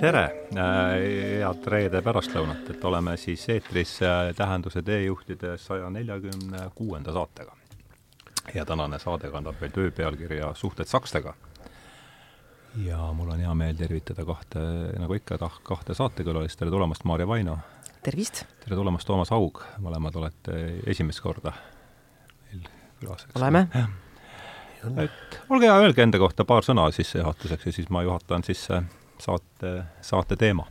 tere, head reede pärastlõunat, et oleme siis eetris Tähenduse teejuhtide saja neljakümne kuuenda saatega. ja tänane saade kannab veel töö pealkirja Suhted sakstega. ja mul on hea meel tervitada kahte, nagu ikka, kahte saatekülalist, tere tulemast, Maarja Vaino! tervist! tere tulemast, Toomas Haug, mõlemad olete esimest korda meil külas. oleme. et olge hea, öelge enda kohta paar sõna sissejuhatuseks ja siis ma juhatan sisse saate, saate teema.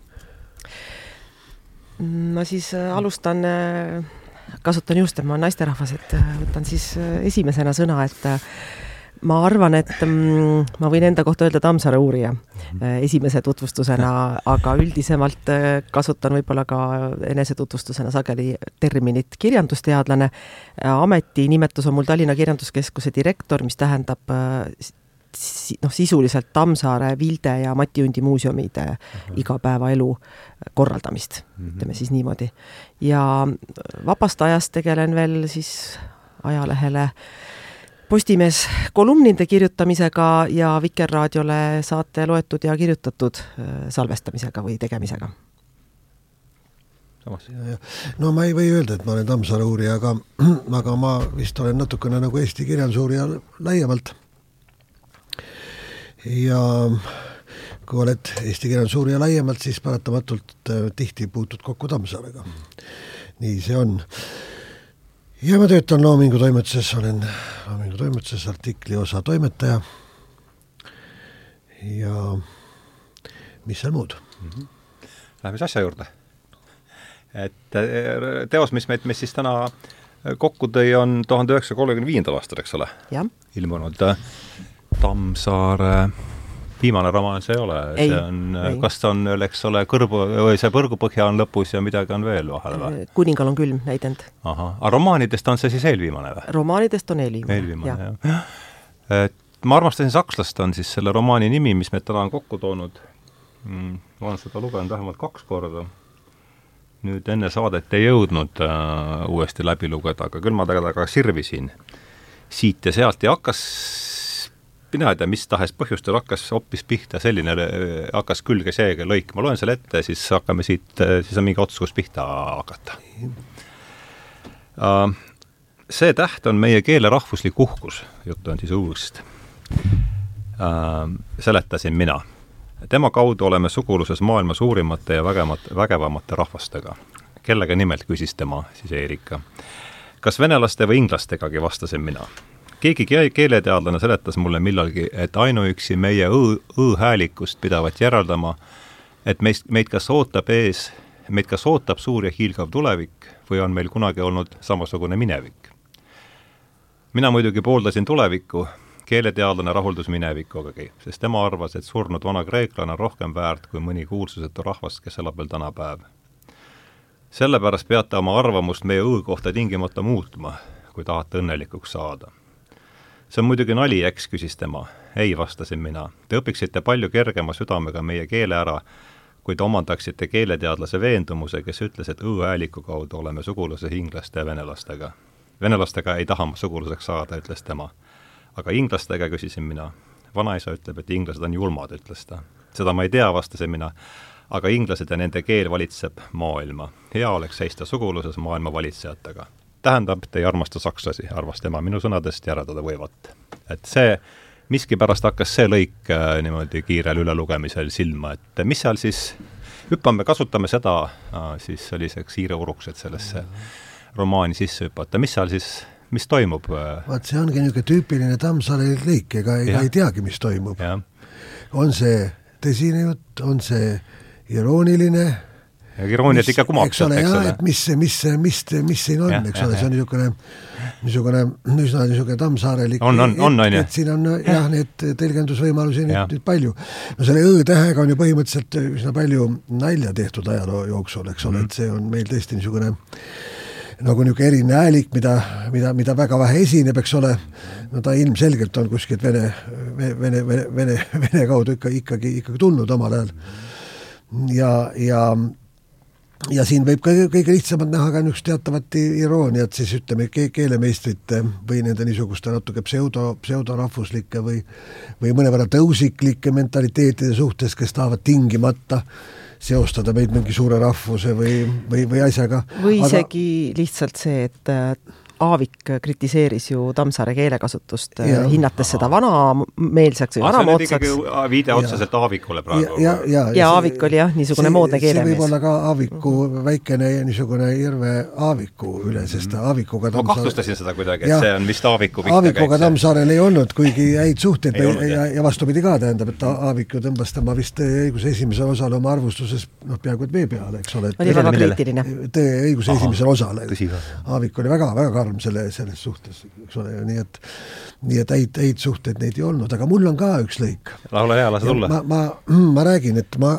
ma siis äh, alustan, äh, kasutan just, et ma olen naisterahvas, et äh, võtan siis esimesena sõna, et ma arvan, et mm, ma võin enda kohta öelda Tammsaare uurija esimese tutvustusena, aga üldisemalt kasutan võib-olla ka enesetutvustusena sageli terminit kirjandusteadlane. ametinimetus on mul Tallinna Kirjanduskeskuse direktor, mis tähendab noh, sisuliselt Tammsaare, Vilde ja Mati Undi muuseumide uh -huh. igapäevaelu korraldamist uh, -huh. ütleme siis niimoodi. ja vabast ajast tegelen veel siis ajalehele Postimees kolumnide kirjutamisega ja Vikerraadiole saate loetud ja kirjutatud äh, salvestamisega või tegemisega samas. no ma ei või öelda, et ma olen Tammsaare uurija, aga, aga ma vist olen natukene nagu Eesti kirjandusuurija laiemalt ja kui oled eesti kirjanduse uurija laiemalt, siis paratamatult äh, tihti puutud kokku Tammsaarega. nii see on. ja ma töötan Loomingu toimetuses, olen Loomingu toimetuses artikliosa toimetaja. ja mis seal muud mm? -hmm. Läheme siis asja juurde. et äh, teos, mis meid, mis siis täna kokku tõi, on tuhande üheksasaja kolmekümne viiendal aastal, eks ole? ilmunud äh, Tammsaare viimane romaan see ei ole, see on, kas ta on, eks ole, kõrbu, või see Põrgupõhja on lõpus ja midagi on veel vahel või? Äh, kuningal on külm näidend. ahah, aga romaanidest on see siis eelviimane või? romaanidest on eelviimane, eelviimane, jah ja.. et Ma armastasin sakslast on siis selle romaani nimi, mis meid täna on kokku toonud mm,. ma olen seda lugenud vähemalt kaks korda. nüüd enne saadet ei jõudnud äh, uuesti läbi lugeda, aga küll ma temaga sirvisin siit ja sealt ja hakkas mina ei tea, mis tahes põhjustel hakkas hoopis pihta selline, hakkas külge seega lõik, ma loen selle ette, siis hakkame siit, siis on mingi otsus, kus pihta hakata. Uh, see täht on meie keele rahvuslik uhkus, juttu on siis õuest uh,. seletasin mina. tema kaudu oleme suguluses maailma suurimate ja vägevat, vägevamate rahvastega. kellega nimelt, küsis tema, siis Erika. kas venelaste või inglastegagi, vastasin mina keegi keeleteadlane seletas mulle millalgi, et ainuüksi meie õ, õ-häälikust pidavat järeldama, et meist, meid kas ootab ees, meid kas ootab suur ja hiilgav tulevik või on meil kunagi olnud samasugune minevik. mina muidugi pooldasin tulevikku, keeleteadlane rahuldus minevikugagi, sest tema arvas, et surnud vana kreeklane on rohkem väärt kui mõni kuulsusetu rahvas, kes elab veel tänapäev. sellepärast peate oma arvamust meie õ kohta tingimata muutma, kui tahate õnnelikuks saada see on muidugi nali, eks, küsis tema. ei, vastasin mina. Te õpiksite palju kergema südamega meie keele ära, kui te omandaksite keeleteadlase veendumuse, kes ütles, et õ-hääliku kaudu oleme suguluses inglaste ja venelastega. venelastega ei taha ma sugulaseks saada, ütles tema. aga inglastega, küsisin mina. vanaisa ütleb, et inglased on julmad, ütles ta. seda ma ei tea, vastasin mina aga inglased ja nende keel valitseb maailma. hea oleks seista suguluses maailma valitsejatega tähendab, te ei armasta sakslasi, arvas tema minu sõnadest järeldada võivat. et see, miskipärast hakkas see lõik äh, niimoodi kiirel ülelugemisel silma, et mis seal siis, hüppame, kasutame seda äh, siis selliseks hiireuruks, et sellesse romaani sisse hüpata, mis seal siis mis toimub? Äh? vaat see ongi niisugune tüüpiline Tammsaare lõik, ega, ega ei teagi, mis toimub. on see tõsine jutt, on see irooniline irooniat ikka kumab eks ole. et mis, mis, mis, mis siin on, eks ole, see on niisugune, niisugune üsna niisugune tammsaarelik on, on, on, on ju. et siin on jah, need tõlgendusvõimalusi nüüd, nüüd palju. no selle õ-tähega on ju põhimõtteliselt üsna palju nalja tehtud ajaloo jooksul, eks ole mm, -hmm. et see on meil tõesti niisugune nagu niisugune eriline häälik, mida, mida, mida väga vähe esineb, eks ole. no ta ilmselgelt on kuskilt Vene, Vene, Vene, Vene, Vene kaudu ikka, ikkagi, ikkagi tulnud omal ajal. ja, ja ja siin võib ka kõige lihtsamalt näha ka niisugust teatavat irooniat siis ütleme ke, keelemeistrite või nende niisuguste natuke pseudo, pseudorahvuslike või või mõnevõrra tõusiklike mentaliteetide suhtes, kes tahavad tingimata seostada meid mingi suure rahvuse või, või, või asjaga. või isegi aga... lihtsalt see, et Aavik kritiseeris ju Tammsaare keelekasutust, hinnates seda vanameelseks või vanamoodsaks. viide otseselt Aavikule praegu. ja, ja, ja, ja Aavik oli jah, niisugune see, moodne keelemees. see võib olla ka Aaviku väikene niisugune Irve Aaviku üle, sest Aavikuga Tammsaare... ma kahtlustasin seda kuidagi, et see on vist Aaviku Aavikuga Tammsaarel ei olnud kuigi häid suhteid ja, ja, ja vastupidi ka, tähendab, et Aavik ju tõmbas tema vist õiguse esimesel osal oma arvustuses noh, peaaegu et vee peale, eks ole. oli väga kriitiline. õiguse esimesel osal. Aavik oli väga, väga karm karm selle, selles suhtes, eks ole, nii et nii et häid, häid suhteid neid ei olnud, aga mul on ka üks lõik. laula hea, lase tulla. ma, ma, ma räägin, et ma,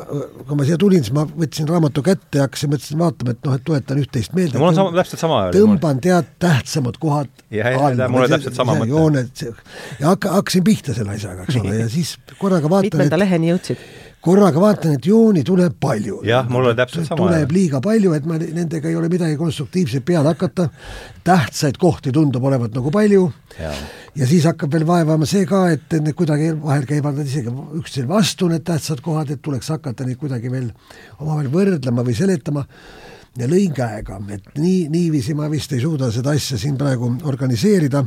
kui ma siia tulin, siis ma võtsin raamatu kätte ja hakkasin, mõtlesin vaatama, et noh, et tuletan üht-teist meelde. mul on sama, täpselt sama. tõmban tead tähtsamad kohad. ja, ja mul oli täpselt sama mõte. jooned ja hakka, hakkasin pihta selle asjaga, eks ole, ja siis korraga vaatan, et mitmenda leheni jõudsid? Korraga vaatan, et jooni tuleb palju. jah, mul oli täpselt sama. tuleb liiga palju, et ma nendega ei ole midagi konstruktiivset peale hakata. tähtsaid kohti tundub olevat nagu palju. ja siis hakkab veel vaevama see ka, et need kuidagi vahel käivad nad isegi üksteisele vastu, need tähtsad kohad, et tuleks hakata neid kuidagi veel omavahel võrdlema või seletama ja lõin käega, et nii, niiviisi ma vist ei suuda seda asja siin praegu organiseerida.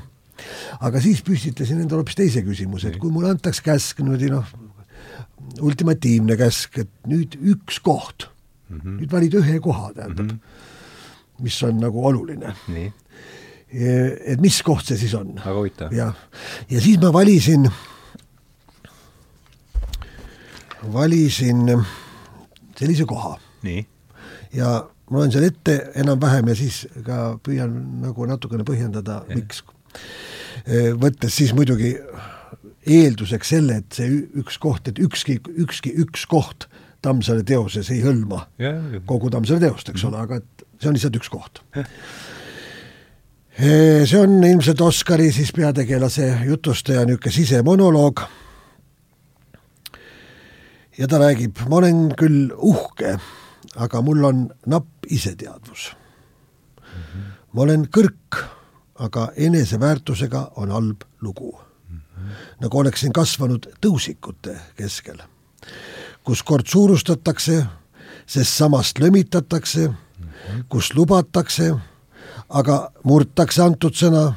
aga siis püstitasin endale hoopis teise küsimuse, et kui mulle antaks käsk niimoodi noh, ultimatiivne käsk, et nüüd üks koht mm, -hmm. nüüd valid ühe koha, tähendab mm, -hmm. mis on nagu oluline. et mis koht see siis on? väga huvitav. jah, ja siis ma valisin, valisin sellise koha. ja ma loen selle ette enam-vähem ja siis ka püüan nagu natukene põhjendada, miks. võttes siis muidugi eelduseks selle, et see üks koht, et ükski, ükski üks koht Tammsaare teoses ei hõlma ja, ja. kogu Tammsaare teost, eks ole, aga et see on lihtsalt üks koht. see on ilmselt Oskari siis peategelase jutustaja niisugune sisemonoloog. ja ta räägib, ma olen küll uhke, aga mul on napp iseteadvus mm. -hmm. ma olen kõrk, aga eneseväärtusega on halb lugu nagu oleksin kasvanud tõusikute keskel, kus kord suurustatakse, sest samast lömitatakse, kus lubatakse, aga murtakse antud sõna,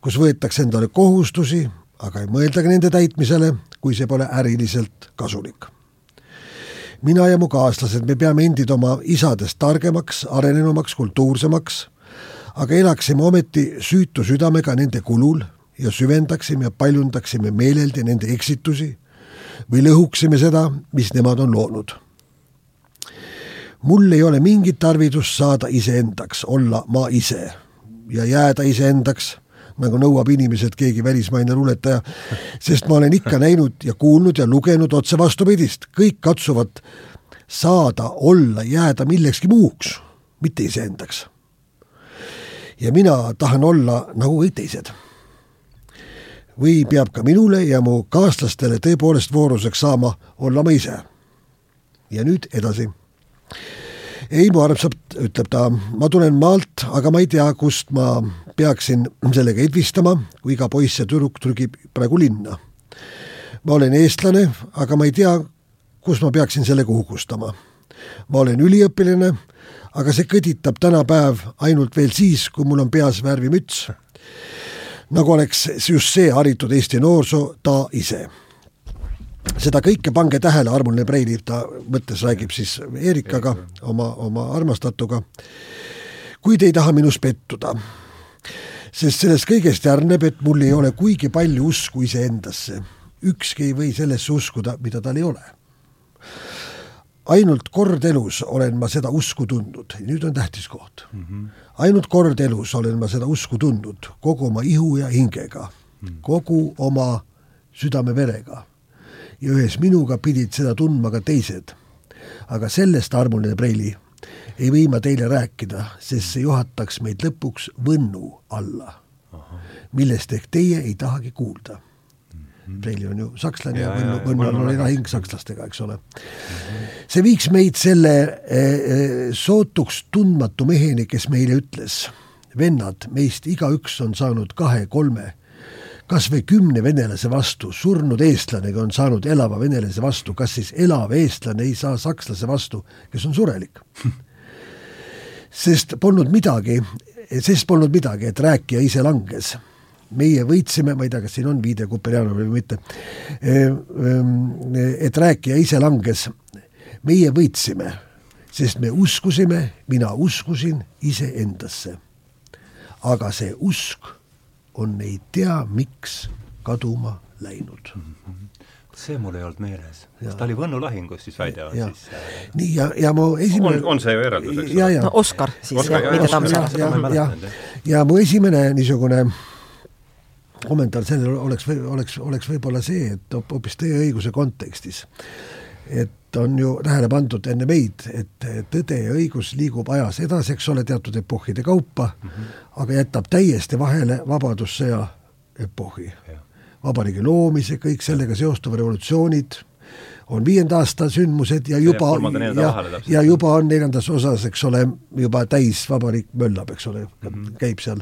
kus võetakse endale kohustusi, aga ei mõeldagi nende täitmisele, kui see pole äriliselt kasulik. mina ja mu kaaslased, me peame endid oma isadest targemaks, arenenumaks, kultuursemaks, aga elaksime ometi süütu südamega nende kulul ja süvendaksime ja paljundaksime meeleldi nende eksitusi või lõhuksime seda, mis nemad on loonud. mul ei ole mingit tarvidust saada iseendaks, olla ma ise ja jääda iseendaks, nagu nõuab inimeselt keegi välismaine luuletaja, sest ma olen ikka näinud ja kuulnud ja lugenud otse vastupidist, kõik katsuvad saada, olla, jääda millekski muuks, mitte iseendaks. ja mina tahan olla nagu kõik teised või peab ka minule ja mu kaaslastele tõepoolest vooruseks saama olla ma ise. ja nüüd edasi. ei, mu armsad, ütleb ta, ma tulen maalt, aga ma ei tea, kust ma peaksin sellega edvistama, kui iga poiss ja tüdruk trügib praegu linna. ma olen eestlane, aga ma ei tea, kus ma peaksin sellega uhkustama. ma olen üliõpilane, aga see kõditab tänapäev ainult veel siis, kui mul on peas värvimüts nagu oleks just see haritud Eesti noorsoo ta ise. seda kõike pange tähele, armuline Breili, ta mõttes räägib siis Erikaga, oma, oma armastatuga. kui te ei taha minus pettuda, sest sellest kõigest järgneb, et mul ei ole kuigi palju usku iseendasse. ükski ei või sellesse uskuda, mida tal ei ole ainult kord elus olen ma seda usku tundnud, nüüd on tähtis koht mm. -hmm. ainult kord elus olen ma seda usku tundnud kogu oma ihu ja hingega mm, -hmm. kogu oma südame-verega. ja ühes minuga pidid seda tundma ka teised. aga sellest, armuline Preili, ei või ma teile rääkida, sest see juhataks meid lõpuks võnnu alla, millest ehk teie ei tahagi kuulda. Preili on ju sakslane ja, ja Võnnul oli lahing sakslastega, eks ole. see viiks meid selle eh, sootuks tundmatu meheni, kes meile ütles, vennad, meist igaüks on saanud kahe-kolme kas või kümne venelase vastu, surnud eestlanegi on saanud elava venelase vastu, kas siis elav eestlane ei saa sakslase vastu, kes on surelik? sest polnud midagi, sest polnud midagi, et rääkija ise langes. Meie võitsime, ma ei tea, kas siin on viide Kuperjanovile või mitte, et rääkija ise langes, meie võitsime, sest me uskusime, mina uskusin iseendasse. aga see usk on ei tea miks kaduma läinud mm. -hmm see mul ei olnud meeles. ta oli Võnnu lahingus siis väidavad siis äh... nii, ja, ja mu esimene on, on see ju järeldus, eks ole? no Oskar siis, mitte Tammsaare. ja, ja, ja, ja mu esimene niisugune kommentaar sellele oleks, oleks, oleks võib-olla see, et hoopis teie õiguse kontekstis, et on ju tähele pandud enne meid, et tõde ja õigus liigub ajas edasi, eks ole, teatud epohhide kaupa mm, -hmm. aga jätab täiesti vahele Vabadussõja epohhi. vabariigi loomise, kõik sellega seostuva revolutsioonid, on viienda aasta sündmused ja juba, ja, ja juba on neljandas osas, eks ole, juba täis vabariik möllab, eks ole mm, -hmm. käib seal.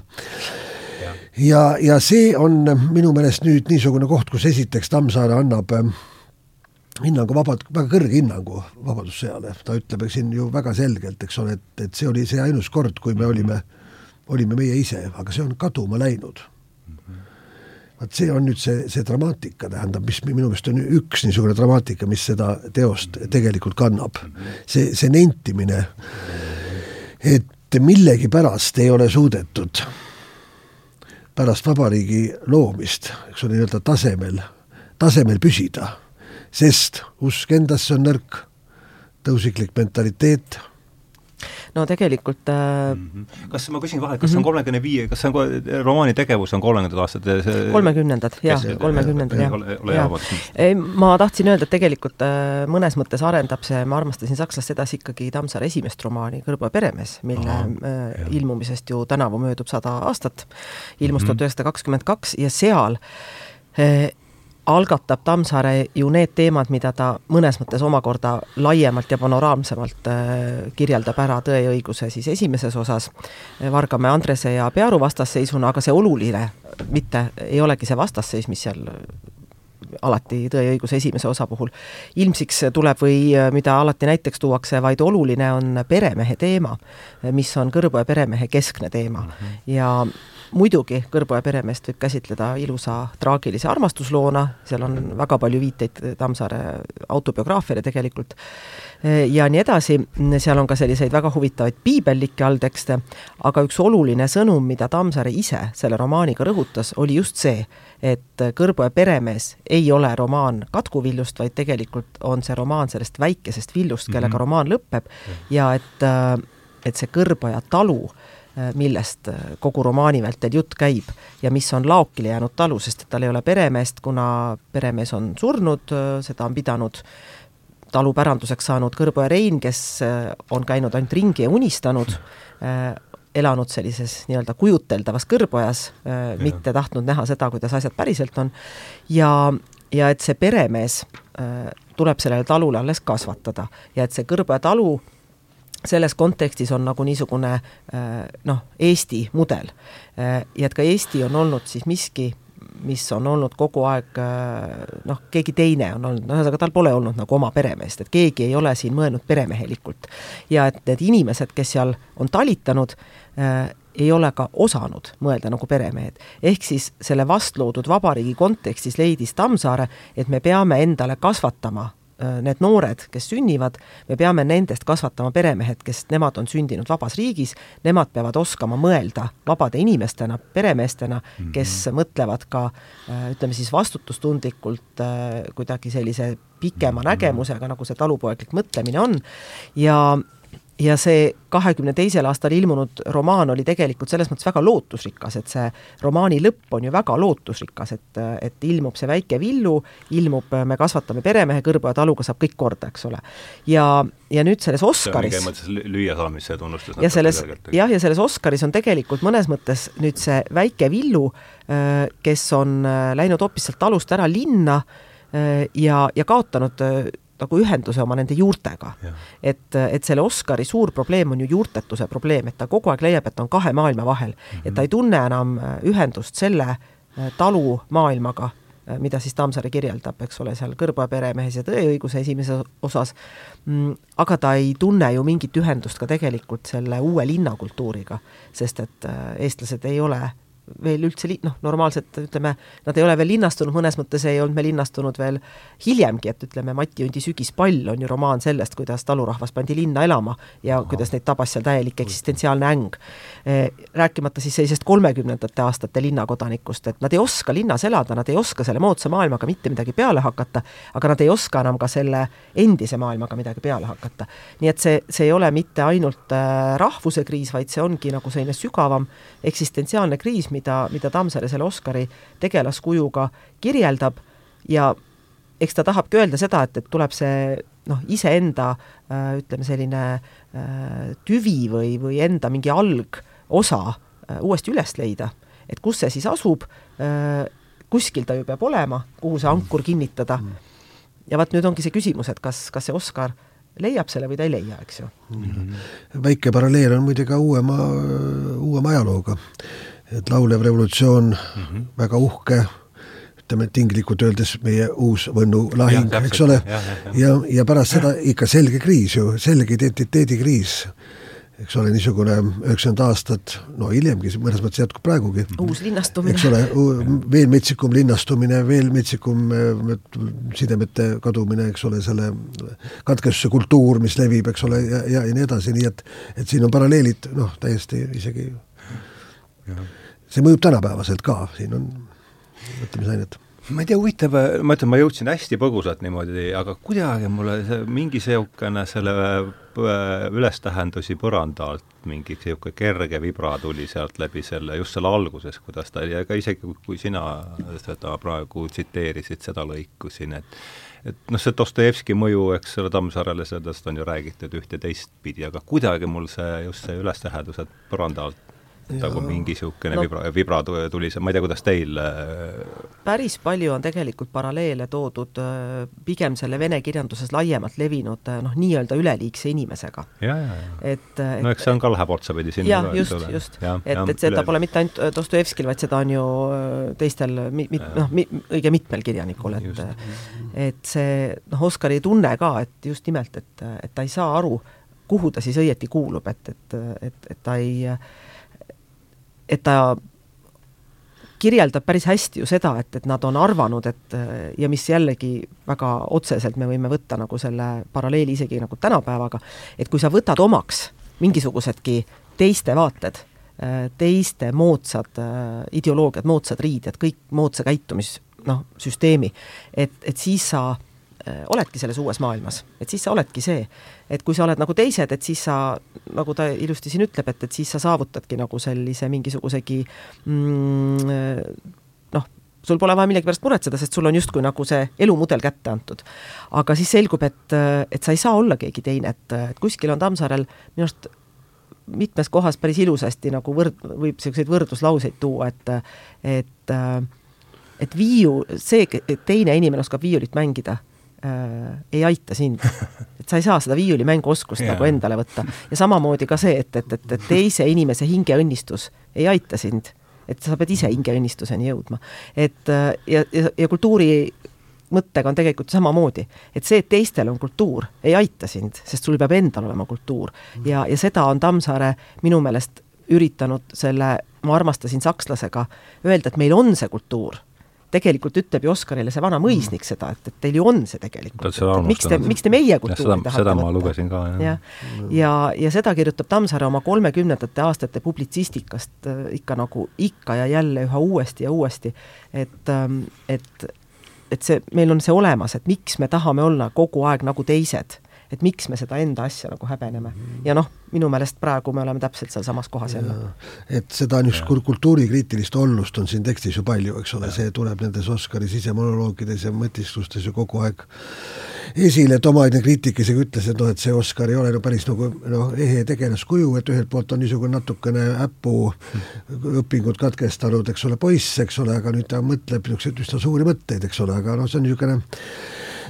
Ja, ja, see on minu meelest nüüd niisugune koht, kus esiteks Tammsaare annab äh, hinnangu vabad, väga kõrge hinnangu Vabadussõjale, ta ütleb siin ju väga selgelt, eks ole, et, et see oli see ainus kord, kui me olime, olime meie ise, aga see on kaduma läinud. vaat see on nüüd see, see dramaatika, tähendab, mis minu meelest on üks niisugune dramaatika, mis seda teost tegelikult kannab. see, see nentimine, et millegipärast ei ole suudetud pärast vabariigi loomist, eks ole, nii-öelda tasemel, tasemel püsida. Sest usk endasse on nõrk, tõusiklik mentaliteet no tegelikult äh, mm. -hmm. kas ma küsin vahele, kas see on mhm. kolmekümne viie, kas see on, romaani tegevus on kolmekümnendad aastad? kolmekümnendad, jah, kolmekümnendad, jah. Ja. ma tahtsin öelda, et tegelikult äh, mõnes mõttes arendab see, ma armastasin sakslast edasi ikkagi Tammsaare esimest romaani Kõrboja peremees, mille Aha, äh, ilmumisest ju tänavu möödub sada aastat, ilmus mhm. tuhat üheksasada kakskümmend kaks ja seal äh, algatab Tammsaare ju need teemad, mida ta mõnes mõttes omakorda laiemalt ja panoraamsemalt äh, kirjeldab ära Tõe ja õiguse siis esimeses osas Vargamäe Andrese ja Pearu vastasseisuna, aga see oluline mitte ei olegi see vastasseis, mis seal alati Tõe ja õiguse esimese osa puhul ilmsiks tuleb või äh, mida alati näiteks tuuakse, vaid oluline on peremehe teema, mis on Kõrboja peremehe keskne teema mm -hmm. ja muidugi Kõrboja peremeest võib käsitleda ilusa traagilise armastusloona, seal on väga palju viiteid Tammsaare autobiograafiale tegelikult, ja nii edasi, seal on ka selliseid väga huvitavaid piibellikke alltekste, aga üks oluline sõnum, mida Tammsaare ise selle romaaniga rõhutas, oli just see, et Kõrboja peremees ei ole romaan katkuviljust, vaid tegelikult on see romaan sellest väikesest viljust, kellega mm -hmm. romaan lõpeb. Ja et, et see Kõrboja talu äh, millest äh, kogu romaani vältel jutt käib ja mis on laokile jäänud talu, sest et tal ei ole peremeest, kuna peremees on surnud, äh, seda on pidanud talu päranduseks saanud Kõrboja Rein, kes on käinud ainult ringi ja unistanud, elanud sellises nii-öelda kujuteldavas kõrbojas, mitte tahtnud näha seda, kuidas asjad päriselt on, ja, ja et see peremees tuleb sellele talule alles kasvatada ja et see Kõrboja talu selles kontekstis on nagu niisugune äh, noh, Eesti mudel. Äh, ja et ka Eesti on olnud siis miski, mis on olnud kogu aeg äh, noh, keegi teine on olnud, no ühesõnaga tal pole olnud nagu oma peremeest, et keegi ei ole siin mõelnud peremehelikult. ja et need inimesed, kes seal on talitanud, ei ole ka osanud mõelda nagu peremehed. ehk siis selle vastloodud vabariigi kontekstis leidis Tammsaare, et me peame endale kasvatama need noored, kes sünnivad, me peame nendest kasvatama peremehed, kes, nemad on sündinud vabas riigis, nemad peavad oskama mõelda vabade inimestena, peremeestena, kes mm -hmm. mõtlevad ka äh, ütleme siis vastutustundlikult äh, kuidagi sellise pikema mm -hmm. nägemusega, nagu see talupoeglik mõtlemine on, ja ja see kahekümne teisel aastal ilmunud romaan oli tegelikult selles mõttes väga lootusrikas, et see romaani lõpp on ju väga lootusrikas, et, et ilmub see väike Villu, ilmub Me kasvatame peremehe kõrbu ja taluga saab kõik korda, eks ole. ja, ja nüüd selles Oscaris lüüasaamise tunnustus. ja selles, jah, ja selles Oscaris on tegelikult mõnes mõttes nüüd see väike Villu, äh, kes on äh, läinud hoopis sealt talust ära linna äh, ja, ja kaotanud nagu ühenduse oma nende juurtega. et, et selle Oscari suur probleem on ju juurtetuse probleem, et ta kogu aeg leiab, et ta on kahe maailma vahel mm, -hmm. et ta ei tunne enam äh, ühendust selle äh, talu maailmaga, äh, mida siis Tammsaare kirjeldab, eks ole, seal Kõrboja peremehes ja Tõeõiguse esimeses osas, mm, aga ta ei tunne ju mingit ühendust ka tegelikult selle uue linnakultuuriga, sest et eestlased ei ole veel üldse li-, noh, normaalselt ütleme, nad ei ole veel linnastunud, mõnes mõttes ei olnud me linnastunud veel hiljemgi, et ütleme, Mati Undi Sügispall on ju romaan sellest, kuidas talurahvas pandi linna elama ja Aha. kuidas neid tabas seal täielik eksistentsiaalne äng. Eh, rääkimata siis sellisest kolmekümnendate aastate linnakodanikust, et nad ei oska linnas elada, nad ei oska selle moodsa maailmaga mitte midagi peale hakata, aga nad ei oska enam ka selle endise maailmaga midagi peale hakata. nii et see, see ei ole mitte ainult äh, rahvuse kriis, vaid see ongi nagu selline sügavam eksistentsiaalne kriis, mida, mida Tammsaare selle Oscari tegelaskujuga kirjeldab ja eks ta tahabki öelda seda, et, et tuleb see noh, iseenda äh, ütleme, selline äh, tüvi või, või enda mingi algosa äh, uuesti üles leida. et kus see siis asub, kuskil ta ju peab olema, kuhu see ankur kinnitada. ja vot nüüd ongi see küsimus, et kas, kas see Oscar leiab selle või ta ei leia, eks ju mm. -hmm. väike paralleel on muide ka uuema, uuema ajalooga et laulev revolutsioon mm, -hmm. väga uhke, ütleme tinglikult öeldes meie uus Võnnu lahing, eks ole, ja, ja, ja, ja pärast seda ikka selge kriis ju, selge identiteedikriis eks ole, niisugune üheksakümmend aastat, no hiljemgi, mõnes mõttes jätkub praegugi. uus linnastumine. eks ole, veel metsikum linnastumine, veel metsikum äh, sidemete kadumine, eks ole, selle katkestuse kultuur, mis levib, eks ole, ja, ja, ja nii edasi, nii et et siin on paralleelid noh, täiesti isegi see mõjub tänapäevaselt ka, siin on mõtlemisainet. Ma ei tea, huvitav, ma ütlen, ma jõudsin hästi põgusalt niimoodi, aga kuidagi mulle see mingi niisugune selle äh, ülestähendusi põranda alt mingi niisugune kerge vibra tuli sealt läbi selle, just selle alguses, kuidas ta, ja ka isegi kui sina seda praegu tsiteerisid, seda lõiku siin, et et noh, see Dostojevski mõju, eks ole, Tammsaarele, sellest on ju räägitud üht ja teistpidi, aga kuidagi mul see, just see ülestähendused põranda alt nagu mingi niisugune no, vibra, vibra tuli see, ma ei tea, kuidas teil äh, päris palju on tegelikult paralleele toodud äh, pigem selle vene kirjanduses laiemalt levinud äh, noh, nii-öelda üleliigse inimesega. et, no eks see on ka, läheb otsapidi sinna jah, just, just, et, et seda üle... pole mitte ainult Dostojevskil, vaid seda on ju teistel mi-, mi-, noh, mi-, õige mitmel kirjanikul, et et see noh, Oskar ei tunne ka, et just nimelt, et, et ta ei saa aru, kuhu ta siis õieti kuulub, et, et, et, et ta ei äh, et ta kirjeldab päris hästi ju seda, et, et nad on arvanud, et ja mis jällegi väga otseselt me võime võtta nagu selle paralleeli isegi nagu tänapäevaga, et kui sa võtad omaks mingisugusedki teiste vaated, teiste moodsad ideoloogiad, moodsad riided, kõik moodsa käitumis noh, süsteemi, et, et siis sa Äh, oledki selles uues maailmas, et siis sa oledki see. et kui sa oled nagu teised, et siis sa, nagu ta ilusti siin ütleb, et, et siis sa saavutadki nagu sellise mingisugusegi mm, noh, sul pole vaja millegipärast muretseda, sest sul on justkui nagu see elumudel kätte antud. aga siis selgub, et, et sa ei saa olla keegi teine, et, et kuskil on Tammsaarel minu arust mitmes kohas päris ilusasti nagu võrd-, võib niisuguseid võrdluslauseid tuua, et et et viiu, see, et teine inimene oskab viiulit mängida äh, ei aita sind. et sa ei saa seda viiulimänguoskust yeah. nagu endale võtta. ja samamoodi ka see, et, et, et, et teise inimese hingeõnnistus ei aita sind. et sa pead ise hingeõnnistuseni jõudma. et äh, ja, ja, ja kultuuri mõttega on tegelikult samamoodi, et see, et teistel on kultuur, ei aita sind, sest sul peab endal olema kultuur. ja, ja seda on Tammsaare minu meelest üritanud selle, ma armastasin sakslasega, öelda, et meil on see kultuur tegelikult ütleb ju Oskarile see vana mõisnik mm. seda, et, et teil ju on see tegelikult. miks te, miks te meie kultuuri tahate seda ma lugesin ka, jah. ja, ja, ja, ja seda kirjutab Tammsaare oma kolmekümnendate aastate publitsistikast äh, ikka nagu ikka ja jälle üha uuesti ja uuesti, et ähm,, et et see, meil on see olemas, et miks me tahame olla kogu aeg nagu teised et miks me seda enda asja nagu häbeneme. ja noh, minu meelest praegu me oleme täpselt sealsamas kohas jälle. et seda niisugust kultuurikriitilist ollust on siin tekstis ju palju, eks ole, see tuleb nendes Oskari sisemonoloogides ja mõtisklustes ju kogu aeg esile, et omaaegne kriitik isegi ütles, et noh, et see Oskar ei ole no päris nagu noh, ehe tegelaskuju, et ühelt poolt on niisugune natukene äpu õpingud katkestanud, eks ole, poiss, eks ole, aga nüüd ta mõtleb niisuguseid üsna suuri mõtteid, eks ole, aga noh, see on niisugune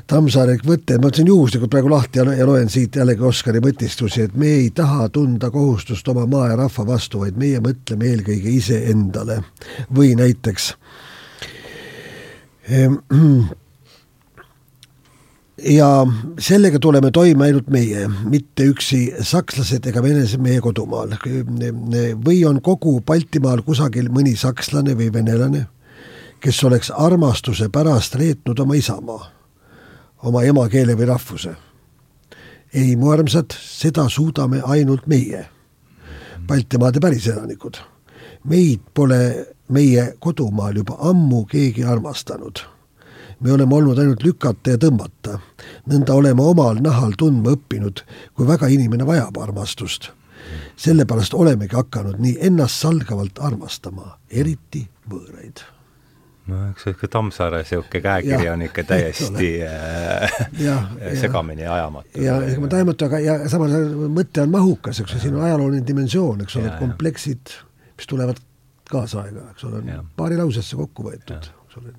Tammsaarelik mõte, ma võtsin juhuslikult praegu lahti ja loen siit jällegi Oskari mõtistusi, et me ei taha tunda kohustust oma maa ja rahva vastu, vaid meie mõtleme eelkõige iseendale. või näiteks ehm, ja sellega tuleme toime ainult meie, mitte üksi sakslased ega venelased meie kodumaal. või on kogu Baltimaal kusagil mõni sakslane või venelane, kes oleks armastuse pärast reetnud oma isamaa, oma emakeele või rahvuse. ei, mu armsad, seda suudame ainult meie, Baltimaade päriselanikud. meid pole meie kodumaal juba ammu keegi armastanud me oleme olnud ainult lükata ja tõmmata. nõnda oleme omal nahal tundma õppinud, kui väga inimene vajab armastust. sellepärast olemegi hakanud nii ennastsalgavalt armastama, eriti võõraid no eks see Tammsaare niisugune käekiri on ikka täiesti äh, ja, segamini ajamatu. ja ega ma taimatu, aga ja samas mõte on mahukas, eks ju, siin on ajalooline dimensioon, eks ole, kompleksid, mis tulevad kaasaega, eks ole, paari lausesse kokku võetud, eks ole.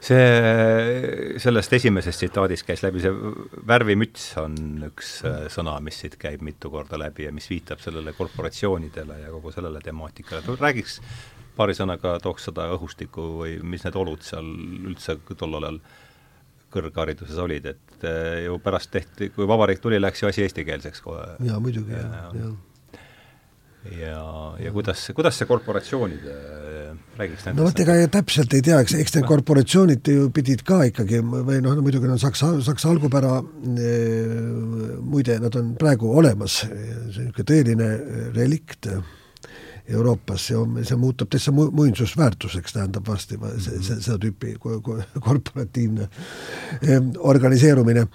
See, sellest esimesest tsitaadist käis läbi, see värvimüts on üks äh, sõna, mis siit käib mitu korda läbi ja mis viitab sellele korporatsioonidele ja kogu sellele temaatikale, räägiks paari sõnaga, tooks seda õhustikku või mis need olud seal üldse tollel ajal kõrghariduses olid, et äh, ju pärast tehti, kui vabariik tuli, läks ju asi eestikeelseks kohe. jaa, muidugi, jah, jah ja, ja kuidas, kuidas see korporatsioonide, räägiks nendest? no vot, ega täpselt ei tea, eks, eks need korporatsioonid ju pidid ka ikkagi või noh, muidugi on saksa, saksa algupära eh, muide, nad on praegu olemas, see on niisugune tõeline relikt Euroopas ja see muutub täitsa mu-, muinsusväärtuseks, tähendab varsti see, see, seda tüüpi korporatiivne organiseerumine.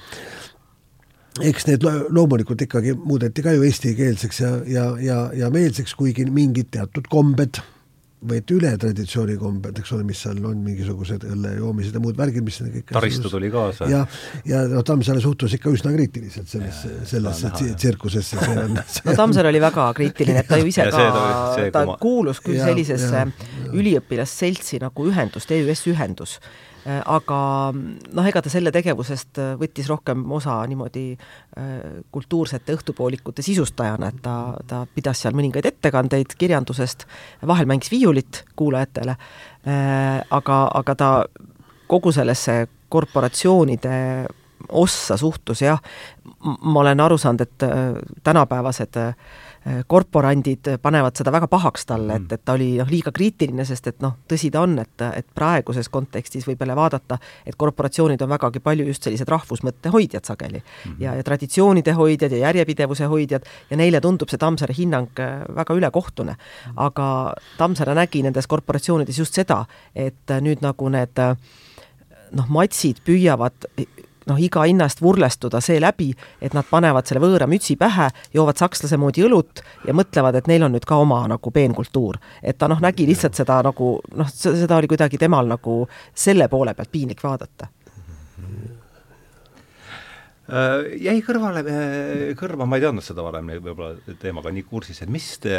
Eks need loomulikult ikkagi muudeti ka ju eestikeelseks ja, ja, ja, ja meelseks, kuigi mingid teatud kombed võeti üle traditsioonikombed, eks ole, mis seal on, mingisugused õlle joomised ja muud värgid, mis kõik taristu tuli kaasa. ja, ja noh, Tammsaare suhtus ikka üsna kriitiliselt sellesse, sellesse tsirkusesse, no Tammsaare oli väga kriitiline, et ta ju ise ka, ta kuulus küll sellisesse üliõpilasseltsi nagu ühendus, TÜS ühendus aga noh, ega ta selle tegevusest äh, võttis rohkem osa niimoodi äh, kultuursete õhtupoolikute sisustajana, et ta, ta pidas seal mõningaid ettekandeid kirjandusest, vahel mängis viiulit kuulajatele, aga, aga ta kogu sellesse korporatsioonide ossa suhtus jah, ma olen aru saanud, et tänapäevased äh, Äh, korporandid panevad seda väga pahaks talle, et, mm. et ta oli noh, liiga kriitiline, sest et noh, tõsi ta on, et, et praeguses kontekstis võib jälle vaadata, et korporatsioonid on vägagi palju just sellised rahvusmõtte hoidjad sageli mm. -hmm. ja, ja traditsioonide hoidjad ja järjepidevuse hoidjad ja neile tundub see Tammsaare hinnang äh, väga ülekohtune. Mm. aga Tammsaare nägi nendes korporatsioonides just seda, et nüüd nagu need noh, matsid püüavad noh, iga hinna eest vurlestuda seeläbi, et nad panevad selle võõra mütsi pähe, joovad sakslase moodi õlut ja mõtlevad, et neil on nüüd ka oma nagu peenkultuur. et ta noh, nägi lihtsalt seda nagu noh, seda oli kuidagi temal nagu selle poole pealt piinlik vaadata jäi kõrvale, äh, kõrva, ma ei teadnud seda varem võib-olla teemaga nii kursis, et mis te,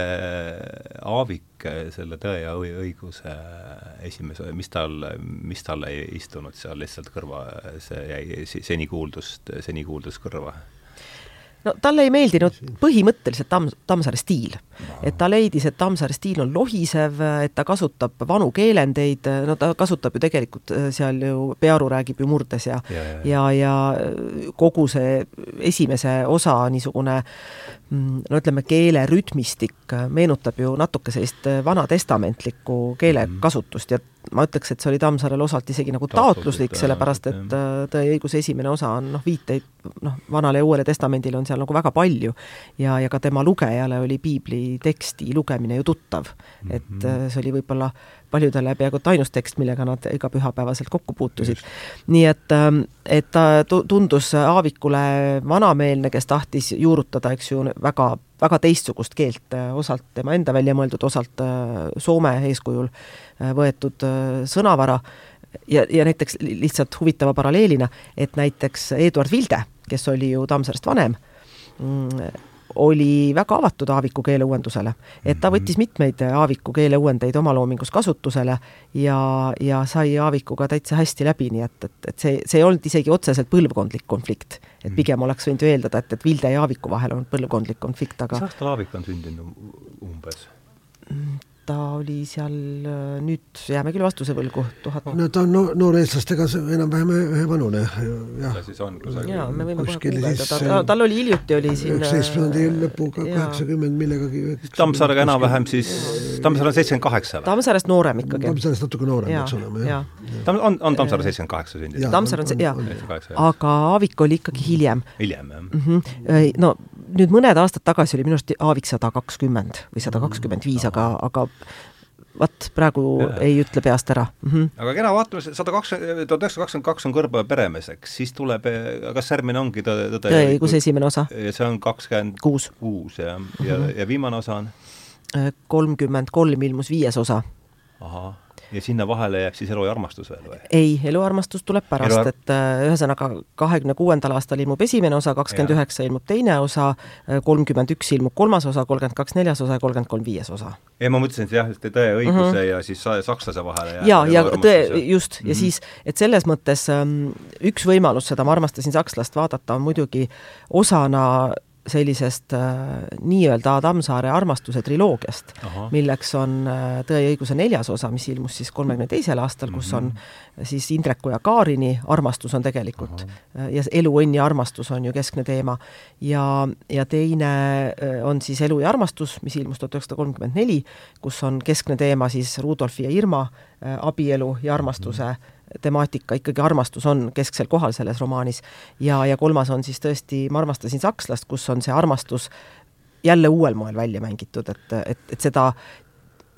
Aavik selle Tõe ja õiguse esimese, mis tal, mis talle ei istunud seal lihtsalt kõrva, see jäi seni kuuldust, seni kuuldus kõrva? No talle ei meeldinud põhimõtteliselt Tamm, Tammsaare stiil. et ta leidis, et Tammsaare stiil on lohisev, et ta kasutab vanu keelendeid, no ta kasutab ju tegelikult äh, seal ju, Pearu räägib ju murdes ja ja, ja, ja, ja kogu see esimese osa niisugune mm, no ütleme, keelerütmistik meenutab ju natuke sellist vanatestamentlikku keelekasutust ja ma ütleks, et see oli Tammsaarel osalt isegi nagu taotluslik, sellepärast et äh, Tõe õiguse esimene osa on noh, viiteid noh, Vanale ja Uuele Testamendile on seal nagu väga palju ja, ja ka tema lugejale oli piibli teksti lugemine ju tuttav. et mm -hmm. see oli võib-olla paljudele peaaegu et ainus tekst, millega nad igapühapäevaselt kokku puutusid. nii et, ähm, et ta tundus Aavikule vanameelne, kes tahtis juurutada, eks ju, väga, väga teistsugust keelt, osalt tema enda välja mõeldud, osalt Soome eeskujul võetud sõnavara. Ja, ja näiteks lihtsalt huvitava paralleelina, et näiteks Eduard Vilde, kes oli ju Tammsaarest vanem, mm, oli väga avatud Aaviku keeleuuendusele. et ta võttis mitmeid Aaviku keeleuuendeid oma loomingus kasutusele ja, ja sai Aavikuga täitsa hästi läbi, nii et, et, et see, see ei olnud isegi otseselt põlvkondlik konflikt. et pigem oleks võinud ju eeldada, et, et Vilde ja Aaviku vahel on põlvkondlik konflikt, aga mis aastal Aavik on sündinud umbes? Ta oli seal, äh, nüüd jääme küll vastuse võlgu, tuhat no ta on no, nooreestlastega enam-vähem ühevanune, jah. ta siis on kusagil jaa, me võime kohe guugeldada, tal oli hiljuti oli siin üheksateistkümnenda äh, lõpuga, kaheksakümmend millegagi Tammsaarega enam-vähem siis, Tammsaar on seitsekümmend kaheksa või? Tammsaarest noorem ikkagi. Tammsaarest natuke noorem peaks olema, jah. ta on, on Tammsaar seitsekümmend kaheksa sündinud? Tammsaar on see, jaa, aga Aavik oli ikkagi hiljem. hiljem, jah. -hmm. No nüüd mõned aastad tagasi oli minu arust Aavik sada kakskümmend või sada kakskümmend viis, aga, aga vot praegu ja. ei ütle peast ära mm. -hmm. aga kena, vaatame, sada kakskümmend, tuhat üheksasada kakskümmend kaks on Kõrbe peremees, eks, siis tuleb, kas Särmine ongi tõde, tõde? tõeõiguse esimene osa. ja see on kakskümmend kuus, kuus, jah, ja, ja, ja viimane osa on? kolmkümmend kolm ilmus viies osa. ahah ja sinna vahele jääb siis Elu ja armastus veel või? ei, Elu ja armastus tuleb pärast Elu..., et äh, ühesõnaga kahekümne kuuendal aastal ilmub esimene osa, kakskümmend üheksa ilmub teine osa, äh, kolmkümmend üks ilmub kolmas osa, kolmkümmend kaks neljas osa ja kolmkümmend kolm viies osa. ei, ma mõtlesin, et jah, et tõe ja õiguse mm -hmm. ja siis sakslase vahele jääb ja, ja tõe, just, ja mm -hmm. siis, et selles mõttes um, üks võimalus seda Ma armastasin sakslast vaadata on muidugi osana sellisest äh, nii-öelda Tammsaare armastuse triloogiast, milleks on äh, Tõe ja õiguse neljas osa, mis ilmus siis kolmekümne teisel aastal, kus on mhm. siis Indreku ja Kaarini armastus on tegelikult Aha. ja elu, õnn ja armastus on ju keskne teema. ja, ja teine äh, on siis Elu ja armastus, mis ilmus tuhat üheksasada kolmkümmend neli, kus on keskne teema siis Rudolfi ja Irma äh, abielu ja armastuse mm -hmm temaatika, ikkagi armastus on kesksel kohal selles romaanis. ja, ja kolmas on siis tõesti Ma armastasin sakslast, kus on see armastus jälle uuel moel välja mängitud, et, et, et seda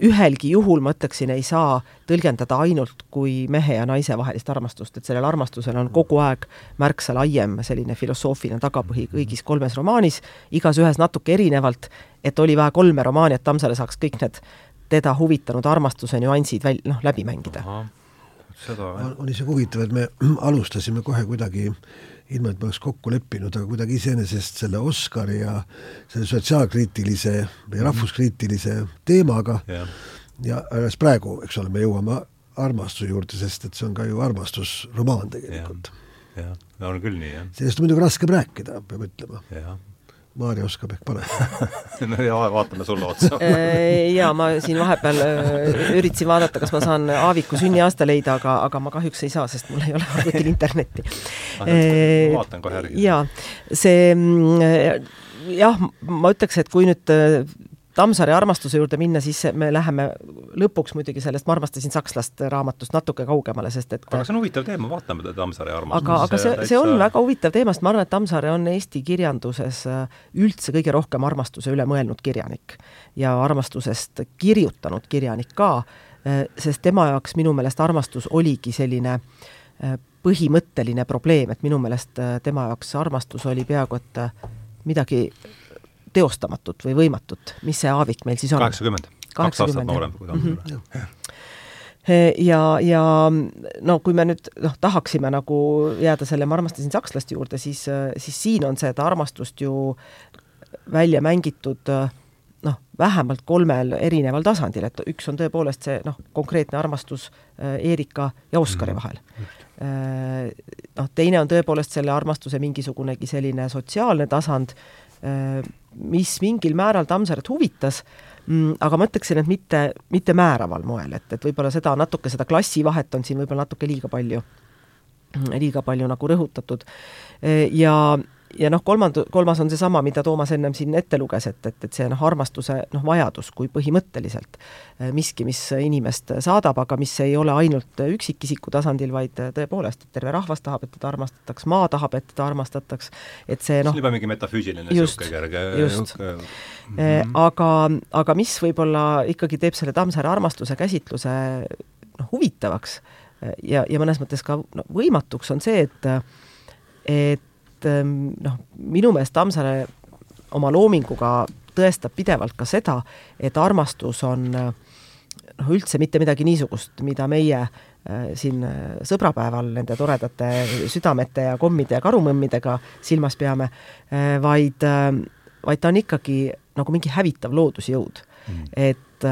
ühelgi juhul, ma ütleksin, ei saa tõlgendada ainult kui mehe ja naise vahelist armastust, et sellel armastusel on kogu aeg märksa laiem selline filosoofiline tagapõhi kõigis kolmes romaanis, igas ühes natuke erinevalt, et oli vaja kolme romaani, et Tammsaare saaks kõik need teda huvitanud armastuse nüansid väl-, noh, läbi mängida seda on isegi huvitav, et me alustasime kohe kuidagi ilma, et me oleks kokku leppinud, aga kuidagi iseenesest selle Oscari ja selle sotsiaalkriitilise või mhm. rahvuskriitilise teemaga ja, ja alles praegu, eks ole, me jõuame armastuse juurde, sest et see on ka ju armastusromaan tegelikult. jah, on küll nii, jah. sellest on muidugi raskem rääkida, peab ütlema. jah Maarja oskab ehk paremini no ja vaatame sulle otsa äh, jaa, ma siin vahepeal äh, üritasin vaadata, kas ma saan Aaviku sünniaasta leida, aga, aga ma kahjuks ei saa, sest mul ei ole arvutil internetti ah,. ma vaatan kohe järgi. jaa, see mm, jah, ma ütleks, et kui nüüd Tammsaare armastuse juurde minna, siis me läheme lõpuks muidugi sellest Ma armastasin sakslast raamatust natuke kaugemale, sest et aga see on huvitav teema, vaatame Tammsaare armastust. aga, aga see, see on väga huvitav teema, sest ma arvan, et Tammsaare on Eesti kirjanduses äh, üldse kõige rohkem armastuse üle mõelnud kirjanik. ja armastusest kirjutanud kirjanik ka, äh, sest tema jaoks minu meelest armastus oligi selline äh, põhimõtteline probleem, et minu meelest tema jaoks armastus oli peaaegu et midagi teostamatut või võimatut, mis see Aavik meil siis on? kaheksakümmend, kaks aastat noorem kui Tammsaare mm. -hmm ja, ja no kui me nüüd noh, tahaksime nagu jääda selle Ma armastasin sakslast juurde, siis, siis siin on seda armastust ju välja mängitud noh, vähemalt kolmel erineval tasandil, et üks on tõepoolest see noh, konkreetne armastus Erika ja Oskari mhm. vahel. -hmm. Noh, teine on tõepoolest selle armastuse mingisugunegi selline sotsiaalne tasand, Äh, mis mingil määral Tammsaaret huvitas, mm, aga ma ütleksin, et mitte, mitte määraval moel, et, et võib-olla seda natuke, seda klassivahet on siin võib-olla natuke liiga palju, liiga palju nagu rõhutatud. Ja, ja noh, kolmand-, kolmas on seesama, mida Toomas ennem siin ette luges, et, et, et see noh, armastuse noh, vajadus kui põhimõtteliselt eh, miski, mis inimest saadab, aga mis ei ole ainult üksikisiku tasandil, vaid tõepoolest, et terve rahvas tahab, et teda armastataks, maa tahab, et teda armastataks, et see noh see on juba mingi metafüüsiline niisugune kerge just. Mm -hmm. aga, aga mis võib-olla ikkagi teeb selle Tammsaare armastuse käsitluse noh, huvitavaks ja, ja mõnes mõttes ka no, võimatuks, on see, et et Ehm, noh, minu meelest Tammsaare oma loominguga tõestab pidevalt ka seda, et armastus on noh, üldse mitte midagi niisugust, mida meie äh, siin äh, sõbrapäeval nende toredate südamete ja kommide ja karumõmmidega silmas peame äh,, vaid vaid ta on ikkagi nagu mingi hävitav loodusjõud mm.. et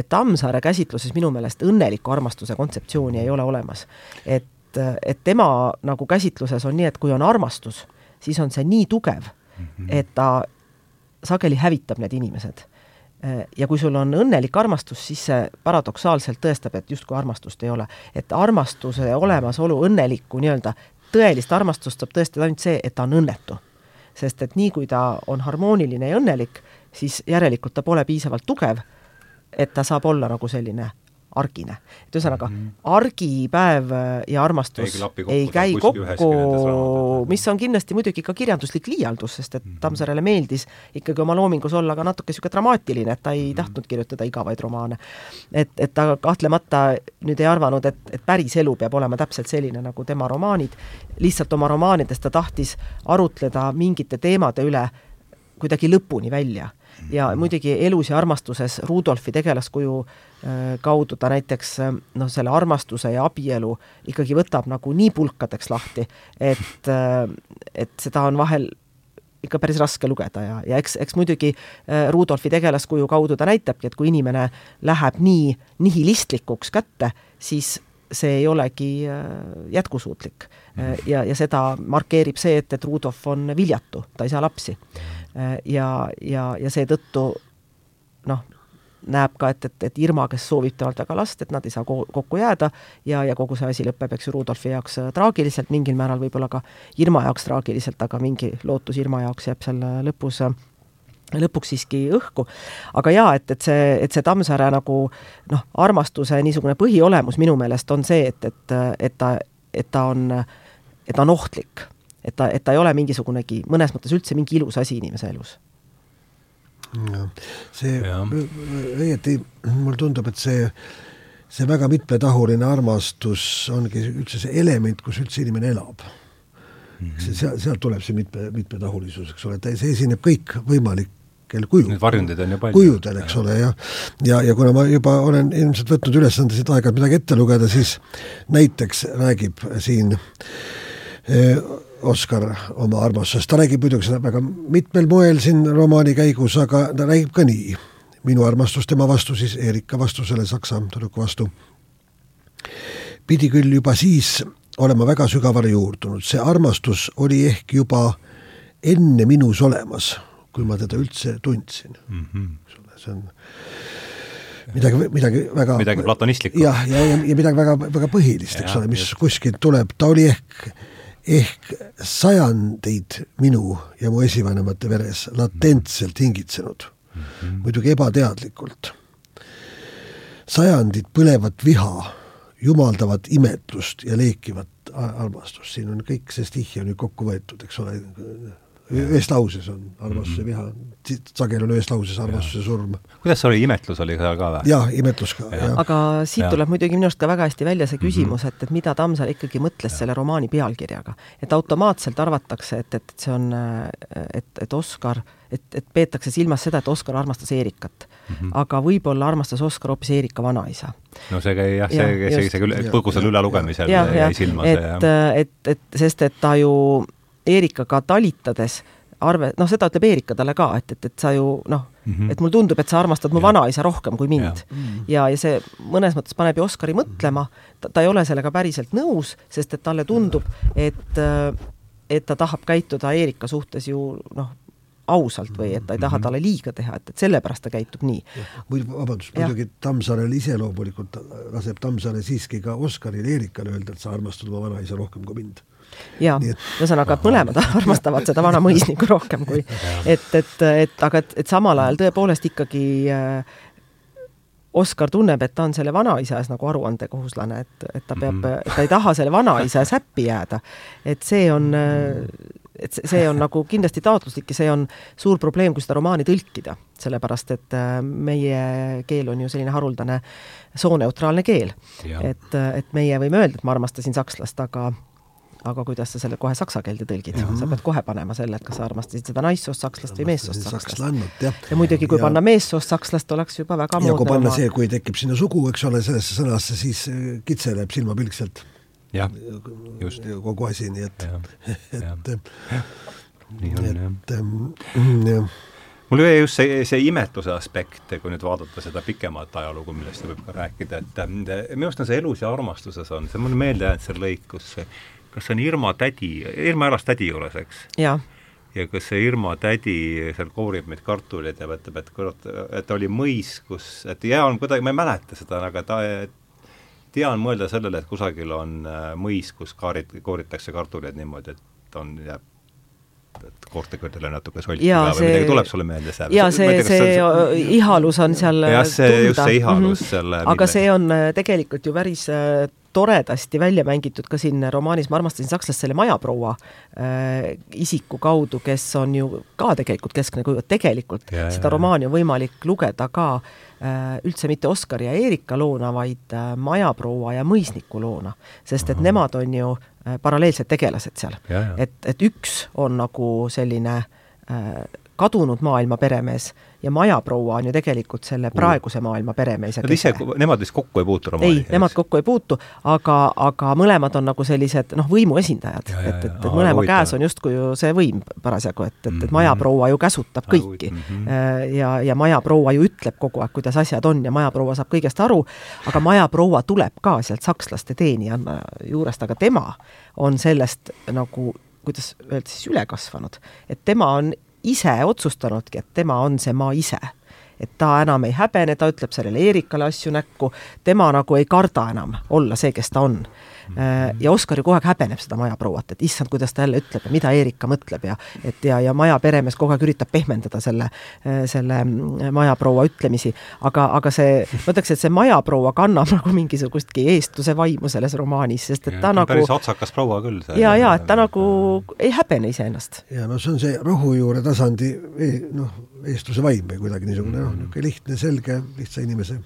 et Tammsaare käsitluses minu meelest õnneliku armastuse kontseptsiooni ei ole olemas. et et, et tema nagu käsitluses on nii, et kui on armastus, siis on see nii tugev mm, -hmm. et ta sageli hävitab need inimesed. ja kui sul on õnnelik armastus, siis see paradoksaalselt tõestab, et justkui armastust ei ole. et armastuse olemasolu, õnnelikku nii-öelda tõelist armastust saab tõestada ainult see, et ta on õnnetu. sest et nii, kui ta on harmooniline ja õnnelik, siis järelikult ta pole piisavalt tugev, et ta saab olla nagu selline argine. et ühesõnaga mm, -hmm. argipäev ja armastus ei, ei käi kokku, mis on kindlasti muidugi ka kirjanduslik liialdus, sest et mm -hmm. Tammsaarele meeldis ikkagi oma loomingus olla ka natuke niisugune dramaatiline, et ta ei mm -hmm. tahtnud kirjutada igavaid romaane. et, et ta kahtlemata nüüd ei arvanud, et, et päris elu peab olema täpselt selline, nagu tema romaanid, lihtsalt oma romaanides ta tahtis arutleda mingite teemade üle kuidagi lõpuni välja ja muidugi elus ja armastuses Rudolfi tegelaskuju äh, kaudu ta näiteks äh, noh, selle armastuse ja abielu ikkagi võtab nagu nii pulkadeks lahti, et, äh, et seda on vahel ikka päris raske lugeda ja, ja eks, eks muidugi Rudolfi tegelaskuju kaudu ta näitabki, et kui inimene läheb nii nihilistlikuks kätte, siis see ei olegi jätkusuutlik. ja, ja seda markeerib see, et, et Rudolf on viljatu, ta ei saa lapsi Äh, ja, ja, ja seetõttu noh, näeb ka, et, et, et Irma, kes soovib temalt väga last, et nad ei saa ko kokku jääda ja, ja kogu see asi lõpeb, eks ju, Rudolfi jaoks äh, traagiliselt, mingil määral võib-olla ka Irma jaoks traagiliselt, aga mingi lootus Irma jaoks jääb seal lõpus äh, lõpuks siiski õhku. aga jaa, et, et see, et see Tammsaare nagu noh, armastuse niisugune põhiolemus minu meelest on see, et, et, et ta, et ta on, et ta on ohtlik et ta, et ta ei ole mingisugunegi, mõnes mõttes üldse mingi ilus asi inimese elus. See õieti, mulle tundub, et see, see väga mitmetahuline armastus ongi üldse see element, kus üldse inimene elab mm. -hmm. see, seal, sealt tuleb see mitme, mitmetahulisus, eks ole, ta, see esineb kõikvõimalikel kujul. Neid varjundeid on ju palju. kujudel, eks ja. ole, jah. ja, ja kuna ma juba olen ilmselt võtnud ülesande siit aeg-ajalt midagi ette lugeda, siis näiteks räägib siin eh, Oskar oma armastusest, ta räägib muidugi seda väga mitmel moel siin romaani käigus, aga ta räägib ka nii. minu armastus tema vastu siis, Erika vastu, selle saksa tüdruku vastu, pidi küll juba siis olema väga sügavale juurdunud, see armastus oli ehk juba enne minus olemas, kui ma teda üldse tundsin mm. -hmm. see on midagi, midagi väga midagi platonistlikku. jah, ja, ja, ja, ja midagi väga, väga põhilist, eks ole, mis just. kuskilt tuleb, ta oli ehk ehk sajandeid minu ja mu esivanemate veres latentselt hingitsenud mm, -hmm. muidugi ebateadlikult. sajandid põlevat viha, jumaldavat imetlust ja leekivat armastust, siin on kõik see stihhi on ju kokku võetud, eks ole, ühes lauses on armastus ja viha, sageli on ühes lauses armastus ja surm. kuidas see oli, imetlus oli seal ka või? jah, imetlus ka, jah. aga siit ja. tuleb muidugi minu arust ka väga hästi välja see küsimus, et, et mida Tammsaar ikkagi mõtles ja. selle romaani pealkirjaga. et automaatselt arvatakse, et, et see on, et, et Oskar, et, et peetakse silmas seda, et Oskar armastas Eerikat mm. -hmm. aga võib-olla armastas Oskar hoopis Eerika vanaisa. no see käi jah, see, see, see küll põgusal ülelugemisel jäi silma. et, et, et sest, et ta ju Eerikaga talitades arve, noh, seda ütleb Eerika talle ka, et, et, et sa ju noh mm, -hmm. et mulle tundub, et sa armastad mu vanaisa rohkem kui mind. ja, mm -hmm. ja, ja see mõnes mõttes paneb ju Oskari mõtlema, ta, ei ole sellega päriselt nõus, sest et talle tundub, et et ta tahab käituda Eerika suhtes ju noh, ausalt või et ta ei taha mhm. talle liiga teha, et, et sellepärast ta käitub nii. muidu, vabandust, muidugi Tammsaarel iseloomulikult laseb Tammsaare siiski ka Oskarile, Eerikale öelda, et sa armastad oma vanaisa rohkem kui mind jaa, ühesõnaga, mõlemad armastavad seda vana mõisnikku rohkem kui, et, et, et aga et, et samal ajal tõepoolest ikkagi äh, Oskar tunneb, et ta on selle vanaisa ees nagu aruandekohuslane, et, et ta peab mm, -hmm. ta ei taha selle vanaisa ees häppi jääda. et see on, et see on nagu kindlasti taotluslik ja see on suur probleem, kui seda romaani tõlkida, sellepärast et äh, meie keel on ju selline haruldane sooneutraalne keel. et, et meie võime öelda, et ma armastasin sakslast, aga aga kuidas sa selle kohe saksa keelde tõlgid, sa pead kohe panema selle, et kas sa armastasid seda naissoost sakslast või meessoost sakslast. ja muidugi, kui ja... panna meessoost sakslast, oleks juba väga moodne. ja kui panna see, kui tekib sinna sugu, eks ole, sellesse sõnasse, siis äh, kitseneb silmapilk sealt. jah, just. kogu asi, nii et, et, on jah. et ähm, jah mul jäi just see, see imetluse aspekt, kui nüüd vaadata seda pikemat ajalugu, millest võib ka rääkida, et minu arust on see elus ja armastuses on, see mulle meelde jäänud see lõik, kus kas see on Irma tädi, Irma elas tädi juures, eks? ja kas see Irma tädi seal koorib meid kartuleid ja ütleb, et kurat, et oli mõis, kus, et hea on kuidagi, ma ei mäleta seda, aga ta, tean mõelda sellele, et kusagil on äh, mõis, kus kaarit-, kooritakse kartuleid niimoodi, et on, jääb et koortekõrdele natuke solki ka või midagi tuleb sulle meelde seal? jaa, see, see, see, see ihalus on seal jah, see, just see ihalus mm -hmm. selle aga mille... see on äh, tegelikult ju päris äh, toredasti välja mängitud ka siin romaanis Ma armastasin sakslast selle majaproua äh, isiku kaudu, kes on ju ka tegelikult keskne kuju, et tegelikult ja, seda ja, romaani on võimalik lugeda ka äh, üldse mitte Oskari ja Erika loona, vaid äh, majaproua ja mõisniku loona. sest et Aha. nemad on ju äh, paralleelsed tegelased seal. et, et üks on nagu selline äh, kadunud maailma peremees ja majaproua on ju tegelikult selle praeguse maailma peremees ja Nad ise, nemad vist kokku ei puutu romaani? ei, nemad kokku ei puutu, aga, aga mõlemad on nagu sellised noh, võimu esindajad, et, et, et mõlema Aa, käes on justkui ju see võim parasjagu, et, et, et mhm. majaproua ju käsutab kõiki mm. -hmm. ja, ja majaproua ju ütleb kogu aeg, kuidas asjad on ja majaproua saab kõigest aru, aga majaproua tuleb ka sealt sakslaste teenijanna juurest, aga tema on sellest nagu kuidas öelda siis, üle kasvanud. et tema on ise otsustanudki, et tema on see ma ise. et ta enam ei häbene, ta ütleb sellele Eerikale asju näkku, tema nagu ei karda enam olla see, kes ta on ja Oskar ju kogu aeg häbeneb seda majaprouat, et issand, kuidas ta jälle ütleb ja mida Erika mõtleb ja et ja, ja maja peremees kogu aeg üritab pehmendada selle, äh, selle mm, majaproua ütlemisi, aga, aga see, ma ütleks, et see majaproua kannab nagu mingisugustki eestluse vaimu selles romaanis, sest et ta, ta nagu päris otsakas proua küll. ja, ja et ta nagu ei häbene iseennast. ja no see on see rohujuure tasandi noh, eestluse vaim või kuidagi niisugune noh, niisugune lihtne, selge, lihtsa inimese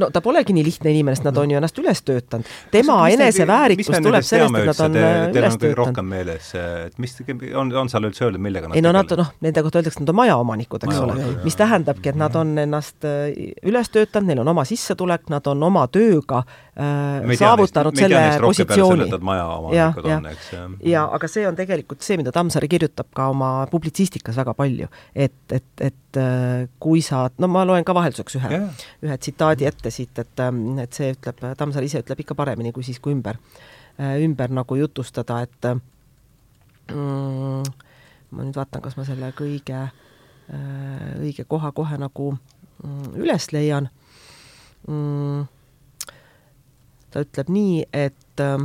no ta polegi nii lihtne inimene, sest nad on ju ennast üles töötanud. tema eneseväärikus tuleb sellest, et nad on te, äh, üles töötanud. rohkem meeles, et mis, on, on seal üldse öeldud, millega nad ei no nad, noh, nende kohta öeldakse, nad on majaomanikud, eks ole, mis tähendabki, et nad on ennast äh, üles töötanud, neil on oma sissetulek, nad on oma tööga äh, saavutanud selle positsiooni. ja, ja, ja aga see on tegelikult see, mida Tammsaare kirjutab ka oma publitsistikas väga palju, et, et, et äh, kui sa, no ma loen ka vahelduseks ühe, ühe tsitaadi ette siit, et, ähm, et see ütleb, Tammsaar ise ütleb ikka paremini kui siis, kui ümber, äh, ümber nagu jutustada, et mm, ma nüüd vaatan, kas ma selle kõige, õige koha kohe nagu mm, üles leian. Mm, ta ütleb nii, et äh,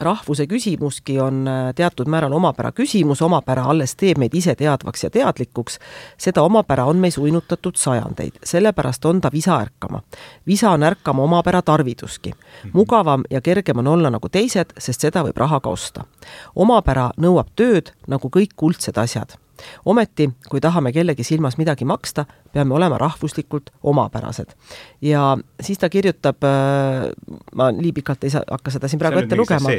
rahvuse küsimuski on äh, teatud määral omapära küsimus, omapära alles teeb meid ise teadvaks ja teadlikuks. seda omapära on meis uinutatud sajandeid, sellepärast on ta visa ärkama. visa on ärkama omapära tarviduski. mugavam ja kergem on olla nagu teised, sest seda võib rahaga osta. omapära nõuab tööd nagu kõik kuldsed asjad ometi, kui tahame kellegi silmas midagi maksta, peame olema rahvuslikult omapärased. ja siis ta kirjutab, äh, ma nii pikalt ei saa, hakka seda siin praegu ette lugema.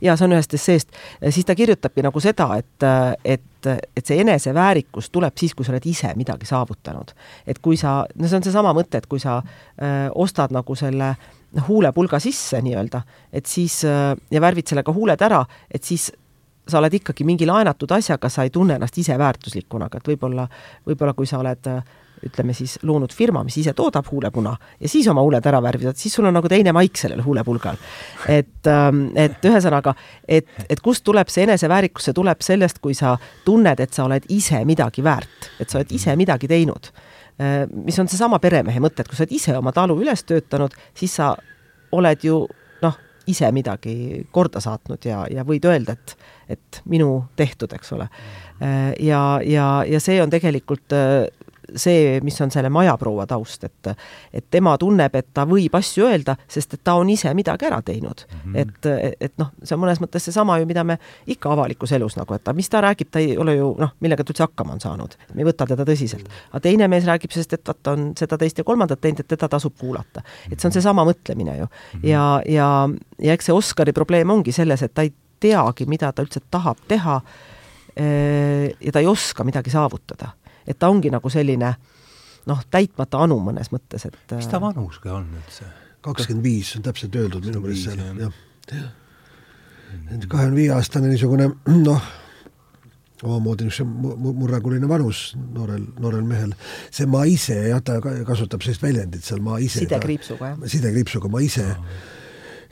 jaa, see on ühest esseest, siis ta kirjutabki nagu seda, et, et, et see eneseväärikus tuleb siis, kui sa oled ise midagi saavutanud. et kui sa, no see on seesama mõte, et kui sa äh, ostad nagu selle huulepulga sisse nii-öelda, et siis äh, ja värvid sellega huuled ära, et siis sa oled ikkagi mingi laenatud asjaga, sa ei tunne ennast ise väärtuslikuna, aga et võib-olla, võib-olla kui sa oled ütleme siis loonud firma, mis ise toodab huulepuna ja siis oma huuled ära värvid, siis sul on nagu teine maik sellel huulepulgal. et, ähm, et ühesõnaga, et, et kust tuleb see eneseväärikus, see tuleb sellest, kui sa tunned, et sa oled ise midagi väärt, et sa oled ise midagi teinud. Äh, mis on seesama peremehe mõte, et kui sa oled ise oma talu üles töötanud, siis sa oled ju ise midagi korda saatnud ja, ja võid öelda, et, et minu tehtud, eks ole. Äh, ja, ja, ja see on tegelikult äh, see, mis on selle majaproua taust, et et tema tunneb, et ta võib asju öelda, sest et ta on ise midagi ära teinud mm. -hmm. et, et noh, see on mõnes mõttes seesama ju, mida me ikka avalikus elus nagu, et mis ta räägib, ta ei ole ju noh, millega ta üldse hakkama on saanud, me ei võta teda tõsiselt. aga teine mees räägib, sest et vaata, on seda, teist ja kolmandat teinud, et teda tasub kuulata. et see on seesama mõtlemine ju. ja, ja, ja eks see Oskari probleem ongi selles, et ta ei teagi, mida ta üldse tahab teha eh, ja ta ei oska midagi saavutada et ta ongi nagu selline noh, täitmata anu mõnes mõttes, et mis ta vanus ka on üldse? kakskümmend viis on täpselt öeldud minu meelest seal, jah, jah. et kahekümne viie aastane niisugune noh, omamoodi niisugune murranguline vanus noorel, noorel mehel. see ma ise, jah, ta kasutab sellist väljendit seal ma ise. sidekriipsuga, jah. sidekriipsuga ma ise oh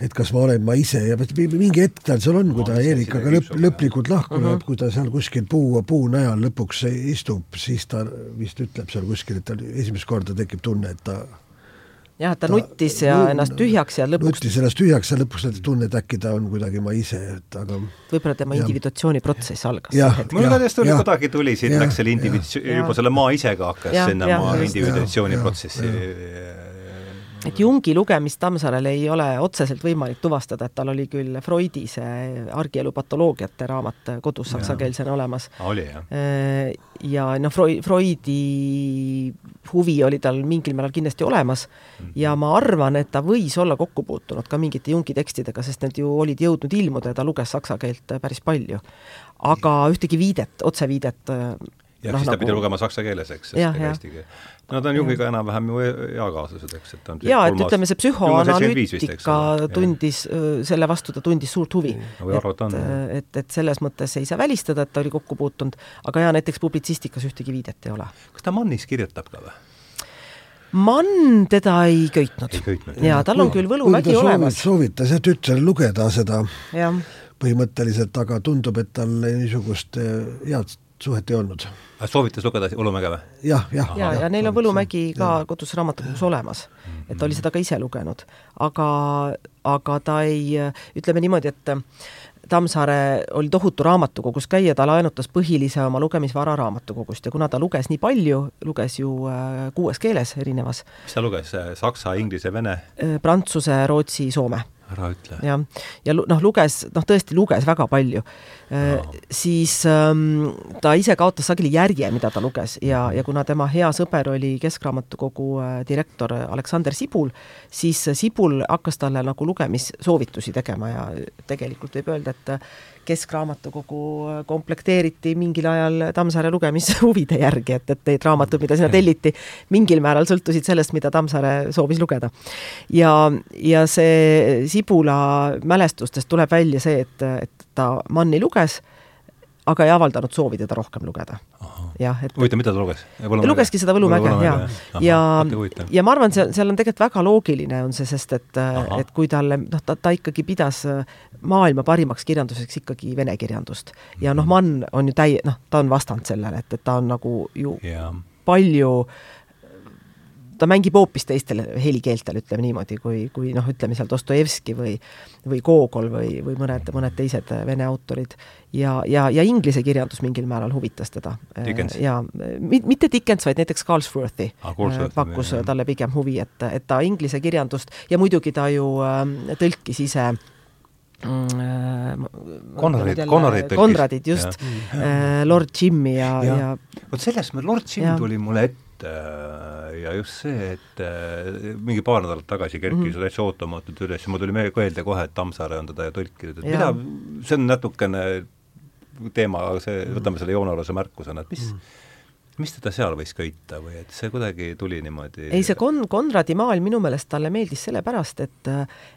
et kas ma olen ma ise ja mingi hetk tal seal on, kui ta Erikaga lõpp, lõplikult lahku mhm. läheb uh -huh., kui ta seal kuskil puu, puunajal lõpuks istub, siis ta vist ütleb seal kuskil, et tal esimest korda tekib tunne, et ta jah, ta nuttis ja nut, ennast tühjaks ja lõpuks nuttis ennast tühjaks ja lõpuks ta tunne, et äkki ta on kuidagi ma ise, et aga võib-olla tema individuatsiooniprotsess algas. mul igatahes tuli, kuidagi tuli siit, läks selle individu-, juba selle ma isega hakkas sinna ma individuatsiooniprotsessi et Jungi lugemist Tammsaarel ei ole otseselt võimalik tuvastada, et tal oli küll Freudi see argielu patoloogiate raamat kodus saksakeelsena olemas. oli jah. Äh, ja noh, Freudi huvi oli tal mingil määral kindlasti olemas mhm. ja ma arvan, et ta võis olla kokku puutunud ka mingite Jungi tekstidega, sest need ju olid jõudnud ilmuda ja ta luges saksa keelt päris palju. aga ühtegi viidet, otseviidet ja no, siis ta nagu... pidi lugema saksa keeles, eks, sest ega eesti keel. no ta on Jungiga enam-vähem ju eakaaslased, eks, et ta on jaa, et ütleme, see psühhoanalüütika tundis, selle vastu ta tundis suurt huvi. et, et, et selles mõttes ei saa välistada, et ta oli kokku puutunud, aga jaa, näiteks publitsistikas ühtegi viidet ei ole. kas ta Mannis kirjutab ka või? Mann teda ei köitnud. jaa, tal on küll Võlumägi olemas. soovitas jah tütrel lugeda seda ja. põhimõtteliselt, aga tundub, et tal niisugust head suhet ei olnud. soovitas lugeda Võlumäge või? jah, jah. ja, ja, ja neil on Võlumägi ka ja. kodus raamatukogus olemas, et ta oli seda ka ise lugenud, aga, aga ta ei, ütleme niimoodi, et Tammsaare oli tohutu raamatukogus käija, ta laenutas põhilise oma lugemisvara raamatukogust ja kuna ta luges nii palju, luges ju äh, kuues keeles erinevas. mis ta luges, saksa, inglise, vene? Äh, prantsuse, rootsi, soome ära ütle. jah, ja noh, luges, noh tõesti luges väga palju. No.. siis ähm, ta ise kaotas sageli järje, mida ta luges ja, ja kuna tema hea sõber oli Keskraamatukogu äh, direktor Aleksander Sibul, siis Sibul hakkas talle nagu lugemissoovitusi tegema ja tegelikult võib öelda, et Keskraamatukogu komplekteeriti mingil ajal Tammsaare lugemishuvide järgi, et, et need raamatud, mida sinna telliti, mingil määral sõltusid sellest, mida Tammsaare soovis lugeda. ja, ja see Sibula mälestustest tuleb välja see, et, et ta Manni luges aga ei avaldanud soovi teda rohkem lugeda. jah, et huvitav, mida ta luges? lugeski seda Võlumäge, jaa. ja, ja, ja ma arvan, see, seal on tegelikult väga loogiline, on see, sest et, et kui talle, noh, ta, ta ikkagi pidas maailma parimaks kirjanduseks ikkagi vene kirjandust. ja noh, Mann on ju täi-, noh, ta on vastand sellele, et, et ta on nagu ju ja. palju äh, ta mängib hoopis teistel helikeeltel, ütleme niimoodi, kui, kui noh, ütleme seal Dostojevski või või Gogol või, või mõned, mõned teised vene autorid. ja, ja, ja inglise kirjandus mingil määral huvitas teda. ja mitte Dickens, vaid näiteks Galsworthi ah, pakkus jah. talle pigem huvi, et, et ta inglise kirjandust ja muidugi ta ju äh, tõlkis ise Konradit, Konradit tõlkis. Konradit, just, äh, Lord Jimmy ja, ja, ja vot sellest, Lord Jim tuli mulle ette Äh, ja just see, et äh, mingi paar nädalat tagasi kerkis mm -hmm. täitsa ootamatult üles ja mul tuli meelde kohe, et Tammsaare on teda ju tõlkinud, et mida, see on natukene teema, aga see, võtame selle joonealuse märkusena, et mis mm -hmm mis teda seal võis köita või et see kuidagi tuli niimoodi? ei, see Kon-, Konradi maailm minu meelest talle meeldis sellepärast, et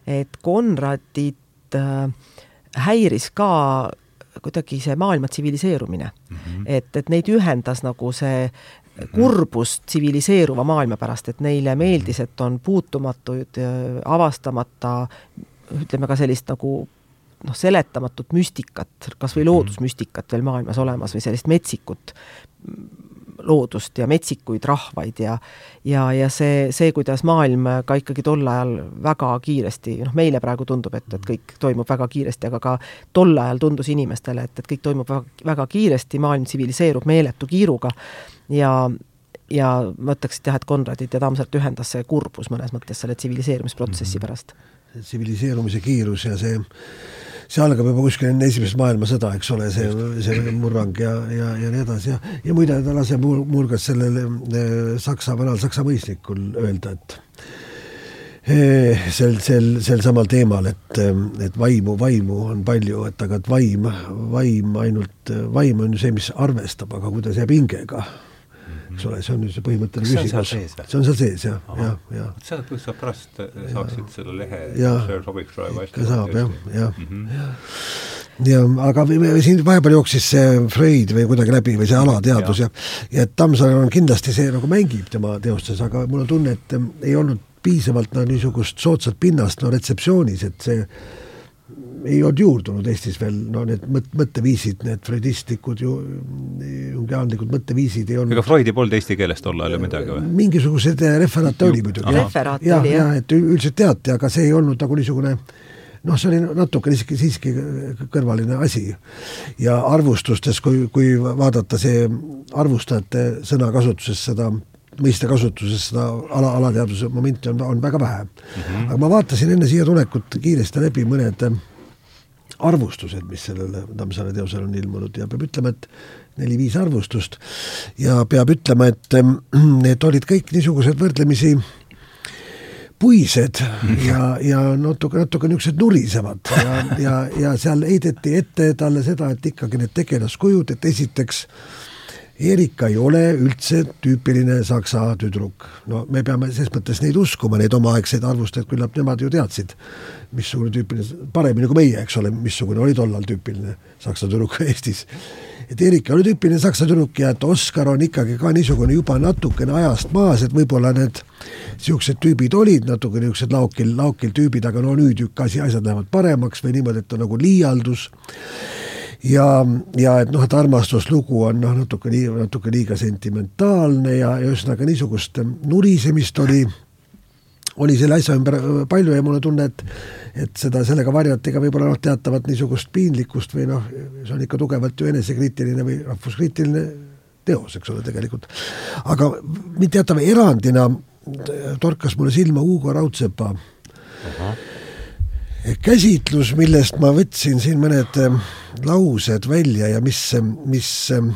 et Konradit äh, häiris ka kuidagi see maailma tsiviliseerumine mm. -hmm. et, et neid ühendas nagu see kurbust tsiviliseeruva maailma pärast, et neile meeldis, et on puutumatuid, avastamata, ütleme ka sellist nagu noh, seletamatut müstikat, kas või loodusmüstikat veel maailmas olemas või sellist metsikut loodust ja metsikuid rahvaid ja ja, ja see, see, kuidas maailm ka ikkagi tol ajal väga kiiresti, noh, meile praegu tundub, et, et kõik toimub väga kiiresti, aga ka tol ajal tundus inimestele, et, et kõik toimub väga, väga kiiresti, maailm tsiviliseerub meeletu kiiruga ja ja ma ütleks, et jah, et Konradit ja Tammsaart ühendas see kurbus mõnes mõttes selle tsiviliseerumisprotsessi mhm. pärast. tsiviliseerumise kiirus ja see see algab juba kuskil enne esimest maailmasõda, eks ole, see, see murrang ja, ja, ja nii edasi ja, ja muide, ta laseb muuhulgas sellel eh, Saksa, vanal Saksa mõisnikul öelda, et eh, sel, sel, sel samal teemal, et, et vaimu, vaimu on palju, et aga et vaim, vaim ainult, vaim on ju see, mis arvestab, aga kuidas jääb hingega eks ole, see on nüüd see põhimõtteline küsimus. see on seal sees, jah, jah, jah. seda sa pärast saaksid selle lehe, see sobiks praegu hästi. ikka saab jah, jah, mhm. jah. Ja aga siin vahepeal jooksis see Freud või kuidagi läbi või see alateadvus ja, ja et Tammsaar on kindlasti see nagu mängib tema teostes, aga mul on tunne, et ei olnud piisavalt no niisugust soodsat pinnast no retseptsioonis, et see ei olnud juurdunud Eestis veel, no need mõt-, mõtteviisid, need freudistlikud ju, jungiaanlikud mõtteviisid ei olnud ega Freudi polnud eesti keeles tol ajal ju midagi või? mingisuguseid referaate oli muidugi. referaat ja, oli, jah. jah, et üldiselt teati, aga see ei olnud nagu niisugune noh, see oli natukene siiski, siiski kõrvaline asi. ja arvustustes, kui, kui vaadata see arvustajate sõnakasutuses seda mõistekasutuses seda ala, alateadvuse momenti on, on väga vähe mm. -hmm. aga ma vaatasin enne siia tulekut kiiresti läbi mõned arvustused, mis sellele Tammsaare teosele on ilmunud ja peab ütlema, et neli-viis arvustust. Ja peab ütlema, et need olid kõik niisugused võrdlemisi puised ja, ja natuke, natuke niisugused nurisevad ja, ja, ja seal heideti ette talle seda, et ikkagi need tegelaskujud, et esiteks äh, Erika ei ole üldse tüüpiline saksa tüdruk. no me peame ses mõttes neid uskuma, neid omaaegseid arvustajaid, küllap nemad ju teadsid, missugune tüüpiline, paremini kui meie, eks ole, missugune oli tollal tüüpiline saksa tüdruk Eestis. et Erika oli tüüpiline saksa tüdruk ja et Oskar on ikkagi ka niisugune juba natukene ajast maas, et võib-olla need niisugused tüübid olid natuke niisugused laokil, laokil tüübid, aga no nüüd ikka asi, asjad lähevad paremaks või niimoodi, et on nagu liialdus ja, ja et noh, et armastuslugu on noh, natuke nii, natuke liiga sentimentaalne ja, ja ühesõnaga niisugust nurisemist oli, oli selle asja ümber palju ja mul on tunne, et et seda, sellega varjati ka võib-olla noh, teatavat niisugust piinlikkust või noh, see on ikka tugevalt ju enesekriitiline või rahvuskriitiline teos, eks ole, tegelikult. aga teatava erandina torkas mulle silma Hugo Raudsepa uh -huh käsitlus, millest ma võtsin siin mõned ähm, laused välja ja mis, ähm, mis ähm,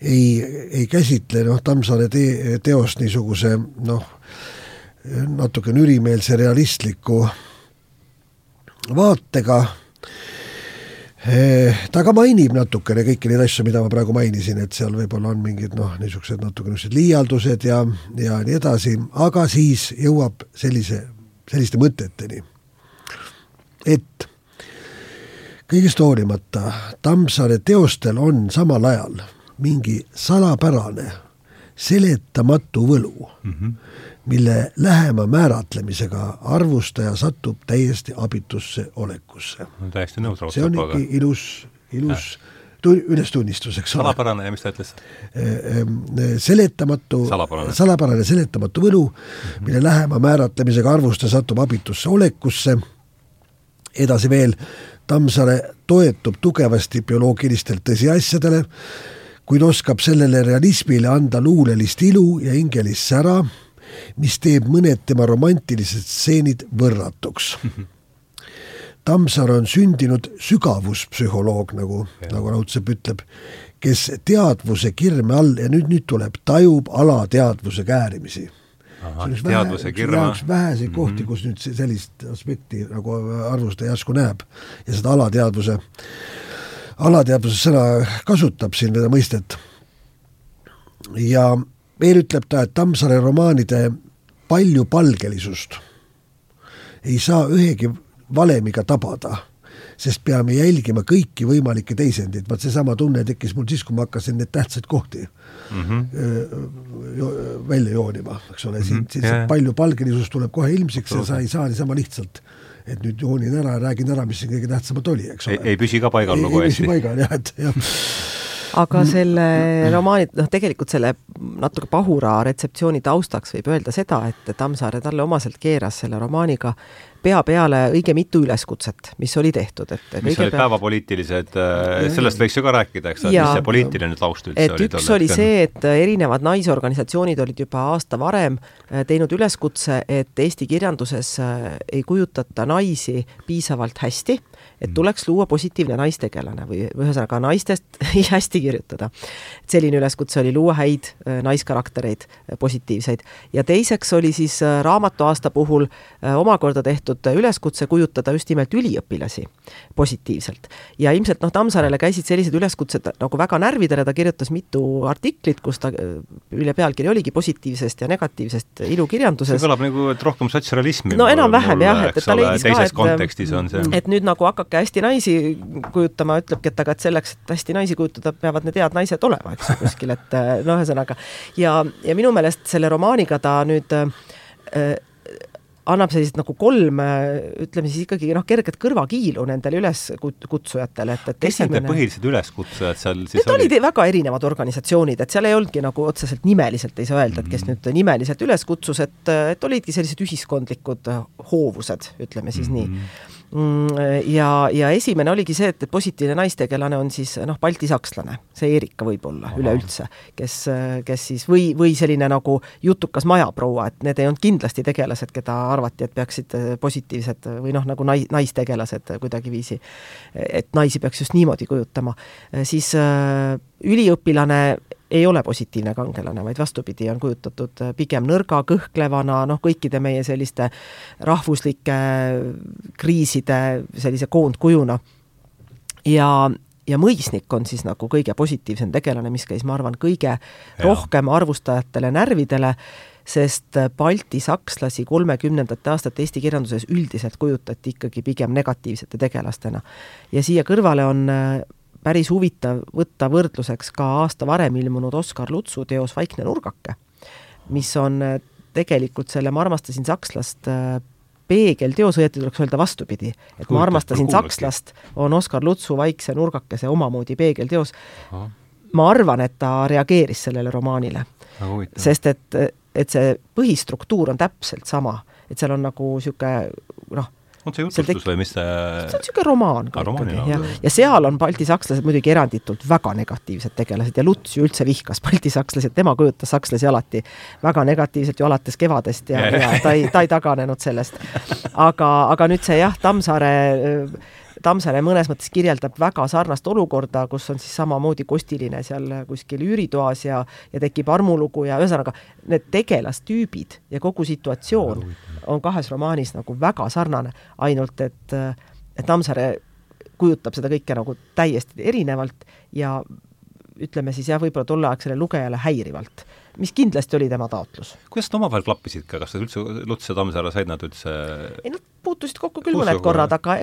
ei, ei käsitle noh, Tammsaare te teost niisuguse noh, natuke nürimeelse realistliku vaatega. Äh, ta ka mainib natukene kõiki neid asju, mida ma praegu mainisin, et seal võib-olla on mingid noh, niisugused natuke niisugused liialdused ja, ja nii edasi, aga siis jõuab sellise, selliste mõteteni et kõigest hoolimata Tammsaare teostel on samal ajal mingi salapärane seletamatu võlu mm, -hmm. mille lähema määratlemisega arvustaja satub täiesti abitusse olekusse. täiesti nõus. see on ikka ilus, ilus tu-, ülestunnistus, eks ole. salapärane ja mis ta ütles? seletamatu, salapärane seletamatu võlu mm, -hmm. mille lähema määratlemisega arvustaja satub abitusse olekusse edasi veel, Tammsaare toetub tugevasti bioloogilistele tõsiasjadele, kuid oskab sellele realismile anda luulelist ilu ja hingelist sära, mis teeb mõned tema romantilised stseenid võrratuks. Tammsaar on sündinud sügavuspsühholoog, nagu, nagu Raudsepp ütleb, kes teadvuse kirme all ja nüüd, nüüd tuleb, tajub alateadvuse käärimisi teadvuse kirma. üks väheseid kohti, mhm. kus nüüd sellist aspekti nagu arvustaja järsku näeb ja seda alateadvuse, alateadvuse sõna kasutab siin, seda mõistet. ja veel ütleb ta, et Tammsaare romaanide paljupalgelisust ei saa ühegi valemiga tabada sest peame jälgima kõiki võimalikke teisendeid, vaat seesama tunne tekkis mul siis, kui ma hakkasin neid tähtsaid kohti mm -hmm. jo välja joonima, eks ole, siin, siin yeah. palju palgelisus tuleb kohe ilmsiks ja sa ei saa niisama lihtsalt et nüüd joonin ära ja räägin ära, mis siin kõige tähtsamat oli, eks ole. ei püsi ka paigal nagu hästi. ei püsi paigal jah, et jah aga selle romaani, noh, tegelikult selle natuke pahura retseptsiooni taustaks võib öelda seda, et Tammsaare talle omaselt keeras selle romaaniga pea peale õige mitu üleskutset, mis oli tehtud, et mis olid pea... päevapoliitilised, äh, sellest võiks ju ka rääkida, eks, et mis see poliitiline taust üldse et oli? üks oli see, et erinevad naisorganisatsioonid olid juba aasta varem äh, teinud üleskutse, et Eesti kirjanduses äh, ei kujutata naisi piisavalt hästi et mm. tuleks luua positiivne naistegelane või ühesõnaga naistest hästi kirjutada. et selline üleskutse oli luua häid äh, naiskaraktereid, äh, positiivseid. ja teiseks oli siis äh, raamatuaasta puhul omakorda tehtud üleskutse kujutada just nimelt üliõpilasi positiivselt. ja ilmselt noh, Tammsaarele käisid sellised üleskutsed nagu väga närvidele, ta kirjutas mitu artiklit, kus ta üle pealkiri oligi positiivsest ja negatiivsest ilukirjanduses. see kõlab nagu, et rohkem sotsialismi. no enam-vähem jah, et, et ta leidis ka, et kontekstis on see. et nüüd nagu hakake hästi naisi kujutama, ütlebki, et aga et selleks, et hästi naisi kujutada, peavad need head naised olema, eks ju, kuskil, et no ühesõnaga. ja, ja minu meelest selle romaaniga ta nüüd äh, annab sellised nagu kolm, ütleme siis ikkagi noh, kerget kõrvakiilu nendele üleskutsujatele, et, et kes esimene... need põhilised üleskutsujad seal siis Need olid? olid väga erinevad organisatsioonid, et seal ei olnudki nagu otseselt nimeliselt ei saa öelda, et kes -hmm. nüüd nimeliselt üles kutsus, et, et olidki sellised ühiskondlikud hoovused, ütleme siis mm -hmm. nii Mm, ja, ja esimene oligi see, et, positiivne naistegelane on siis noh, baltisakslane, see Erika võib-olla üleüldse, kes, kes siis või, või selline nagu jutukas majaproua, et need ei olnud kindlasti tegelased, keda arvati, et peaksid positiivsed või noh, nagu nai-, naistegelased kuidagiviisi, et naisi peaks just niimoodi kujutama, siis üliõpilane ei ole positiivne kangelane, vaid vastupidi, on kujutatud äh, pigem nõrga, kõhklevana, noh, kõikide meie selliste rahvuslike kriiside sellise koondkujuna. ja, ja mõisnik on siis nagu kõige positiivsem tegelane, mis käis, ma arvan, kõige ja. rohkem arvustajatele närvidele, sest Balti sakslasi kolmekümnendate aastate eesti kirjanduses üldiselt kujutati ikkagi pigem negatiivsete tegelastena. ja siia kõrvale on äh, päris huvitav võtta võrdluseks ka aasta varem ilmunud Oskar Lutsu teos Vaikne nurgake, mis on äh, tegelikult selle Ma armastasin sakslast äh, peegelteos, õieti tuleks öelda vastupidi, et Ma armastasin sakslast on Oskar Lutsu Vaikse nurgakese omamoodi peegelteos. ma arvan, et ta reageeris sellele romaanile, sest et, et see põhistruktuur on täpselt sama, et seal on nagu niisugune noh, on see jutustus või mis see see on niisugune romaan ka ikkagi, jah. ja seal on baltisakslased muidugi eranditult väga negatiivsed tegelased ja Luts ju üldse vihkas baltisakslasi, et tema kujutas sakslasi alati väga negatiivselt ju alates kevadest ja, ja, ja ta ei, ta ei taganenud sellest. aga, aga nüüd see jah, Tammsaare Tammsaare mõnes mõttes kirjeldab väga sarnast olukorda, kus on siis samamoodi kostiline seal kuskil üüritoas ja, ja tekib armulugu ja ühesõnaga need tegelastüübid ja kogu situatsioon on kahes romaanis nagu väga sarnane, ainult et, et Tammsaare kujutab seda kõike nagu täiesti erinevalt ja ütleme siis jah, võib-olla tolleaegsele lugejale häirivalt, mis kindlasti oli tema taotlus. kuidas nad omavahel klappisid ka, kas nad üldse, Luts ja Tammsaare said nad üldse ei, nad puutusid kokku küll mõned korrad, aga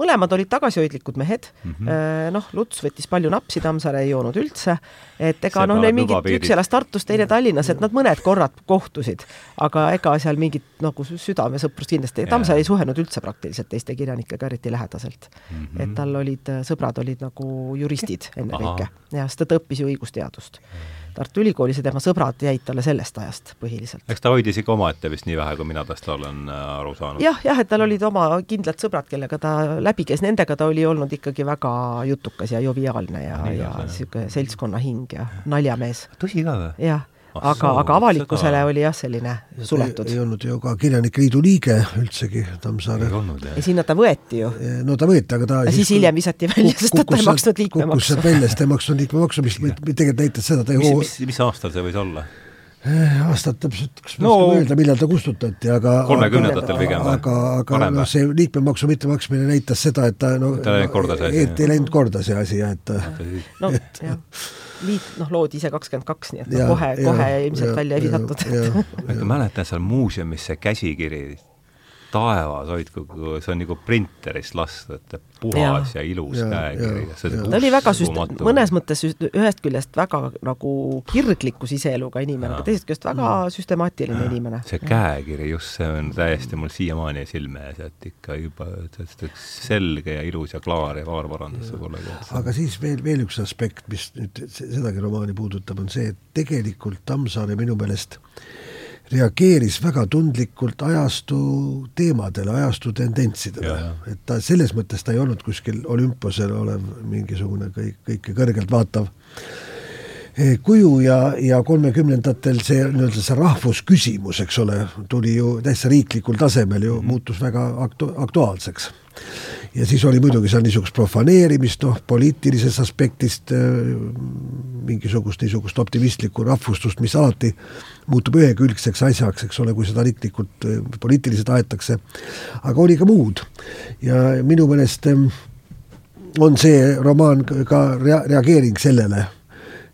mõlemad olid tagasihoidlikud mehed. Mm -hmm., noh, Luts võttis palju napsi, Tammsaare ei joonud üldse, et ega noh, neil mingit, üks elas Tartus, teine Tallinnas, et nad mõned korrad kohtusid, aga ega seal mingit nagu südamesõprust kindlasti, Tammsaare ei suhelnud üldse praktiliselt teiste kirjanikega eriti lähedaselt. Mm. -hmm. et tal olid, sõbrad olid nagu juristid ennekõike. Ja sest ta õppis ju õigusteadust. Mm. -hmm Tartu Ülikoolis ja tema sõbrad jäid talle sellest ajast põhiliselt. eks ta hoidis ikka omaette vist nii vähe, kui mina tast olen äh, aru saanud ja,. jah, jah, et tal olid oma kindlad sõbrad, kellega ta läbi käis, nendega ta oli olnud ikkagi väga jutukas ja joviaalne ja, ja niisugune seltskonna hing ja naljamees. tõsi ka või? jah aga, aga avalikkusele seda... oli jah, selline suletud. ei olnud ju ka Kirjanike Liidu liige üldsegi Tammsaare. ja sinna ta võeti ju. no ta võeti, aga ta ja siis hiljem visati välja, sest ta ei maksnud liikmemaksu. kukkus sealt välja, sest ta ei maksnud liikmemaksu, mis tegelikult näitas seda, ta ei mis, mis, mis aastal see võis olla? Eh, aastat täpselt, kas ma no, oskan öelda, millal ta kustutati, aga kolmekümnendatel pigem või? aga, aga noh, see liikmemaksu mittemaksmine näitas seda, et ta no ta ei läinud korda see asi. et ei läinud korda see asi jah, et no et, jah liit noh, loodi ise kakskümmend kaks, nii et noh, kohe, kohe ilmselt ja, välja ei visatud. ma mäletan seal muuseumis see käsikiri taevas, hoidku, see on nagu printerist lastud, et puhas ja, ja ilus ja, käekiri. ta oli väga süst-, mõnes mõttes ühest küljest väga nagu kirgliku siseeluga inimene, aga teisest küljest väga mm. süstemaatiline ja. inimene. see käekiri, just see on täiesti mul siiamaani silme ees, et ikka juba selge ja ilus ja klaar ja vaarvarandus võib-olla. aga siis veel, veel üks aspekt, mis nüüd sedagi romaani puudutab, on see, et tegelikult Tammsaare minu meelest reageeris väga tundlikult ajastu teemadele, ajastu tendentsidele, et ta selles mõttes ta ei olnud kuskil olümposel olev mingisugune kõik, kõike kõrgelt vaatav. E, kuju ja, ja kolmekümnendatel see nii-öelda see rahvusküsimus, eks ole, tuli ju täitsa riiklikul tasemel ju, mhm. muutus väga aktu-, aktuaalseks ja siis oli muidugi seal niisugust profaneerimist, noh, poliitilisest aspektist äh, mingisugust niisugust optimistlikku rahvustust, mis alati muutub ühekülgseks asjaks, eks ole, kui seda riiklikult äh, poliitiliselt aetakse, aga oli ka muud. ja minu meelest ähm, on see romaan ka rea-, reageering sellele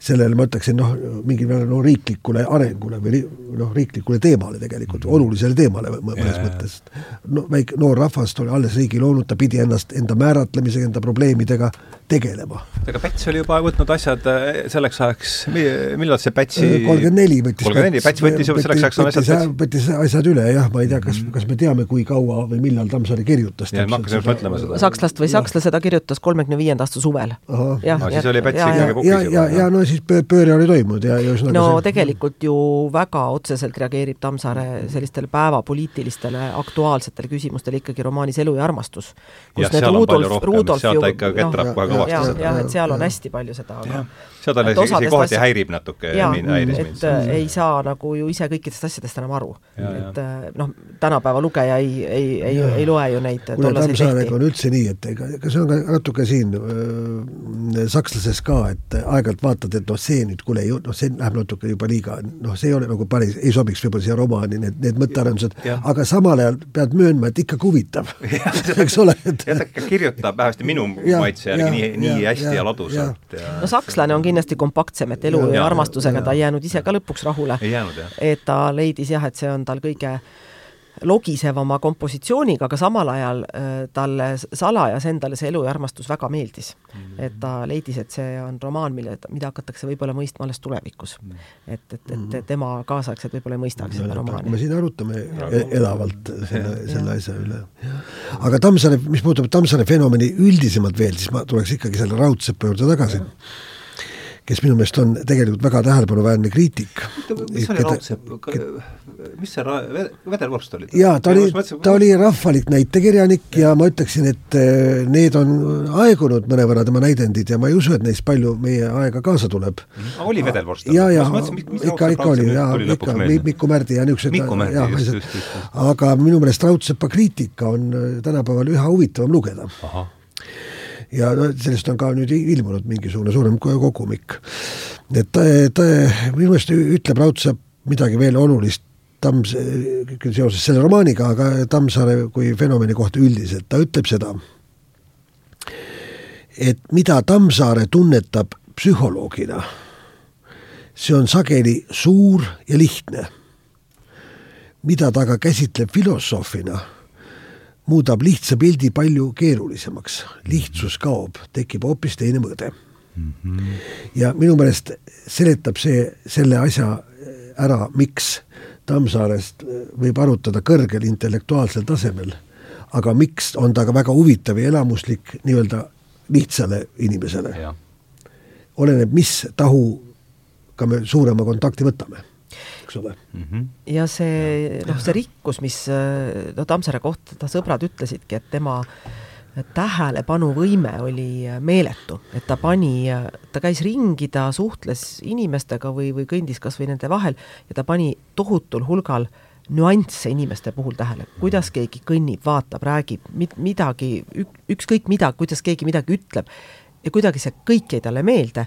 sellele ma ütleksin noh, mingil määral no riiklikule arengule või noh, riiklikule teemale tegelikult mm, -hmm. olulisele teemale mõnes mõttes. no väike noor rahvas oli alles riigi loonud, ta pidi ennast enda määratlemisega, enda probleemidega tegelema. aga Päts oli juba võtnud asjad äh, selleks ajaks, millal see Pätsi äh, kolmkümmend neli võttis kolmkümmend neli, Päts võttis juba selleks ajaks asjad Päts võttis asjad üle jah, ma ei tea, kas, mhm. kas me teame, kui kaua või millal Tammsaare kirjutas ja ma hakkasin just mõtlema seda. sakslast või sakslase ta kirjutas kolmekümne viienda aasta suvel. siis oli Päts ikkagi pukis juba. ja, ja no siis pööre oli toimunud ja, ja ühesõnaga no see... tegelikult ju väga otseselt reageerib Tammsaare sellistele päevapoliitilistele aktuaalsetele küsimustele ikkagi romaanis Elu ja armastus. jah, seal Rudolf, on palju rohkem, Rudolf sealt ta ikka ketrab kohe kõvasti seda. jah, et seal on hästi palju seda, aga seda isegi kohati häirib natuke. et äh, ei saa nagu ju ise kõikidest asjadest enam aru. et äh, noh, tänapäeva lugeja ei, ei, ei, ei loe ju neid kuule, Tammsaarega on üldse nii, et ega, ega see on ka natuke siin äh, sakslases ka, et aeg-ajalt vaatad, et noh, see nüüd kuule, noh, see läheb natuke juba liiga, noh, see ei ole nagu päris, ei sobiks võib-olla siia romaani, need, need mõttearendused, aga samal ajal pead möönma, et ikka huvitav eks ole, et ja ta ikka kirjutab vähemasti minu maitse järgi nii, nii hästi ja, ja ladusalt. no sakslane on kindlasti kompaktsem, et elu ja, ja armastusega ja, ta ei jäänud ise ka lõpuks rahule. et ta leidis jah, et see on tal kõige logisevama kompositsiooniga, aga samal ajal äh, talle salajas endale see elu ja armastus väga meeldis mm. -hmm. et ta leidis, et see on romaan, mille, mida hakatakse võib-olla mõistma alles tulevikus mm. -hmm. et, et, et mm. tema kaasaegsed võib-olla ei mõistagi seda romaani. me siin arutame e-, elavalt selle, selle asja üle. aga Tammsaare, mis puudutab Tammsaare fenomeni üldisemalt veel, siis ma tuleks ikkagi selle raudsepa juurde tagasi kes minu meelest on tegelikult väga tähelepanuväärne kriitik. mis oli Raudsepp, mis see ra-, Vedelvorst oli? jaa, ta oli, ta oli rahvalik näitekirjanik ja ma ütleksin, et eh, need on aegunud mõnevõrra, tema näidendid, ja ma ei usu, et neist palju meie aega kaasa tuleb. oli Vedelvorst? jaa, jaa, ikka, ikka oli, jaa, ikka, Mikku Märdi ja niisugused jah, asjad. aga minu meelest Raudsepa kriitika on eh, tänapäeval üha huvitavam lugeda. ahah ja no sellest on ka nüüd ilmunud mingisugune suurem kogumik. et ta, ta minu meelest ütleb Raudsepp midagi veel olulist Tams-, seoses selle romaaniga, aga Tammsaare kui fenomeni kohta üldiselt, ta ütleb seda, et mida Tammsaare tunnetab psühholoogina, see on sageli suur ja lihtne. mida ta aga käsitleb filosoofina muudab lihtsa pildi palju keerulisemaks, lihtsus kaob, tekib hoopis teine mõõde mm. -hmm. ja minu meelest seletab see selle asja ära, miks Tammsaarest võib arutada kõrgel intellektuaalsel tasemel, aga miks on ta ka väga huvitav ja elamuslik nii-öelda lihtsale inimesele. oleneb, mis tahuga me suurema kontakti võtame eks ole mm. -hmm. ja see, noh, see rikkus, mis no Tammsaare kohta ta sõbrad ütlesidki, et tema tähelepanuvõime oli meeletu, et ta pani, ta käis ringi, ta suhtles inimestega või, või kõndis kas või nende vahel ja ta pani tohutul hulgal nüansse inimeste puhul tähele, kuidas keegi kõnnib, vaatab, räägib mid, midagi, ükskõik mida, kuidas keegi midagi ütleb ja kuidagi see kõik jäi talle meelde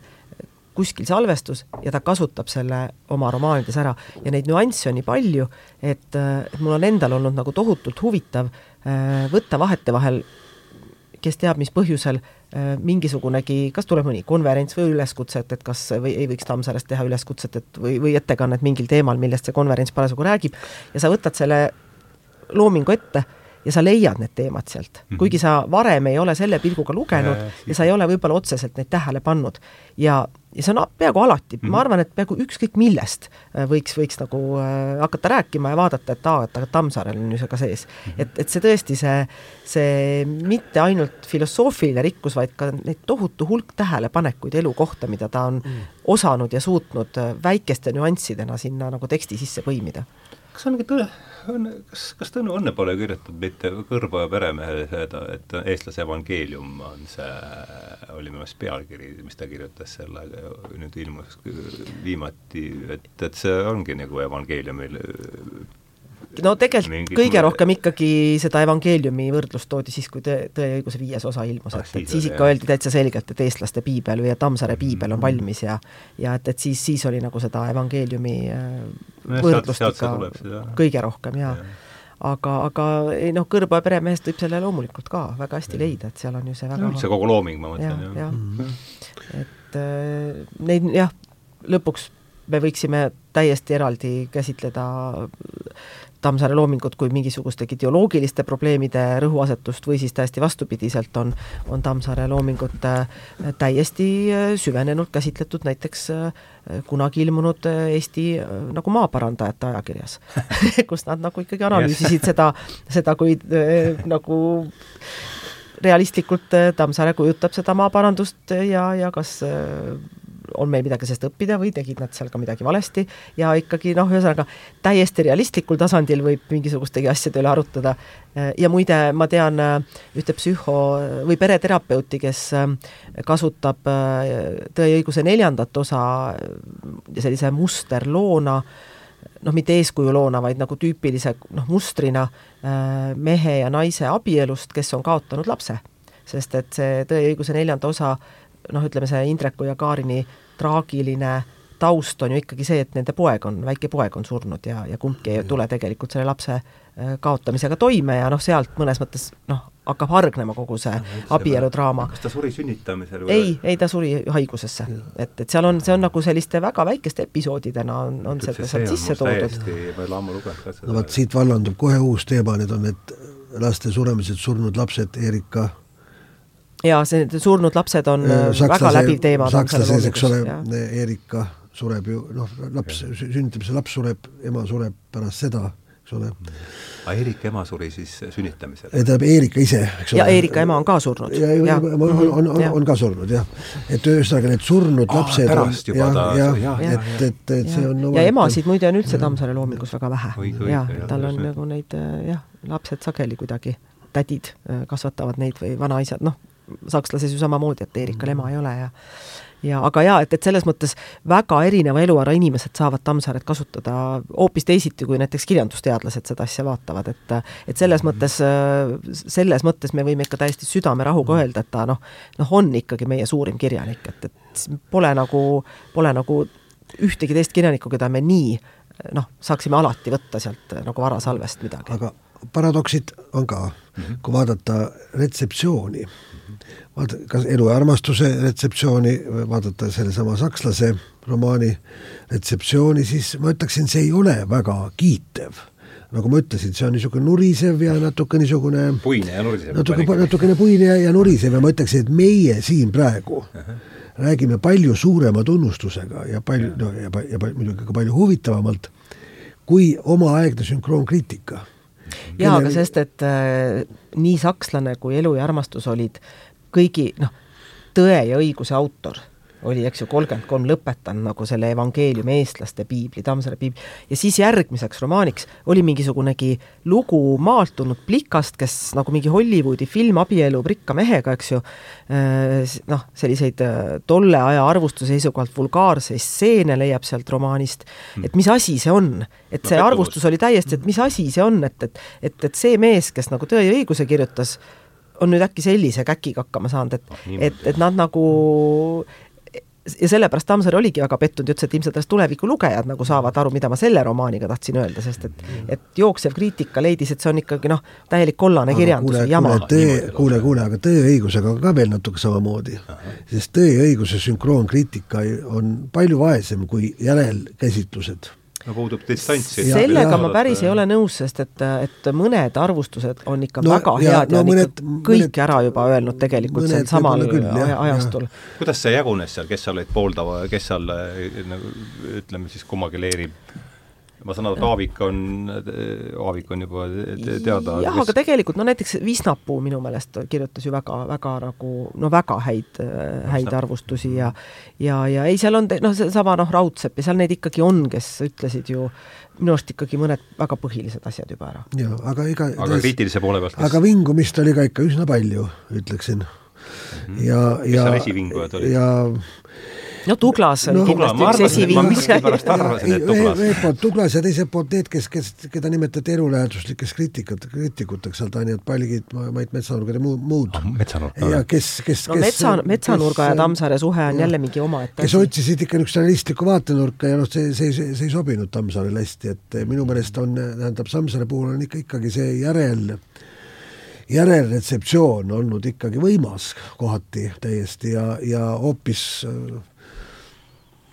kuskil salvestus ja ta kasutab selle oma romaanides ära. ja neid nüansse on nii palju, et, et mul on endal olnud nagu tohutult huvitav äh, võtta vahetevahel, kes teab, mis põhjusel, äh, mingisugunegi, kas tuleb mõni konverents või üleskutse, et, et kas või ei võiks Tammsaarest teha üleskutset, et või, või ettekannet mingil teemal, millest see konverents parasjagu räägib, ja sa võtad selle loomingu ette ja sa leiad need teemad sealt mm, -hmm. kuigi sa varem ei ole selle pilguga lugenud ja, ja sa ei ole võib-olla otseselt neid tähele pannud. ja, ja see on peaaegu alati mm, -hmm. ma mhm. arvan, et peaaegu ükskõik millest äh, võiks, võiks nagu äh, hakata rääkima ja vaadata, et aa, et aga Tammsaarel on ju see ka sees mm. -hmm. et, et see tõesti, see, see mitte ainult filosoofiline rikkus, vaid ka neid tohutu hulk tähelepanekuid elu kohta, mida ta on mm -hmm. osanud ja suutnud äh, väikeste nüanssidena sinna nagu teksti sisse põimida. kas on tõe, on, kas, kas Tõnu Õnne pole kirjutatud mitte Kõrva ja peremehele seda, et eestlase evangeelium on see, oli minu meelest pealkiri, mis ta kirjutas selle, nüüd ilmus viimati, et, et see ongi nagu evangeeliumil no tegelikult kõige rohkem ikkagi seda evangeeliumi võrdlust toodi siis, kui Tõe, Tõe ja õiguse viies osa ilmus, et, et siis ikka öeldi täitsa selgelt, et eestlaste piibel või Tammsaare piibel on valmis ja ja et, et siis, siis oli nagu seda evangeeliumi äh, võrdlust ikka kõige rohkem ja, ja aga, aga ei noh, Kõrboja peremehest võib selle loomulikult ka väga hästi leida, et seal on ju see väga üldse kogu looming, ma mõtlen, jah. jah. mm -hmm. et äh, neid jah, lõpuks me võiksime täiesti eraldi käsitleda Tammsaare loomingut kui mingisugustegi ideoloogiliste probleemide rõhuasetust või siis täiesti vastupidiselt on, on Tammsaare loomingut äh, täiesti äh, süvenenult käsitletud näiteks äh, kunagi ilmunud Eesti nagu maaparandajate ajakirjas kus nad nagu ikkagi analüüsisid seda, seda kui nagu realistlikult Tammsaare kujutab seda maaparandust ja, ja kas on meil midagi sellest õppida või tegid nad seal ka midagi valesti ja ikkagi noh, ühesõnaga täiesti realistlikul tasandil võib mingisugustegi asjade üle arutada. ja muide, ma tean ühte psühho- või pereterapeuti, kes kasutab Tõe ja õiguse neljandat osa sellise musterloona, noh, mitte eeskujuloona, vaid nagu tüüpilise noh, mustrina mehe ja naise abielust, kes on kaotanud lapse. sest et see Tõe ja õiguse neljanda osa noh, ütleme see Indreku ja Kaarini traagiline taust on ju ikkagi see, et nende poeg on, väike poeg on surnud ja, ja kumbki ei tule tegelikult selle lapse äh, kaotamisega toime ja noh, sealt mõnes mõttes noh, hakkab hargnema kogu see abieludraama. kas ta suri sünnitamisel või? ei, ei ta suri haigusesse. et, et seal on, see on nagu selliste väga väikeste episoodidena on, on see, see sealt sisse toodud. ma ei ole ammu lugenud ka seda. no vot, siit vallandub kohe uus teema, need on need laste suremised, surnud lapsed, Erika jaa, see, surnud lapsed on sakslase, väga läbiv teema. saksa sees, eks ole, Erika sureb ju, noh, laps, sünnitamise laps sureb, ema sureb pärast seda, eks ole. aga Erika ema suri siis sünnitamisel? tähendab, Erika ise, eks ole. ja Erika ema on ka surnud. ja, ja, on, on, on, on ka surnud, jah. et ühesõnaga need surnud Aa, lapsed pärast juba ta jah, jah, et, et, et see on ja emasid muide on üldse Tammsaare loomingus väga vähe. jaa, tal on nagu neid jah, lapsed sageli kuidagi tädid äh, kasvatavad neid või vanaisad, noh, sakslases ju samamoodi, et Eerikal ema ei ole ja ja aga jaa, et, et selles mõttes väga erineva eluala inimesed saavad Tammsaaret kasutada hoopis teisiti, kui näiteks kirjandusteadlased seda asja vaatavad, et et selles mõttes, selles mõttes me võime ikka täiesti südamerahuga öelda, et ta noh, noh on ikkagi meie suurim kirjanik, et, et pole nagu, pole nagu ühtegi teist kirjanikku, keda me nii noh, saaksime alati võtta sealt nagu varasalvest midagi. aga paradoksid on ka mm, -hmm. kui vaadata retseptsiooni vaata, kas Elu ja armastuse retseptsiooni, vaadata sellesama sakslase romaani retseptsiooni, siis ma ütleksin, see ei ole väga kiitev nagu ma ütlesin, see on niisugune nurisev ja natuke niisugune puine ja nurisev. natuke, natukene puine ja, ja nurisev ja ma ütleksin, et meie siin praegu uh -huh. räägime palju suurema tunnustusega ja palju, no ja, ja, ja muidugi ka palju huvitavamalt kui omaaegne sünkroonkriitika. jaa, aga sest, et äh, nii sakslane kui Elu ja armastus olid kõigi noh, Tõe ja õiguse autor oli, eks ju, kolmkümmend kolm lõpetanud nagu selle evangeeliumi eestlaste piibli, Tammsaare piibli, ja siis järgmiseks romaaniks oli mingisugunegi lugu maalt tulnud plikast, kes nagu mingi Hollywoodi film abiellub rikka mehega, eks ju, äh, noh, selliseid äh, tolle aja arvustuse seisukohalt vulgaarseid stseene leiab sealt romaanist, hmm. et mis asi see on. et see arvustus oli täiesti, et mis asi see on, et, et, et, et see mees, kes nagu Tõe ja õiguse kirjutas, on nüüd äkki sellise käkiga hakkama saanud, et oh, et, et nad nagu ja sellepärast Tammsaare oligi väga pettunud ja ütles, et ilmselt alles tuleviku lugejad nagu saavad aru, mida ma selle romaaniga tahtsin öelda, sest et et jooksev kriitika leidis, et see on ikkagi noh, täielik kollane aga kirjanduse kuule, jama. tõe, kuule, kuule, aga tõeõigusega on ka veel natuke samamoodi. sest tõeõiguse sünkroonkriitika on palju vaesem kui järelkäsitlused no puudub distants. sellega ma päris ei ole nõus, sest et, et mõned arvustused on ikka no, väga ja, head no, ja on mõned, ikka kõik mõned, ära juba öelnud tegelikult sel samal ajastul. kuidas see jagunes seal, kes seal olid pooldava, kes seal nagu ütleme siis kummagi leeri ma saan aru, et Aavik on, Aavik on juba teada. jah, aga tegelikult no näiteks Visnapuu minu meelest kirjutas ju väga, väga nagu no väga häid, häid arvustusi ja ja, ja ei, seal on noh, seesama noh, Raudsepp ja seal neid ikkagi on, kes ütlesid ju minu arust ikkagi mõned väga põhilised asjad juba ära. jaa, aga ega aga kriitilise poole pealt kes... aga vingumist oli ka ikka üsna palju, ütleksin mm. -hmm. ja, ja kes seal esivingujad olid? ja no Douglas oli no, kindlasti üks Douglas. ühelt poolt Douglas ja teiselt poolt need, kes, kes, keda nimetati eluläheduslikeks kriitikud, kriitikuteks seal, Daniel Palgid, Mait Metsanurgad ja muud, oh,. metsanurk. ja kes, kes no metsa, Metsanurga ja Tammsaare suhe on jälle mingi omaette kes otsisid ikka niisugust realistlikku vaatenurka ja noh, see, see, see, see ei sobinud Tammsaarele hästi, et minu meelest on, tähendab, Tammsaare puhul on ikka, ikkagi see järel järelretseptsioon olnud ikkagi võimas kohati täiesti ja, ja hoopis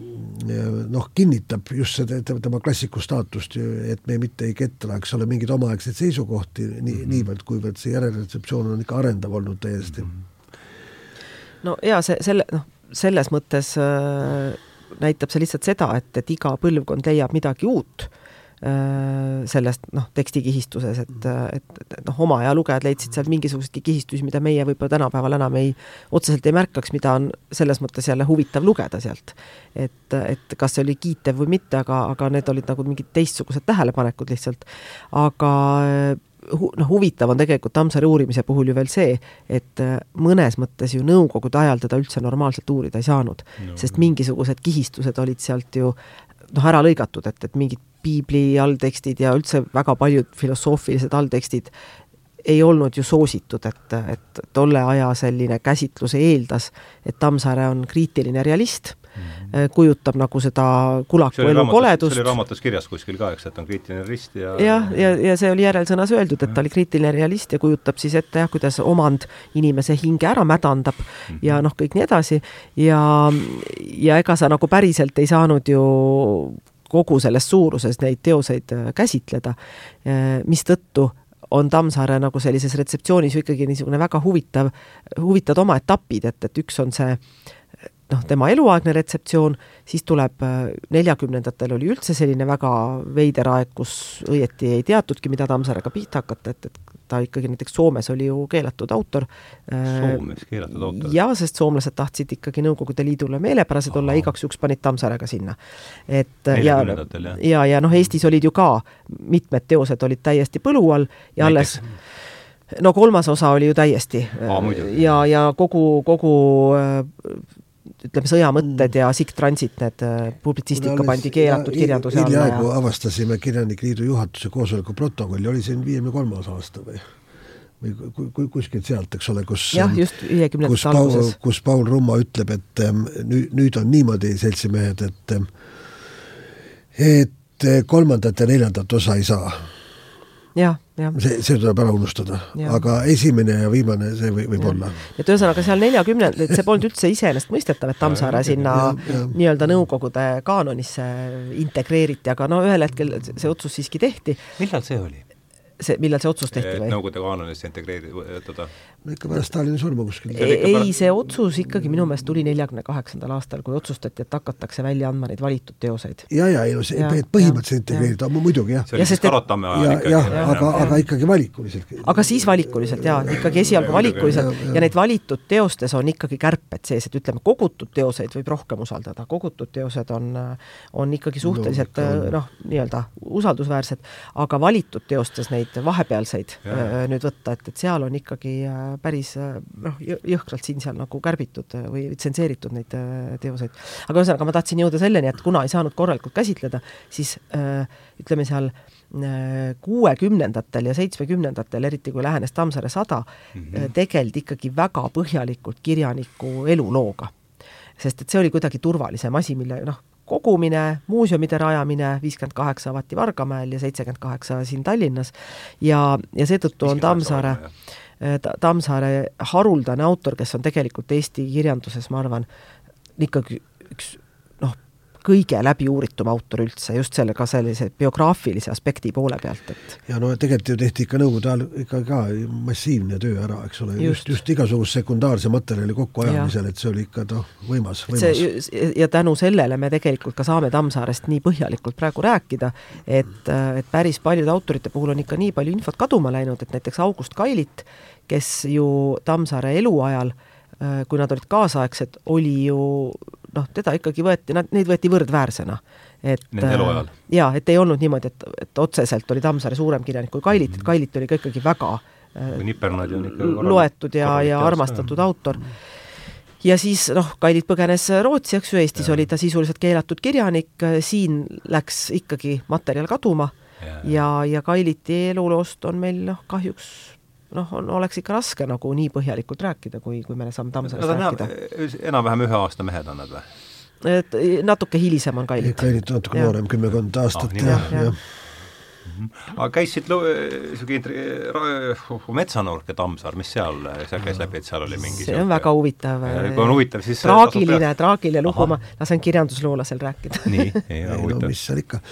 noh, kinnitab just seda tema klassiku staatust, et me mitte ei ketra, eks ole, mingeid omaaegseid seisukohti nii mm, -hmm. niivõrd, kuivõrd see järelretseptsioon on ikka arendav olnud täiesti mm. -hmm. no ja see, selle, noh, selles mõttes äh, näitab see lihtsalt seda, et, et iga põlvkond leiab midagi uut sellest noh, tekstikihistuses, et, et, et noh, oma aja lugejad leidsid sealt mingisuguseidki kihistusi, mida meie võib-olla tänapäeval enam ei, otseselt ei märkaks, mida on selles mõttes jälle huvitav lugeda sealt. et, et kas see oli kiitev või mitte, aga, aga need olid nagu mingid teistsugused tähelepanekud lihtsalt. aga hu-, noh, huvitav on tegelikult Tammsaare uurimise puhul ju veel see, et mõnes mõttes ju nõukogude ajal teda üldse normaalselt uurida ei saanud no., sest mingisugused kihistused olid sealt ju noh, ära lõigatud, et, et mingid piibli alltekstid ja üldse väga paljud filosoofilised alltekstid ei olnud ju soositud, et, et tolle aja selline käsitlus eeldas, et Tammsaare on kriitiline realist mm, -hmm. kujutab nagu seda kulaku elu raamatus, koledust. see oli raamatus kirjas kuskil ka, eks, et on kriitiline realist ja jah, ja, ja, ja see oli järelsõnas öeldud, et ta oli kriitiline realist ja kujutab siis ette jah, kuidas omand inimese hinge ära mädandab mm -hmm. ja noh, kõik nii edasi ja, ja ega sa nagu päriselt ei saanud ju kogu selles suuruses neid teoseid äh, käsitleda, äh, mistõttu on Tammsaare nagu sellises retseptsioonis ju ikkagi niisugune väga huvitav, huvitavad oma etapid, et, et üks on see noh, tema eluaegne retseptsioon, siis tuleb äh, neljakümnendatel oli üldse selline väga veider aeg, kus õieti ei teatudki, mida Tammsaarega pihta hakata, et, et ta ikkagi näiteks Soomes oli ju keelatud autor. Soomes keelatud autor? jaa, sest soomlased tahtsid ikkagi Nõukogude Liidule meelepärased Aha. olla, igaks juhuks panid Tammsaarega sinna. et ja, ja, ja noh, Eestis olid ju ka mitmed teosed olid täiesti põlu all ja näiteks? alles no kolmas osa oli ju täiesti Aa, ja, ja kogu, kogu ütleme, sõjamõtted mm. ja Sikk Transit, need äh, publitsistika pandi keelatud kirjanduse alla. hiljaaegu ja... avastasime Kirjanike Liidu juhatuse koosoleku protokolli, oli see viiekümne kolmas aasta või? või ku, ku, kuskilt sealt, eks ole, kus jah, just viiekümnendate alguses. kus Paul Rummo ütleb, et ähm, nüüd, nüüd on niimoodi, seltsimehed, et ähm, et kolmandat ja neljandat osa ei saa jah. See, see tuleb ära unustada, aga esimene ja viimane, see või, võib ja. olla. et ühesõnaga seal neljakümnend, et see polnud üldse iseenesestmõistetav, et Tammsaare sinna nii-öelda Nõukogude kaanonisse integreeriti, aga no ühel hetkel see otsus siiski tehti. millal see oli? see, millal see otsus tehti või? Nõukogude kaanonisse integreerida? No ikka pärast Stalini surma kuskil. ei, see otsus ikkagi minu meelest tuli neljakümne kaheksandal aastal, kui otsustati, et hakatakse välja andma neid valitud teoseid. ja, ja ei no see, et põhimõtteliselt integreerida, muidugi jah. see oli siis Karotamme ajal ikkagi. jah, aga, aga ikkagi valikuliselt. aga siis valikuliselt jaa, ikkagi esialgu valikuliselt ja, ja neid valitud teostes on ikkagi kärped sees, et ütleme, kogutud teoseid võib rohkem usaldada, kogutud teosed on, on ikkagi suhteliselt noh, nii-öelda usaldusväärsed, aga valitud teostes neid vahepealseid ja. nüüd võtta, et, et seal on ikkagi päris noh, jõhkralt siin-seal nagu kärbitud või tsenseeritud neid äh, teoseid. aga ühesõnaga, ma tahtsin jõuda selleni, et kuna ei saanud korralikult käsitleda, siis äh, ütleme seal äh, kuuekümnendatel ja seitsmekümnendatel, eriti kui lähenes Tammsaare sada mm, -hmm. tegeldi ikkagi väga põhjalikult kirjaniku elulooga. sest et see oli kuidagi turvalisem asi, mille noh, kogumine, muuseumide rajamine, viiskümmend kaheksa avati Vargamäel ja seitsekümmend kaheksa siin Tallinnas ja, ja seetõttu on Tammsaare äh, Äh, Tammsaare haruldane autor, kes on tegelikult Eesti kirjanduses, ma arvan, ikkagi kõige läbiuuritum autor üldse, just selle ka sellise biograafilise aspekti poole pealt, et ja no tegelikult ju tehti ikka Nõukogude ajal ikka ka massiivne töö ära, eks ole, just, just igasuguse sekundaarse materjali kokkuajamisel, et see oli ikka noh, võimas, võimas. ja tänu sellele me tegelikult ka saame Tammsaarest nii põhjalikult praegu rääkida, et, et päris paljude autorite puhul on ikka nii palju infot kaduma läinud, et näiteks August Kailit, kes ju Tammsaare eluajal kui nad olid kaasaegsed, oli ju noh, teda ikkagi võeti, nad, neid võeti võrdväärsena. et Nende eluajal? Äh, jaa, et ei olnud niimoodi, et, et otseselt oli Tammsaare suurem kirjanik kui Kailit, et Kailit oli ka ikkagi väga äh, Nippernadi on ikka loetud ja, ja armastatud autor ja siis noh, Kailit põgenes Rootsi, eks ju, Eestis ja. oli ta sisuliselt keelatud kirjanik, siin läks ikkagi materjal kaduma ja, ja, ja Kailiti eluloost on meil noh, kahjuks noh, on, oleks ikka raske nagu nii põhjalikult rääkida, kui, kui me saame Tammsaarest no, rääkida. enam-vähem ühe aasta mehed on nad või? et natuke hilisem on Kailit. Kailit natuke noorem, kümmekond aastat oh, jah, jah ja. Mhm. aga käisid niisugune metsanurk ja Tammsaar, mis seal, seal käis läbi, et seal oli mingi see on väga huvitav. kui on huvitav, siis traagiline, traagiline lugu, ma lasen kirjandusloolasel rääkida. nii, ei, huvitav. no mis seal ikka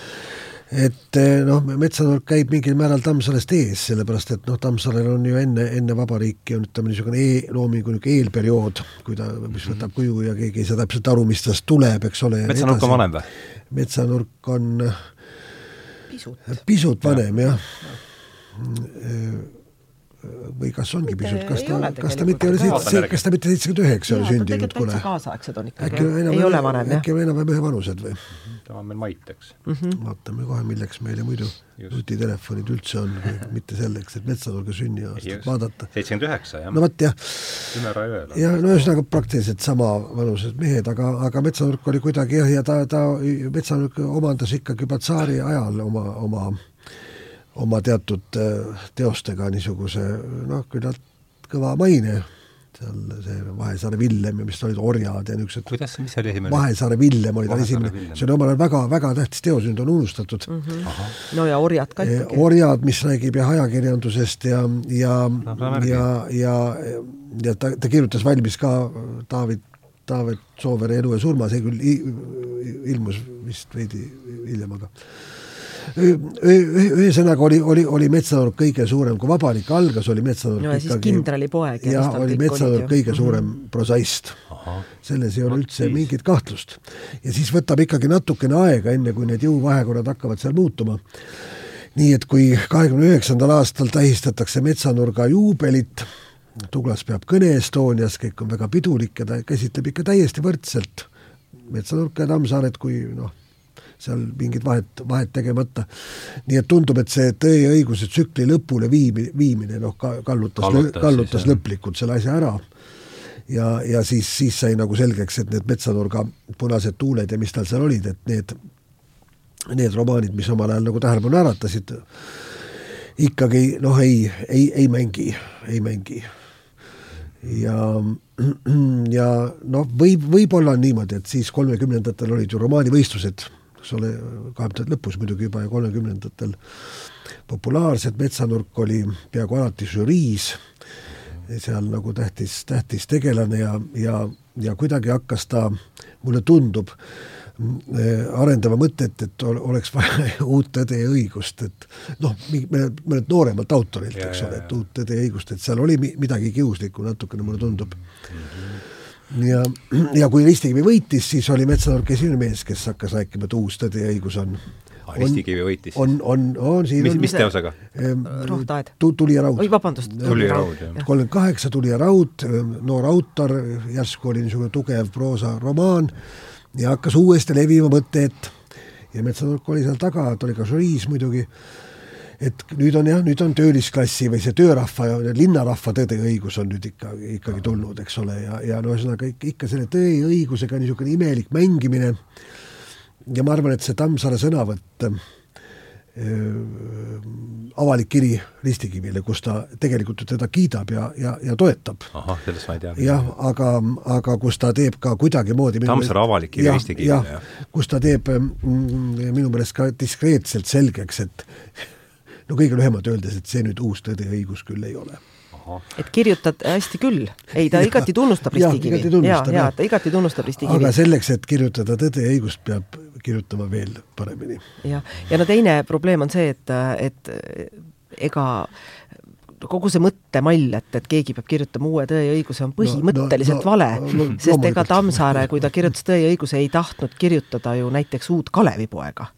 et eh, noh, metsanurk käib mingil määral Tammsaarest ees, sellepärast et noh, Tammsaarel on ju enne, enne vabariiki on ütleme niisugune e loomingu niisugune eelperiood, kui ta, mis võtab mhm. kuju ja keegi ei saa täpselt aru, mis tast tuleb, eks ole. metsanurk on vanem või? metsanurk on pisut, pisut vanem jah või kas ongi pisut, kas ta, kas ta mitte ei ole seitse, kas ta mitte seitsekümmend üheksa oli sündinud, kuule. kaasaegsed on ikkagi, ei ole vanem, jah. äkki on enam-vähem ühevanused või? Tema on meil Mait, eks mm. -hmm. vaatame kohe, milleks meile muidu nutitelefonid üldse on, mitte selleks, et metsanurga sünniaastat vaadata. seitsekümmend üheksa, jah. no vot, jah. ja no ühesõnaga praktiliselt sama vanused mehed, aga, aga metsanurk oli kuidagi jah, ja ta, ta, metsanurk omandas ikkagi juba tsaari ajal oma, oma oma teatud äh, teostega niisuguse noh, küllalt kõva maine, seal see Vahesaare Villem ja mis ta olid, Orjad ja niisugused kuidas, mis oli esimene? Vahesaare Villem oli tal esimene, see oli omal ajal väga, väga tähtis teos, nüüd on unustatud mm. -hmm. no ja Orjad ka ikkagi. orjad, mis räägib jah ajakirjandusest ja, ja no,, ja, ja, ja ta, ta kirjutas valmis ka David, David Soovere Elu ja surma, see küll ilmus vist veidi hiljem, aga ühesõnaga oli, oli, oli Metsanurk kõige suurem, kui Vabariik algas, oli Metsanurk no, ikkagi kindralipoeg. jah, oli Metsanurk kõige mhm. suurem mm -hmm. prosaist. selles ei ole üldse mingit kahtlust. ja siis võtab ikkagi natukene aega, enne kui need jõuvahekorrad hakkavad seal muutuma. nii et kui kahekümne üheksandal aastal tähistatakse Metsanurga juubelit, Douglas peab kõne Estonias, kõik on väga pidulik ja ta käsitleb ikka täiesti võrdselt Metsanurka ja Tammsaaret kui noh, seal mingit vahet, vahet tegemata. nii et tundub, et see Tõe ja õiguse tsükli lõpule viimi-, viimine noh, ka kallutas, kallutas, kallutas lõplikult selle asja ära. ja, ja siis, siis sai nagu selgeks, et need Metsanurga punased tuuled ja mis tal seal olid, et need, need romaanid, mis omal ajal nagu tähelepanu äratasid, ikkagi noh, ei, ei, ei mängi, ei mängi ja, ja noh, võib, võib-olla on niimoodi, et siis kolmekümnendatel olid ju romaanivõistlused eks ole, kahekümnendate lõpus muidugi juba ja kolmekümnendatel populaarsed, Metsanurk oli peaaegu alati žüriis, seal nagu tähtis, tähtis tegelane ja, ja, ja kuidagi hakkas ta, mulle tundub, arendama mõtet, et oleks vaja uut tõde ja õigust, et noh, mõnelt, mõnelt nooremalt autorilt, eks ole, et uut tõde ja õigust, et seal oli midagi kiuslikku natukene, mulle tundub. Mm. -hmm ja, ja kui Ristikivi võitis, siis oli Metsanurk esimene mees, kes hakkas rääkima, et uus tõde ja õigus on ah, Ristikivi võitis? on, on, on siin mis, mis teosega? rohtaed. Tuli ja raud. oi, vabandust. Tuli ja raud, jah. kolmkümmend kaheksa Tuli ja raud, noor autor, järsku oli niisugune tugev proosaromaan ja hakkas uuesti levima mõte, et ja Metsanurk oli seal taga, ta oli ka žüriis muidugi et nüüd on jah, nüüd on töölisklassi või see töörahva ja linnarahva tõde ja õigus on nüüd ikka, ikkagi tulnud, eks ole, ja, ja no ühesõnaga ikka, ikka selle tõe ja õigusega niisugune imelik mängimine ja ma arvan, et see Tammsaare sõnavõtt äh, avalik kiri Ristikivile, kus ta tegelikult ju teda kiidab ja, ja, ja toetab. ahah, sellest ma ei tea. jah, aga, aga kus ta teeb ka kuidagimoodi Tammsaare avalik kiri Ristikivile, jah ja,. kus ta teeb mm, minu meelest ka diskreetselt selgeks, et no kõige lühemalt öeldes, et see nüüd uus tõde ja õigus küll ei ole et kirjutad hästi küll, ei ta ja, igati tunnustab Ristikivi. ja, ja ta igati tunnustab Ristikivi. aga selleks, et kirjutada Tõde ja õigust, peab kirjutama veel paremini. jah, ja no teine probleem on see, et, et ega kogu see mõttemall, et, et keegi peab kirjutama uue Tõe ja õiguse, on põhimõtteliselt no, no, vale no,, no, sest ega Tammsaare, kui ta kirjutas Tõe ja õiguse, ei tahtnud kirjutada ju näiteks uut Kalevipoega.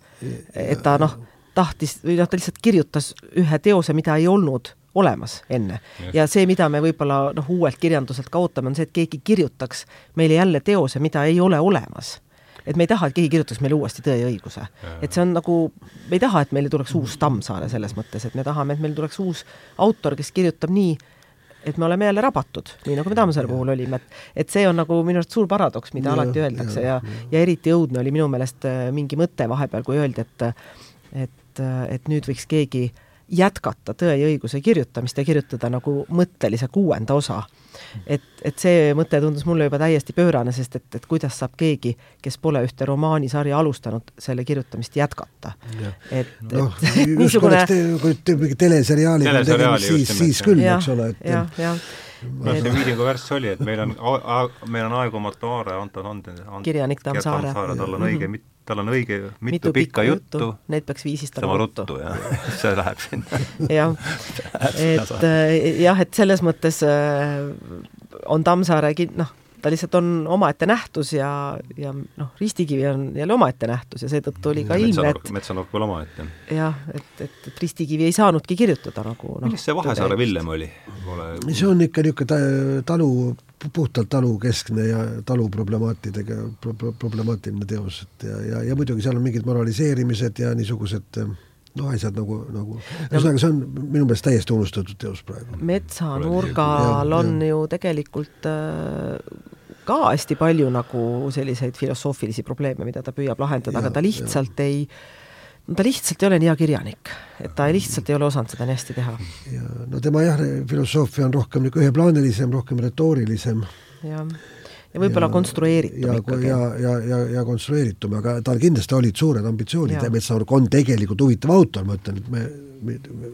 et ta noh, tahtis või noh, ta lihtsalt kirjutas ühe teose, mida ei olnud olemas enne. ja see, mida me võib-olla noh, uuelt kirjanduselt ka ootame, on see, et keegi kirjutaks meile jälle teose, mida ei ole olemas. Et me ei taha, et keegi kirjutaks meile uuesti Tõe ja õiguse. et see on nagu, me ei taha, et meile tuleks uus Tammsaare selles mõttes, et me tahame, et meil tuleks uus autor, kes kirjutab nii, et me oleme jälle rabatud, nii nagu me Tammsaare puhul olime, et et see on nagu minu arust suur paradoks, mida ja, alati öeldakse ja, ja, ja eriti õudne oli minu meelest äh, mingi mõte vahepeal, kui öeldi, et et, et nüüd võiks keegi jätkata Tõe ja õiguse kirjutamist ja kirjutada nagu mõttelise kuuenda osa. Et, et see mõte tundus mulle juba täiesti pöörane, sest et, et kuidas saab keegi, kes pole ühte romaanisarja alustanud, selle kirjutamist jätkata. et et niisugune kui mingi teleseriaali, siis, siis küll, eks ole, et jah, jah. No see Viidingu värss oli, et meil on, meil on aegumatu aare Anton Anden, kirjanik Tammsaare. tal on õige mit-, tal on õige mitu, mitu pikka juttu, juttu., need peaks viisistama ruttu. jah, see läheb sinna. jah, et äh, jah, et selles mõttes äh, on Tammsaare kin-, noh, ta lihtsalt on omaette nähtus ja, ja noh, Ristikivi on jälle omaette nähtus ja seetõttu oli ka ilmne, et metsanurk veel omaette. jah, et, et, et Ristikivi ei saanudki kirjutada nagu noh. millest see Vahesaare Villem oli? see on ikka niisugune talu puhtalt talukeskne ja taluproblemaatidega pro,, pro, problemaatiline teos, et ja, ja, ja muidugi seal on mingid moraliseerimised ja niisugused noh, asjad nagu, nagu ühesõnaga, see on minu meelest täiesti unustatud teos praegu. metsanurgal on ju tegelikult äh, ka hästi palju nagu selliseid filosoofilisi probleeme, mida ta püüab lahendada, aga ta lihtsalt ja. ei ta lihtsalt ei ole nii hea kirjanik, et ta lihtsalt ei ole osanud seda nii hästi teha. no tema jah, filosoofia on rohkem niisugune üheplaanilisem, rohkem retoorilisem. jah, ja võib-olla konstrueeritum ja, ikkagi. ja, ja, ja, ja konstrueeritum, aga tal kindlasti olid suured ambitsioonid ja Metsaurg on tegelikult huvitav autor, ma ütlen, et me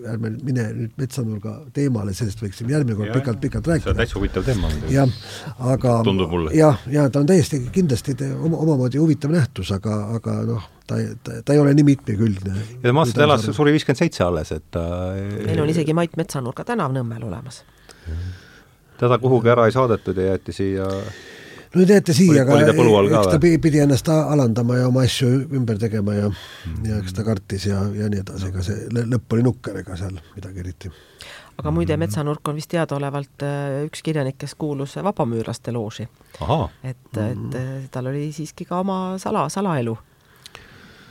ärme mine nüüd metsanurga teemale, sellest võiksime järgmine kord pikalt-pikalt rääkida. see on täitsa huvitav teema. jah, aga jah, ja ta on täiesti kindlasti oma, omamoodi huvitav nähtus, aga, aga noh, ta, ta, ta ei ole nii mitmekülgne. ja tema aastat elas, suri viiskümmend seitse alles, et ta meil on isegi Mait Metsanurga tänav Nõmmel olemas. teda kuhugi ära ei saadetud ja jäeti siia no teate siia, aga eks ta pidi ennast alandama ja oma asju ümber tegema ja mm. ja eks ta kartis ja, ja nii edasi, ega see lõpp oli nukker, ega seal midagi eriti. aga muide, Metsanurk on vist teadaolevalt äh, üks kirjanik, kes kuulus vabamüürlaste looži. et, et mm. tal oli siiski ka oma sala, salaelu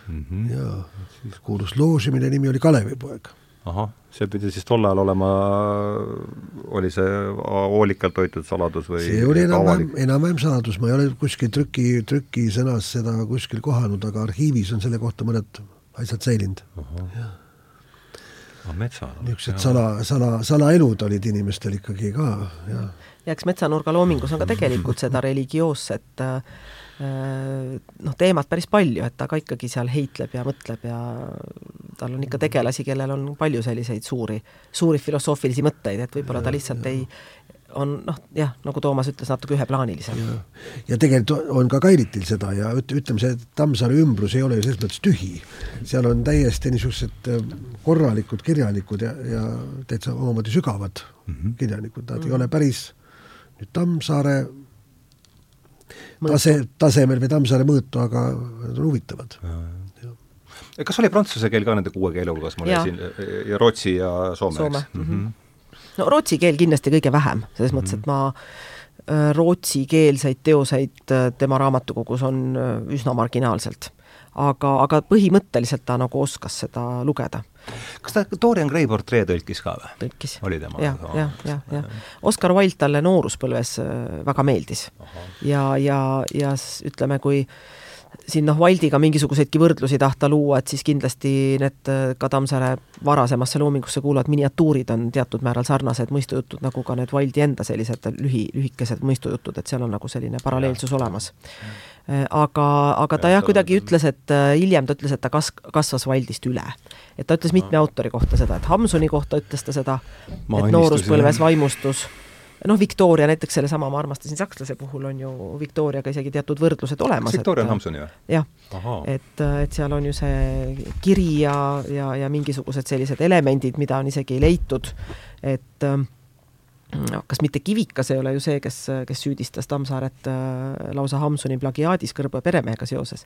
mm. -hmm. jaa, siis kuulus looži, mille nimi oli Kalevipoeg ahah, see pidi siis tol ajal olema, oli see hoolikalt hoitud saladus või see oli enam-vähem, enam-vähem saladus, ma ei ole kuskil trüki, trükisõnas seda kuskil kohanud, aga arhiivis on selle kohta mõned asjad säilinud. Ah, metsa. niisugused sala, sala, salaelud olid inimestel ikkagi ka, jah. ja eks metsanurga loomingus on ka tegelikult seda religioosset Äh, noh, teemat päris palju, et ta ka ikkagi seal heitleb ja mõtleb ja tal on ikka tegelasi, kellel on palju selliseid suuri, suuri filosoofilisi mõtteid, et võib-olla ta lihtsalt ja, ei, on noh, jah, nagu Toomas ütles, natuke üheplaanilisem. ja tegelikult on ka Kairitil seda ja üt-, ütleme, see Tammsaare ümbrus ei ole ju selles mõttes tühi. seal on täiesti niisugused äh, korralikud kirjanikud ja, ja täitsa omamoodi sügavad mm -hmm. kirjanikud, nad mm -hmm. ei ole päris nüüd Tammsaare tase, tasemel või Tammsaare mõõtu, aga nad on huvitavad. kas oli prantsuse keel ka nende kuue keele hulgas, ma leidsin, ja rootsi ja soome, soome., eks mm? -hmm. no rootsi keel kindlasti kõige vähem, selles mõttes, et ma äh, rootsikeelseid teoseid äh, tema raamatukogus on äh, üsna marginaalselt. aga, aga põhimõtteliselt ta nagu oskas seda lugeda kas ta Dorian Gray portree tõlkis ka või? tõlkis. oli tema? jah, jah, jah, jah. Oscar Wilde talle nooruspõlves äh, väga meeldis. ja, ja, ja ütleme, kui siin noh, Wildiga mingisuguseidki võrdlusi tahta luua, et siis kindlasti need äh, ka Tammsaare varasemasse loomingusse kuuluvad miniatuurid on teatud määral sarnased mõistujutud, nagu ka need Wildi enda sellised lühi, lühikesed mõistujutud, et seal on nagu selline paralleelsus olemas Äh, aga, aga ta jah, kuidagi ütles, et äh, hiljem ta ütles, et ta kas-, kasvas Wildist üle. et ta ütles mitme autori kohta seda, et Hamsuni kohta ütles ta seda, et nooruspõlves vaimustus noh, Victoria näiteks sellesama, ma armastasin sakslase puhul on ju Victoriaga isegi teatud võrdlused olemas. Victoria on Hampsoni või? jah, et, et seal on ju see kiri ja, ja, ja mingisugused sellised elemendid, mida on isegi leitud, et äh, kas mitte Kivikas ei ole ju see, kes, kes süüdistas Tammsaaret äh, lausa Hamsuni plagiaadis Kõrbe peremehega seoses.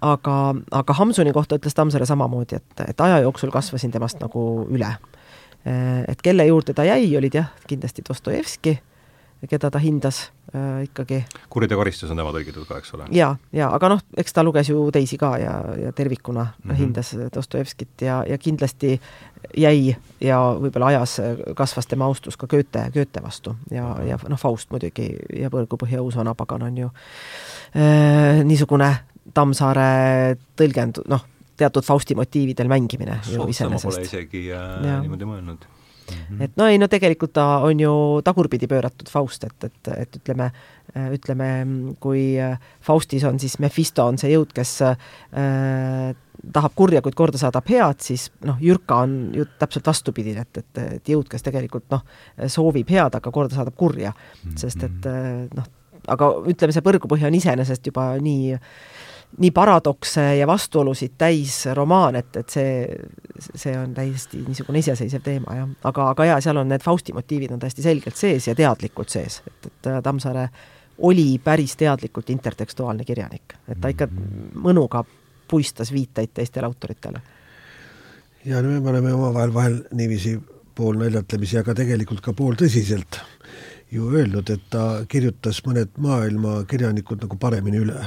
aga, aga Hamsuni kohta ütles Tammsaare samamoodi, et, et aja jooksul kasvasin temast nagu üle. Äh, et kelle juurde ta jäi, olid jah, kindlasti Dostojevski, keda ta hindas äh, ikkagi. kuriteokaristus on tema tõlgitud ka, eks ole? jaa, jaa, aga noh, eks ta luges ju teisi ka ja, ja tervikuna mm -hmm. hindas Dostojevskit ja, ja kindlasti jäi ja võib-olla ajas kasvas tema austus ka Goethe, Goethe vastu ja, ja noh, Faust muidugi ja Põrgupõhja uus vanapagan on ju äh, niisugune Tammsaare tõlgend-, noh, teatud Fausti motiividel mängimine iseenesest. Pole isegi äh, niimoodi mõelnud Mm -hmm. et no ei, no tegelikult ta on ju tagurpidi pööratud Faust, et, et, et ütleme, ütleme, kui Faustis on siis Mephisto on see jõud, kes äh, tahab kurja, kuid korda saadab head, siis noh, Jürka on ju täpselt vastupidine, et, et, et jõud, kes tegelikult noh, soovib head, aga korda saadab kurja mm. -hmm. sest et noh, aga ütleme, see põrgupõhja on iseenesest juba nii äh, nii paradokse ja vastuolusid täis romaan, et, et see, see on täiesti niisugune iseseisev teema, jah. aga, aga jaa, seal on need Fausti motiivid on täiesti selgelt sees ja teadlikult sees, et, et Tammsaare oli päris teadlikult intertekstuaalne kirjanik, et ta ikka mõnuga puistas viiteid teistele autoritele. ja no me oleme omavahel vahel niiviisi poolnaljatlemisi, aga tegelikult ka pooltõsiselt ju öelnud, et ta kirjutas mõned maailma kirjanikud nagu paremini üle.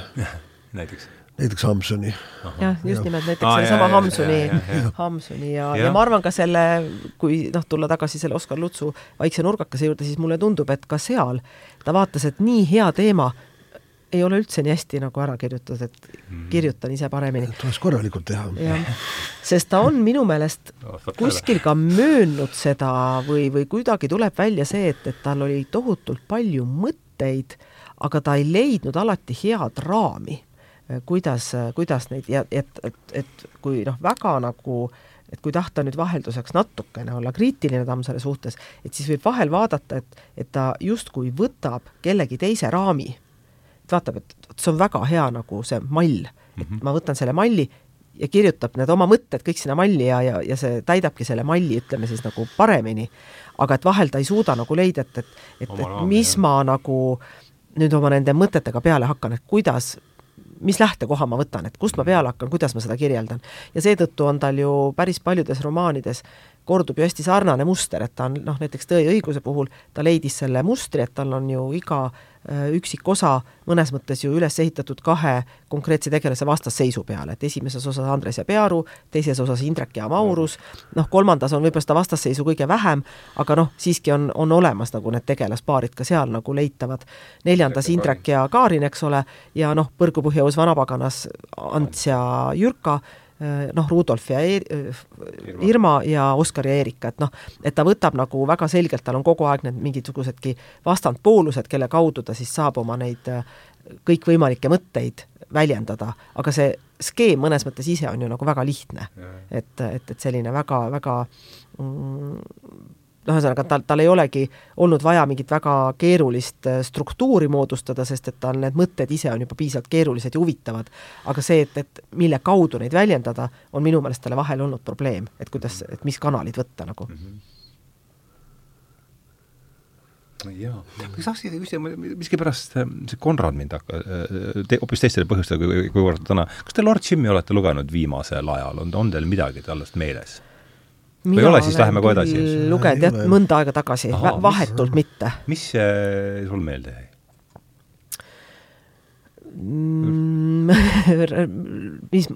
näiteks näiteks Hamsuni. jah, just nimelt näiteks ah, sellesama Hamsuni, Hamsuni ja, ja., ma arvan ka selle, kui noh, tulla tagasi selle Oskar Lutsu Vaikse nurgakese juurde, siis mulle tundub, et ka seal ta vaatas, et nii hea teema ei ole üldse nii hästi nagu ära kirjutatud, et mhm. kirjutan ise paremini. tuleks korralikult teha. sest ta on minu meelest kuskil ka möönnud seda või, või kuidagi tuleb välja see, et, et tal oli tohutult palju mõtteid, aga ta ei leidnud alati head raami kuidas, kuidas neid ja et, et, et kui noh, väga nagu et kui tahta nüüd vahelduseks natukene olla kriitiline Tammsaare suhtes, et siis võib vahel vaadata, et, et ta justkui võtab kellegi teise raami. et vaatab, et see on väga hea nagu see mall, et mm -hmm. ma võtan selle malli ja kirjutab need oma mõtted kõik sinna malli ja, ja, ja see täidabki selle malli, ütleme siis nagu paremini. aga et vahel ta ei suuda nagu leida, et, et, et, et mis jah. ma nagu nüüd oma nende mõtetega peale hakkan, et kuidas mis lähtekoha ma võtan, et kust ma peale hakkan, kuidas ma seda kirjeldan. ja seetõttu on tal ju päris paljudes romaanides kordub ju hästi sarnane muster, et ta on noh, näiteks Tõe ja õiguse puhul ta leidis selle mustri, et tal on ju iga Äh, üksikosa mõnes mõttes ju üles ehitatud kahe konkreetse tegelase vastasseisu peale, et esimeses osas Andres ja Pearu, teises osas Indrek ja Maurus, noh, kolmandas on võib-olla seda vastasseisu kõige vähem, aga noh, siiski on, on olemas nagu need tegelaspaarid ka seal nagu leitavad. neljandas Indrek ja Kaarin, eks ole, ja noh, Põrgupõhjaõus vanapaganas Ants ja Jürka noh, Rudolf ja e Irma. Ja Oskar ja Erika, et noh, et ta võtab nagu väga selgelt, tal on kogu aeg need mingisugusedki vastandpoolused, kelle kaudu ta siis saab oma neid äh, kõikvõimalikke mõtteid väljendada, aga see skeem mõnes mõttes ise on ju nagu väga lihtne. et, et, et selline väga, väga mm, noh, ühesõnaga tal, tal ei olegi olnud vaja mingit väga keerulist äh, struktuuri moodustada, sest et tal need mõtted ise on juba piisavalt keerulised ja huvitavad. aga see, et, et mille kaudu neid väljendada, on minu meelest talle vahel olnud probleem, et kuidas, et mis kanalid võtta nagu mm. -hmm jaa, ma tahtsin küsida, miskipärast äh, see Konrad mind hakkas äh, te,, hoopis teistele põhjustele kui, kui kord täna, kas te Lord Jimmy olete lugenud viimasel ajal, on, on teil midagi sellest meeles? Või ei ole, siis läheme kohe edasi? lugenud jah, mõnda aega tagasi, vahetult mis, mitte. mis äh, sul meelde jäi mm, mis,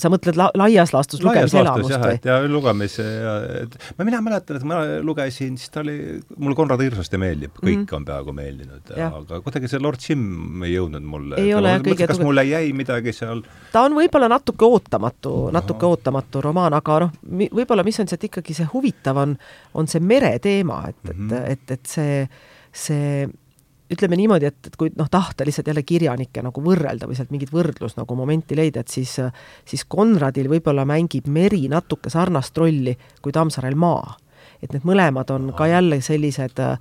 sa mõtled la laias laastus lugemiselamust või? ja lugemis ja et ma, mina mäletan, et ma lugesin, siis ta oli, mulle Konrad hirmsasti meeldib, kõik mm -hmm. on peaaegu meeldinud, aga kuidagi see Lord Jim ei jõudnud mulle. ei ole kõige kas tuge... mulle jäi midagi seal? ta on võib-olla natuke ootamatu, natuke ootamatu romaan, aga noh, võib-olla mis on sealt ikkagi see huvitav on, on see mereteema, et mm, -hmm. et, et, et see, see ütleme niimoodi, et, et kui noh, tahta lihtsalt jälle kirjanikke nagu võrrelda või sealt mingit võrdlus nagu momenti leida, et siis, siis Konradil võib-olla mängib meri natuke sarnast rolli kui Tammsaarel maa. et need mõlemad on ka jälle sellised äh,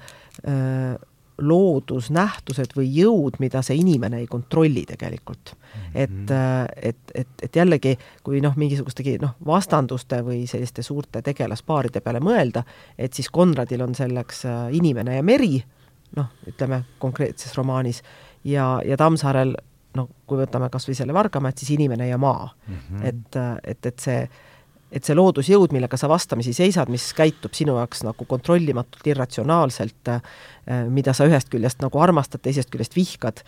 loodusnähtused või jõud, mida see inimene ei kontrolli tegelikult mm. -hmm. et, äh, et, et, et jällegi, kui noh, mingisugustegi noh, vastanduste või selliste suurte tegelaspaaride peale mõelda, et siis Konradil on selleks äh, inimene ja meri, noh, ütleme konkreetses romaanis, ja, ja Tammsaarel no kui võtame kas või selle Vargamäe, et siis inimene ja maa mm. -hmm. et, et, et see et see loodusjõud, millega sa vastamisi seisad, mis käitub sinu jaoks nagu kontrollimatult, irratsionaalselt, mida sa ühest küljest nagu armastad, teisest küljest vihkad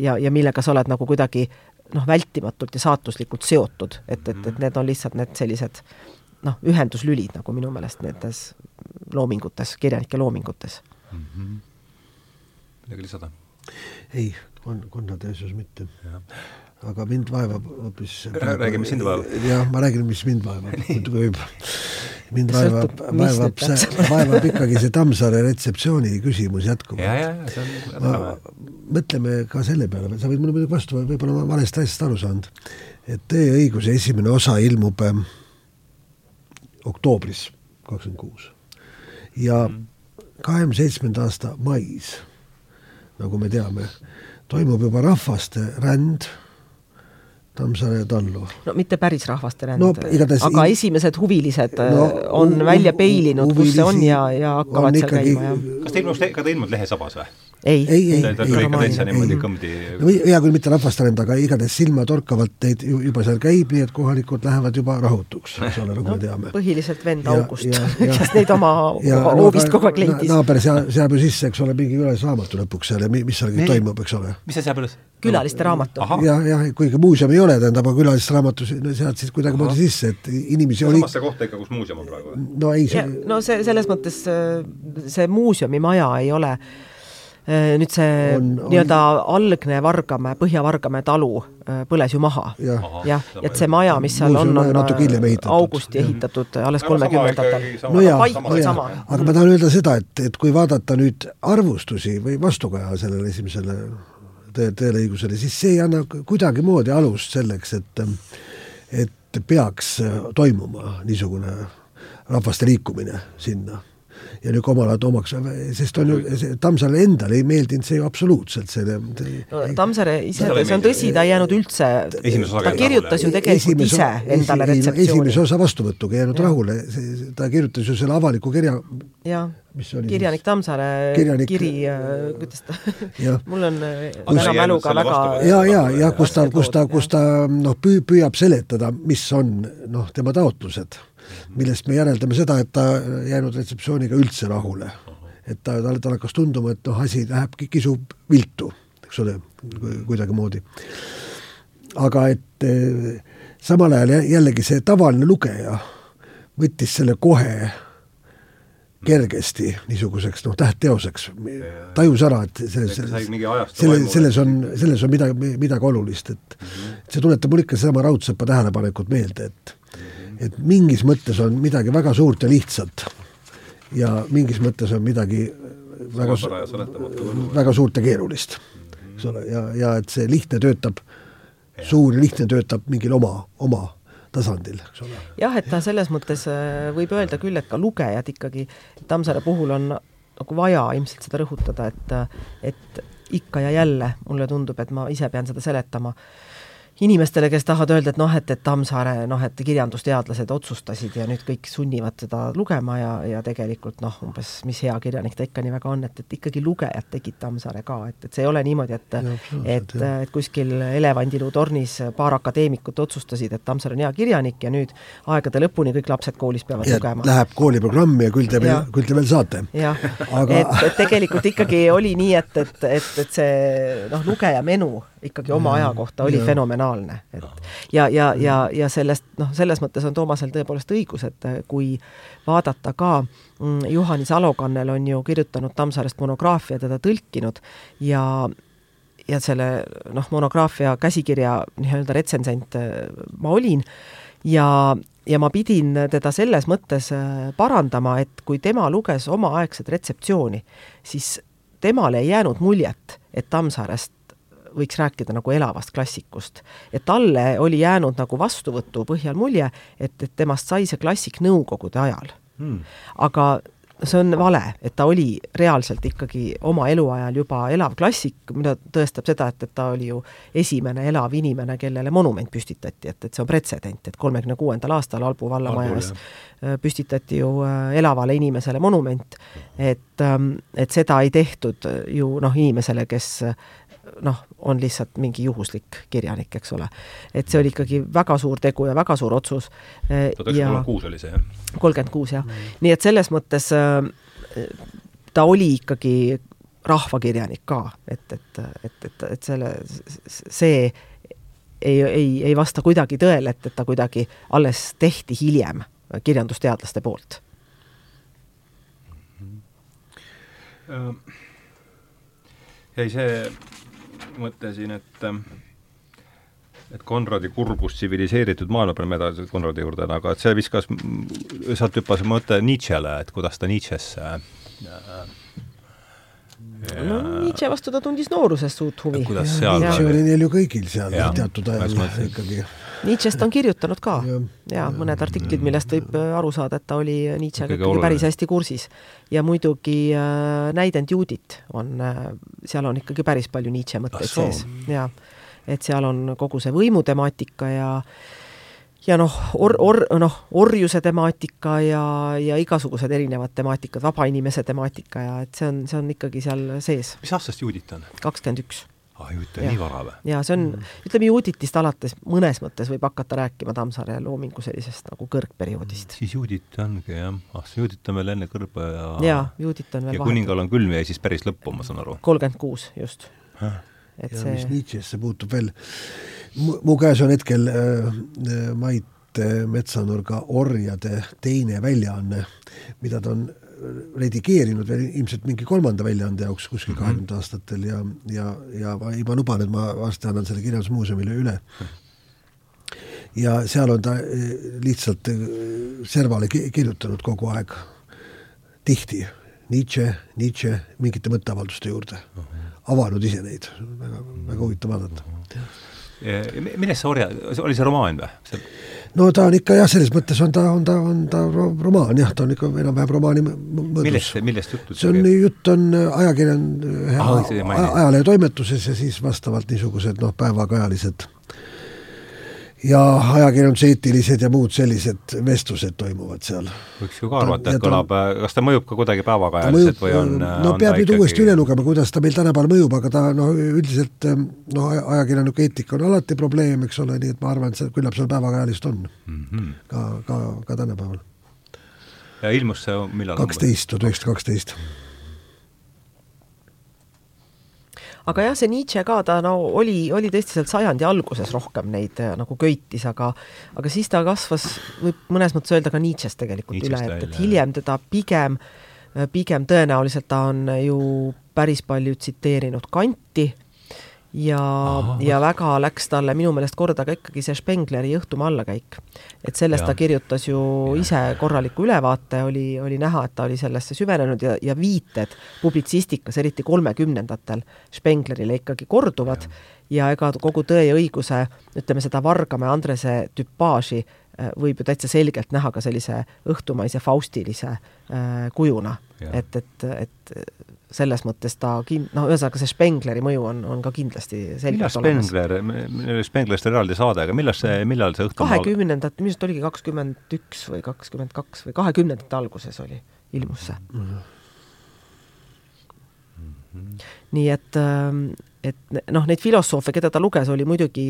ja, ja millega sa oled nagu kuidagi noh, vältimatult ja saatuslikult seotud, et, et, et need on lihtsalt need sellised noh, ühenduslülid nagu minu meelest nendes loomingutes, kirjanike loomingutes mm. -hmm. midagi lisada? ei, on, Konradi asjus mitte aga mind vaevab hoopis räägi, mis sind vaevab. jah, ma räägin, mis mind vaevab, võib, mind vaevab, vaevab see, vaevab ikkagi see Tammsaare retseptsiooni küsimus jätkuvalt. mõtleme ka selle peale, sa võid mulle muidugi vastu, võib-olla ma valesti asjast aru saanud, et Tõe õiguse esimene osa ilmub äh, oktoobris kakskümmend kuus ja mhm. Kahekümne seitsmenda aasta mais, nagu me teame, toimub juba rahvaste ränd Tammsaare ja Tallu. no mitte päris rahvaste ränd no,, aga esimesed huvilised no, äh, on välja peilinud, kus see on ja, ja hakkavad seal käima, jah. kas ta ilmus, ka ta ilmunud Lehesabas või? ei, ei, ei, niimoodi kõmdi. no hea küll, mitte rahvaste ränd, aga igatahes silmatorkavalt neid juba seal käib, nii et kohalikud lähevad juba rahutuks, eks ole, nagu no, me teame. põhiliselt vend August, kes neid oma hoovist kogu aeg leidis. naaber seab, seab ju sisse, eks ole, mingi külalisraamatu lõpuks seal ja mis seal toimub, eks ole. mis see seab üles? külaliste raamatu. jah, jah, kuigi muuseum ei ole, tähendab, aga külaliste raamatus no, sealt siis kuidagimoodi sisse, et inimesi oli samasse kohta ikka, kus muuseum on praegu? no ei see... no see, selles mõttes äh, see muuseumimaja ei ole äh, nüüd see nii-öelda algne Vargamäe, Põhja-Vargamäe talu äh, põles ju maha. jah, ja, et see maja, mis seal on, on augusti ehitatud. alles kolmekümnendatel. no jaa, aga ma tahan öelda seda, et, et kui vaadata nüüd arvustusi või vastukaja sellele esimesele tõele õigusele, siis see ei anna kuidagimoodi alust selleks, et et peaks toimuma niisugune rahvaste liikumine sinna ja niisugune omalaadne omaks, sest on ju, Tammsaarele endale ei meeldinud see ju absoluutselt, selle no, Tammsaare ise, see on tõsi, ta ei jäänud üldse, ta kirjutas ju tegelikult ise endale retseptsiooni. esimese osa vastuvõtuga ei jäänud ja. rahule, ta kirjutas ju selle avaliku kirja jah, kirjanik Tammsaare kirjanik... kiri, äh, kuidas ta mul on täna äh, mäluga väga ja, ja, ja kus ta, kus ta, kus ta noh, püü-, püüab seletada, mis on noh, tema taotlused millest me järeldame seda, et ta jäänud retseptsiooniga üldse rahule. et ta, talle, talle hakkas tunduma, et noh, asi läheb, kisub viltu, eks ole, kuidagimoodi. aga et eh, samal ajal jällegi see tavaline lugeja võttis selle kohe kergesti niisuguseks noh, tähtteoseks, tajus ära, et selles, selles, selles, selles on, selles on midagi, midagi olulist, et mm -hmm. see tuletab mulle ikka sedasama Raudsepa tähelepanekut meelde, et et mingis mõttes on midagi väga suurt ja lihtsat ja mingis mõttes on midagi väga, väga suurt ja keerulist, eks ole, ja, ja et see lihtne töötab, suur ja lihtne töötab mingil oma, oma tasandil, eks ole. jah, et ta selles mõttes äh, võib öelda küll, et ka lugejad ikkagi, Tammsaare puhul on nagu vaja ilmselt seda rõhutada, et et ikka ja jälle mulle tundub, et ma ise pean seda seletama inimestele, kes tahavad öelda, et noh, et, et Tammsaare noh, et kirjandusteadlased otsustasid ja nüüd kõik sunnivad seda lugema ja, ja tegelikult noh, umbes mis hea kirjanik ta ikka nii väga on, et, et ikkagi lugejad tegid Tammsaare ka, et, et see ei ole niimoodi, et et, et kuskil Elevandiluu tornis paar akadeemikut otsustasid, et Tammsaare on hea kirjanik ja nüüd aegade lõpuni kõik lapsed koolis peavad ja lugema. Läheb kooliprogrammi ja küll te veel, küll te veel saate. jah Aga..., et, et tegelikult ikkagi oli nii, et, et, et, et see noh, lugeja menu ikkagi oma aja kohta oli ja. fenomenaalne, et ja, ja, ja, ja sellest noh, selles mõttes on Toomasel tõepoolest õigus, et kui vaadata ka mm, Juhani Salokannel on ju kirjutanud Tammsaarest monograafia, teda tõlkinud ja ja selle noh, monograafia käsikirja nii-öelda retsensent äh, ma olin ja, ja ma pidin teda selles mõttes äh, parandama, et kui tema luges omaaegset retseptsiooni, siis temale ei jäänud muljet, et Tammsaarest võiks rääkida nagu elavast klassikust. et talle oli jäänud nagu vastuvõtu põhjal mulje, et, et temast sai see klassik Nõukogude ajal. Hmm.. aga see on vale, et ta oli reaalselt ikkagi oma eluajal juba elav klassik, mida tõestab seda, et, et ta oli ju esimene elav inimene, kellele monument püstitati, et, et see on pretsedent, et kolmekümne kuuendal aastal Albu vallamajas äh, püstitati ju äh, elavale inimesele monument, et, ähm, et seda ei tehtud ju noh, inimesele, kes noh, on lihtsalt mingi juhuslik kirjanik, eks ole. et see oli ikkagi väga suur tegu ja väga suur otsus. tuhat üheksasada kolmkümmend kuus oli see, jah? kolmkümmend kuus, jah mm.. nii et selles mõttes äh, ta oli ikkagi rahvakirjanik ka, et, et, et, et, et selle, see ei, ei, ei vasta kuidagi tõele, et, et ta kuidagi alles tehti hiljem kirjandusteadlaste poolt mm. -hmm. ei, see mõtlesin, et et Konradi kurbus tsiviliseeritud maailma peale, me edasi Konradi juurde, aga et see viskas, sealt hüppas mõte Nietzschele, et kuidas ta Nietzschesse äh, no Nietzsche vastu ta tundis nooruses suurt huvi. Nietzsche oli neil ju kõigil seal ja, teatud ajal ikkagi. Nietzsche'st on kirjutanud ka. Ja, ja mõned artiklid, millest võib äh, aru saada, et ta oli Nietzschega ikkagi päris hästi kursis. ja muidugi äh, näidend Judit on äh,, seal on ikkagi päris palju Nietzsche mõtteid ah, sees. Ja et seal on kogu see võimutemaatika ja ja noh, or-, or-, noh, orjuse temaatika ja, ja igasugused erinevad temaatikad, vaba inimese temaatika ja et see on, see on ikkagi seal sees. mis aastast Judit on? kakskümmend üks ah, Juut on nii vara või? jaa, see on mm., ütleme Juuditist alates mõnes mõttes võib hakata rääkima Tammsaare loomingu sellisest nagu kõrgperioodist mm,. siis Juudit ongi jah, ah see Juudit on veel enne kõrba ja jaa, Juudit on veel ja kuningal on külm jäi siis päris lõppu, ma saan aru? kolmkümmend kuus, just. et ja see mis Nietzschesse puutub veel, mu käes on hetkel äh, äh Mait Metsanurga Orjade teine väljaanne, mida ta on redigeerinud veel ilmselt mingi kolmanda väljaande jaoks kuskil mhm. kahekümnendatel mm -hmm. aastatel ja, ja, ja ma, ma luban, et ma varsti annan selle Kirjandusmuuseumile üle. ja seal on ta eh, lihtsalt eh, servale kirjutanud kogu aeg, tihti, Nietzsche, Nietzsche mingite mõtteavalduste juurde uh, -huh. avanud ise neid, väga, väga huvitav vaadata uh. -huh. millest see orja, oli see romaan või? No ta on ikka jah, selles mõttes on ta, on ta, on ta romaan jah, ta on ikka enam-vähem romaani mõõdus. millest, millest juttu? see on, jutt on ajakirjan-, ajalehetoimetuses ja siis vastavalt niisugused noh, päevakajalised ja ajakirjanduseetilised ja muud sellised vestlused toimuvad seal. võiks ju ka arvata, et kõlab, kas ta mõjub ka kuidagi päevakajaliselt või on no on peab nüüd ikkagi... uuesti üle lugema, kuidas ta meil tänapäeval mõjub, aga ta noh, üldiselt noh, ajakirjaniku eetika on alati probleem, eks ole, nii et ma arvan, et see, küllap seal päevakajalist on mm. -hmm. ka, ka, ka tänapäeval. ja ilmus see millal? kaksteist, tuhat üheksasada kaksteist aga jah, see Nietzsche ka, ta no oli, oli tõesti seal sajandi alguses rohkem neid äh, nagu köitis, aga aga siis ta kasvas, võib mõnes mõttes öelda ka Nietzsche'st tegelikult Nietzsche'st üle, et, et hiljem teda pigem, äh, pigem tõenäoliselt ta on ju päris palju tsiteerinud Kanti ja, ja väga läks talle minu meelest korda ka ikkagi see Spengleri Õhtumaa allakäik. et sellest ja. ta kirjutas ju ja. ise korraliku ülevaate, oli, oli näha, et ta oli sellesse süvenenud ja, ja viited publitsistikas, eriti kolmekümnendatel, Spenglerile ikkagi korduvad ja, ja ega kogu Tõe ja õiguse, ütleme seda Vargamäe Andrese tüpaaži äh, võib ju täitsa selgelt näha ka sellise õhtumaise faustilise äh, kujuna. et, et, et selles mõttes ta kin-, noh, ühesõnaga see Spengleri mõju on, on ka kindlasti selgelt olemas. Spengler, Spenglerist oli eraldi saade, aga millal see, millal see õhtu kahekümnendat, minu arust oligi kakskümmend üks või kakskümmend kaks või kahekümnendate alguses oli, ilmus see mm. -hmm. nii et ähm, et noh, neid filosoofe, keda ta luges, oli muidugi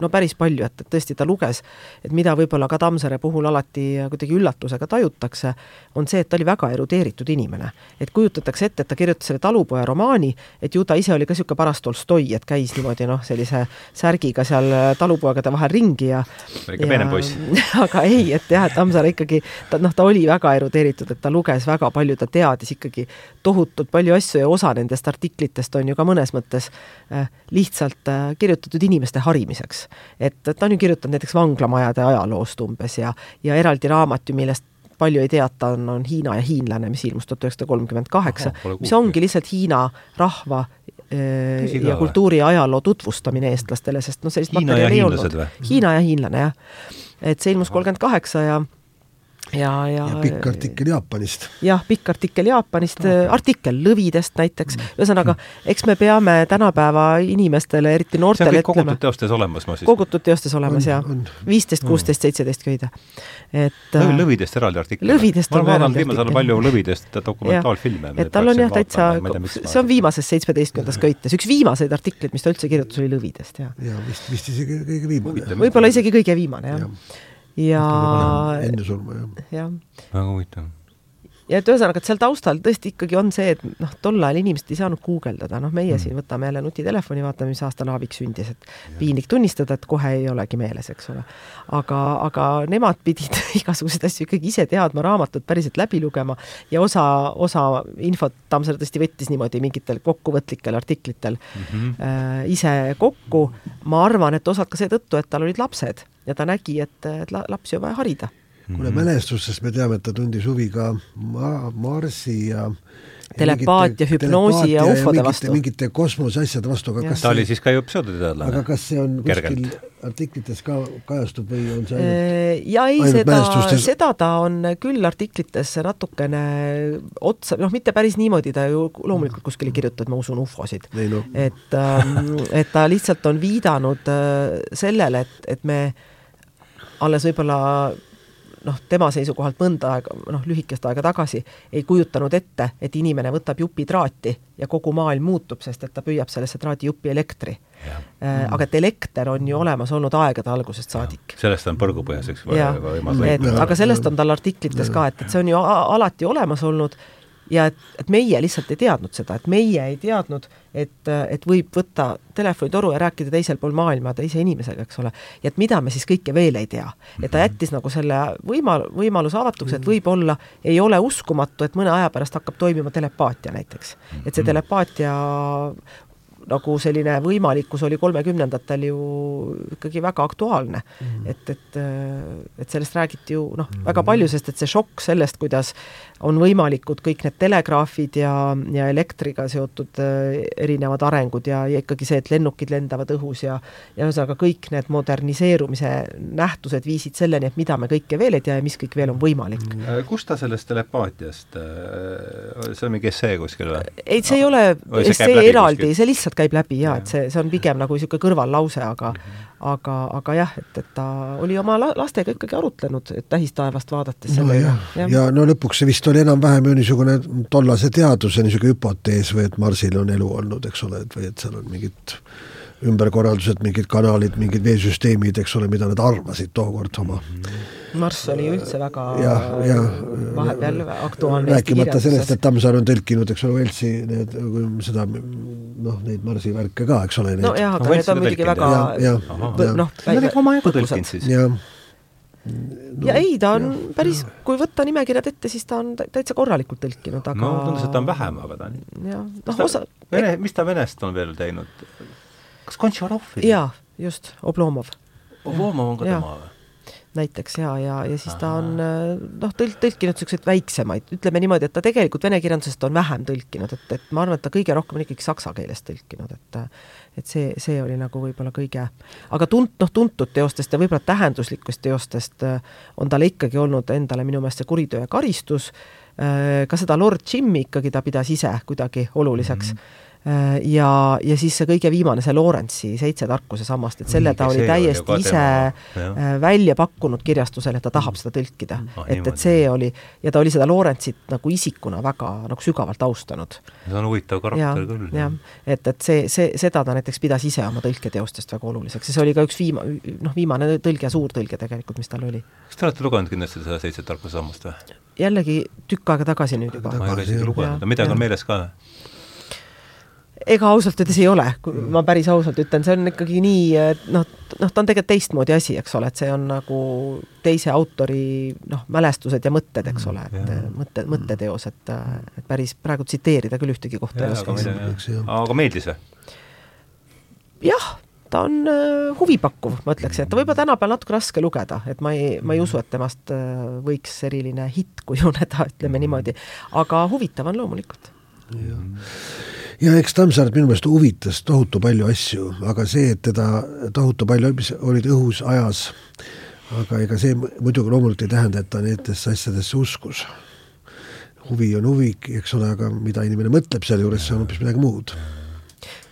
no päris palju, et, et tõesti ta luges, et mida võib-olla ka Tammsaare puhul alati kuidagi üllatusega tajutakse, on see, et ta oli väga erudeeritud inimene. et kujutatakse ette, et ta kirjutas selle talupoja romaani, et ju ta ise oli ka niisugune paras Tolstoi, et käis niimoodi noh, sellise särgiga seal talupoegade vahel ringi ja ikka peenem poiss aga ei, et jah, et Tammsaare ikkagi, ta noh, ta oli väga erudeeritud, et ta luges väga palju, ta teadis ikkagi tohutult palju asju ja osa nendest artiklitest on ju ka mõnes mõttes Äh, lihtsalt äh, kirjutatud inimeste harimiseks. et ta on ju kirjutanud näiteks vanglamajade ajaloost umbes ja, ja eraldi raamat ju, millest palju ei teata, on, on Hiina ja hiinlane, mis ilmus tuhat üheksasada kolmkümmend kaheksa, mis ongi lihtsalt Hiina rahva äh, Tõsi ja kultuuri ja ajaloo tutvustamine eestlastele, sest noh, sellist Hiina materjali ei olnud. Hiina ja hiinlane, jah. et see ilmus kolmkümmend kaheksa ja ja, ja, ja pikk artikkel Jaapanist. jah, pikk artikkel Jaapanist okay., artikkel lõvidest näiteks, ühesõnaga, eks me peame tänapäeva inimestele, eriti noortele see on kõik kogutud teostes olemas, ma siis kogutud teostes olemas, jah. viisteist, kuusteist, seitseteist köide. et Lõvi, lõvidest eraldi artikkel? lõvidest on eraldi artikkel. viimasel ajal palju lõvidest dokumentaalfilme. et tal on jah, täitsa, see on viimases seitsmeteistkümnendas köites, üks viimaseid artikleid, mis ta üldse kirjutas, oli lõvidest, jah. ja vist, vist isegi kõige viimane. võib-olla isegi kõige viimane, jah ja ja enne surma, jah. jah. väga huvitav ja et ühesõnaga, et seal taustal tõesti ikkagi on see, et noh, tol ajal inimesed ei saanud guugeldada, noh, meie mm. siin võtame jälle nutitelefoni, vaatame, mis aastal Aavik sündis, et ja. piinlik tunnistada, et kohe ei olegi meeles, eks ole. aga, aga nemad pidid igasuguseid asju ikkagi ise teadma, raamatut päriselt läbi lugema ja osa, osa infot Tammsaare tõesti võttis niimoodi mingitel kokkuvõtlikel artiklitel mm -hmm. äh, ise kokku. ma arvan, et osad ka seetõttu, et tal olid lapsed ja ta nägi, et, et lapsi on vaja harida. Kuule, mälestustest me teame, et ta tundis huvi ka ma-, Marsi ja telepaatia, hüpnoosi ja ufode vastu. mingite kosmoseasjade vastu, aga kas ta oli siis ka ju pseudoteadlane. aga kas see on kuskil artiklites ka kajastub või on see ainult äh, ja ei, seda, seda ta on küll artiklites natukene otsa, noh, mitte päris niimoodi, ta ju loomulikult kuskil ei kirjuta, et ma usun ufosid. No. et, ähm, et ta lihtsalt on viidanud äh, sellele, et, et me alles võib-olla noh, tema seisukohalt mõnda aega, noh, lühikest aega tagasi ei kujutanud ette, et inimene võtab jupitraati ja kogu maailm muutub, sest et ta püüab sellesse traadijupi elektri. Äh, aga et elekter on ju olemas olnud aegade algusest saadik. sellest on põrgupõhjaseks võimas leida. aga sellest on tal artiklites ka, et, et see on ju alati olemas olnud ja et, et meie lihtsalt ei teadnud seda, et meie ei teadnud, et, et võib võtta telefonitoru ja rääkida teisel pool maailma teise inimesega, eks ole. ja et mida me siis kõike veel ei tea. et ta mhm. jättis nagu selle võimal-, võimaluse avatuks, et võib-olla ei ole uskumatu, et mõne aja pärast hakkab toimima telepaatia näiteks. et see mhm. telepaatia nagu selline võimalikkus oli kolmekümnendatel ju ikkagi väga aktuaalne mm.. et, et, et sellest räägiti ju noh, väga palju, sest et see šokk sellest, kuidas on võimalikud kõik need telegraafid ja, ja elektriga seotud äh, erinevad arengud ja, ja ikkagi see, et lennukid lendavad õhus ja ja ühesõnaga kõik need moderniseerumise nähtused viisid selleni, et mida me kõike veel ei tea ja mis kõik veel on võimalik. Äh, kust ta sellest telepaatiast, äh, see on mingi essee kuskil või? ei, see ei ole essee eraldi, see lihtsalt käib läbi jaa, et see, see on pigem nagu niisugune kõrvallause, aga mm -hmm aga, aga jah, et, et ta oli oma lastega ikkagi arutlenud tähistaevast vaadates selle no, üle. ja, ja no lõpuks see vist oli enam-vähem ju niisugune tollase teaduse niisugune hüpotees või et Marsil on elu olnud, eks ole, et või et seal on mingid ümberkorraldused, mingid kanalid, mingid veesüsteemid, eks ole, mida nad arvasid tookord oma mm -hmm Marss oli üldse väga ja, ja, vahepeal aktuaalne rääkimata sellest, et Tammsaar on tõlkinud, eks ole, Veltsi need, seda noh, neid Marsi värke ka, eks ole. nojah, aga need on muidugi väga noh, omajagu tõlkinud siis? jah No, ja ei, ta on ja, päris, kui võtta nimekirjad ette, siis ta on täitsa korralikult tõlkinud, aga no tundus, et ta on vähem, aga ta on jah, noh osa Vene, mis ta Venest on veel teinud? kas Gontšarov? jaa, just, Oblomov. Oblomov on ka ja. tema või? näiteks ja, ja, ja siis ta on noh, tõlk, tõlkinud niisuguseid väiksemaid, ütleme niimoodi, et ta tegelikult vene kirjandusest on vähem tõlkinud, et, et ma arvan, et ta kõige rohkem on ikkagi saksa keelest tõlkinud, et et see, see oli nagu võib-olla kõige, aga tunt-, noh, tuntud teostest ja võib-olla tähenduslikust teostest on tal ikkagi olnud endale minu meelest see Kuritöö ja karistus, ka seda Lord Jimmy ikkagi ta pidas ise kuidagi oluliseks mm. -hmm Äh, ja, ja siis see kõige viimane, see Lorentsi Seitse tarkuse sammast, et selle ta oli täiesti ise tema, äh, välja pakkunud kirjastusele, et ta tahab seda tõlkida ah,. et, et see oli, ja ta oli seda Lorentsit nagu isikuna väga nagu sügavalt austanud. see on huvitav karakter küll. jah, et, et see, see, seda ta näiteks pidas ise oma tõlketeostest väga oluliseks ja see oli ka üks viima-, noh, viimane tõlge, suurtõlge tegelikult, mis tal oli. kas te olete lugenud kindlasti seda Seitset tarkuse sammast või? jällegi tükk aega tagasi nüüd juba. ma ei ole isegi lugenud, midagi on meeles ka? Ega ausalt öeldes ei ole, kui ma päris ausalt ütlen, see on ikkagi nii, noh, noh, ta on tegelikult teistmoodi asi, eks ole, et see on nagu teise autori noh, mälestused ja mõtted, eks ole, et ja. mõtte, mõtteteos, et, et päris praegu tsiteerida küll ühtegi kohta ei oska. aga meeldis või? jah, ta on uh, huvipakkuv, ma ütleksin, et ta võib-olla tänapäeval natuke raske lugeda, et ma ei, ma ei usu, et temast uh, võiks eriline hitt kujuneda, ütleme niimoodi, aga huvitav on loomulikult. Ja eks Tammsaart minu meelest huvitas tohutu palju asju, aga see, et teda tohutu palju, mis olid õhus, ajas, aga ega see muidugi loomulikult ei tähenda, et ta nendesse asjadesse uskus. huvi on huvi, eks ole, aga mida inimene mõtleb sealjuures, see on hoopis midagi muud.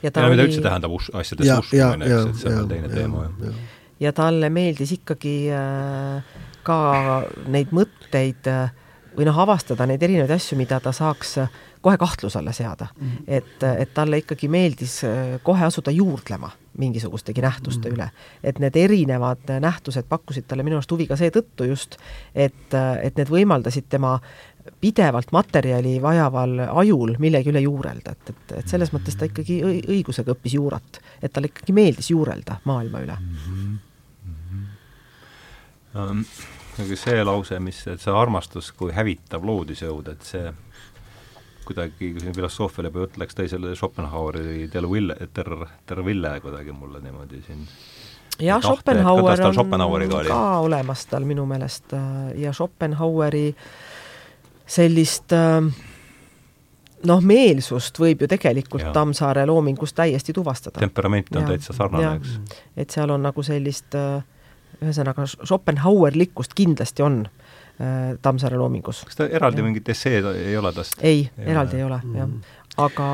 ja, ja oli... mida üldse tähendab us-, asjadesse uskumine, eks, et see on teine teema, jah. ja talle meeldis ikkagi äh, ka neid mõtteid äh, või noh, avastada neid erinevaid asju, mida ta saaks äh, kohe kahtluse alla seada mm. -hmm. et, et talle ikkagi meeldis äh, kohe asuda juurdlema mingisugustegi nähtuste mm. -hmm. üle. et need erinevad nähtused pakkusid talle minu arust huvi ka seetõttu just, et, et need võimaldasid tema pidevalt materjali vajaval ajul millegi üle juurelda, et, et, et selles mõttes ta ikkagi õigusega õppis juurat. et talle ikkagi meeldis juurelda maailma üle mm. -hmm. Mm -hmm. Um, see lause, mis, et see armastus kui hävitav loodusjõud, et see kuidagi, filosoofiale juba jutt läks, tõi selle Schopenhaueri Terre Ville, Terre, Terre Ville kuidagi mulle niimoodi siin jah, Schopenhauer on ka olemas tal minu meelest äh, ja Schopenhaueri sellist äh, noh, meelsust võib ju tegelikult ja. Tammsaare loomingus täiesti tuvastada. temperament on ja. täitsa sarnane, eks. et seal on nagu sellist äh, ühesõnaga Schopenhauerlikkust kindlasti on Tammsaare loomingus. kas ta eraldi ja. mingit esseed ei ole tast? ei, eraldi ei ole mm., jah. Aga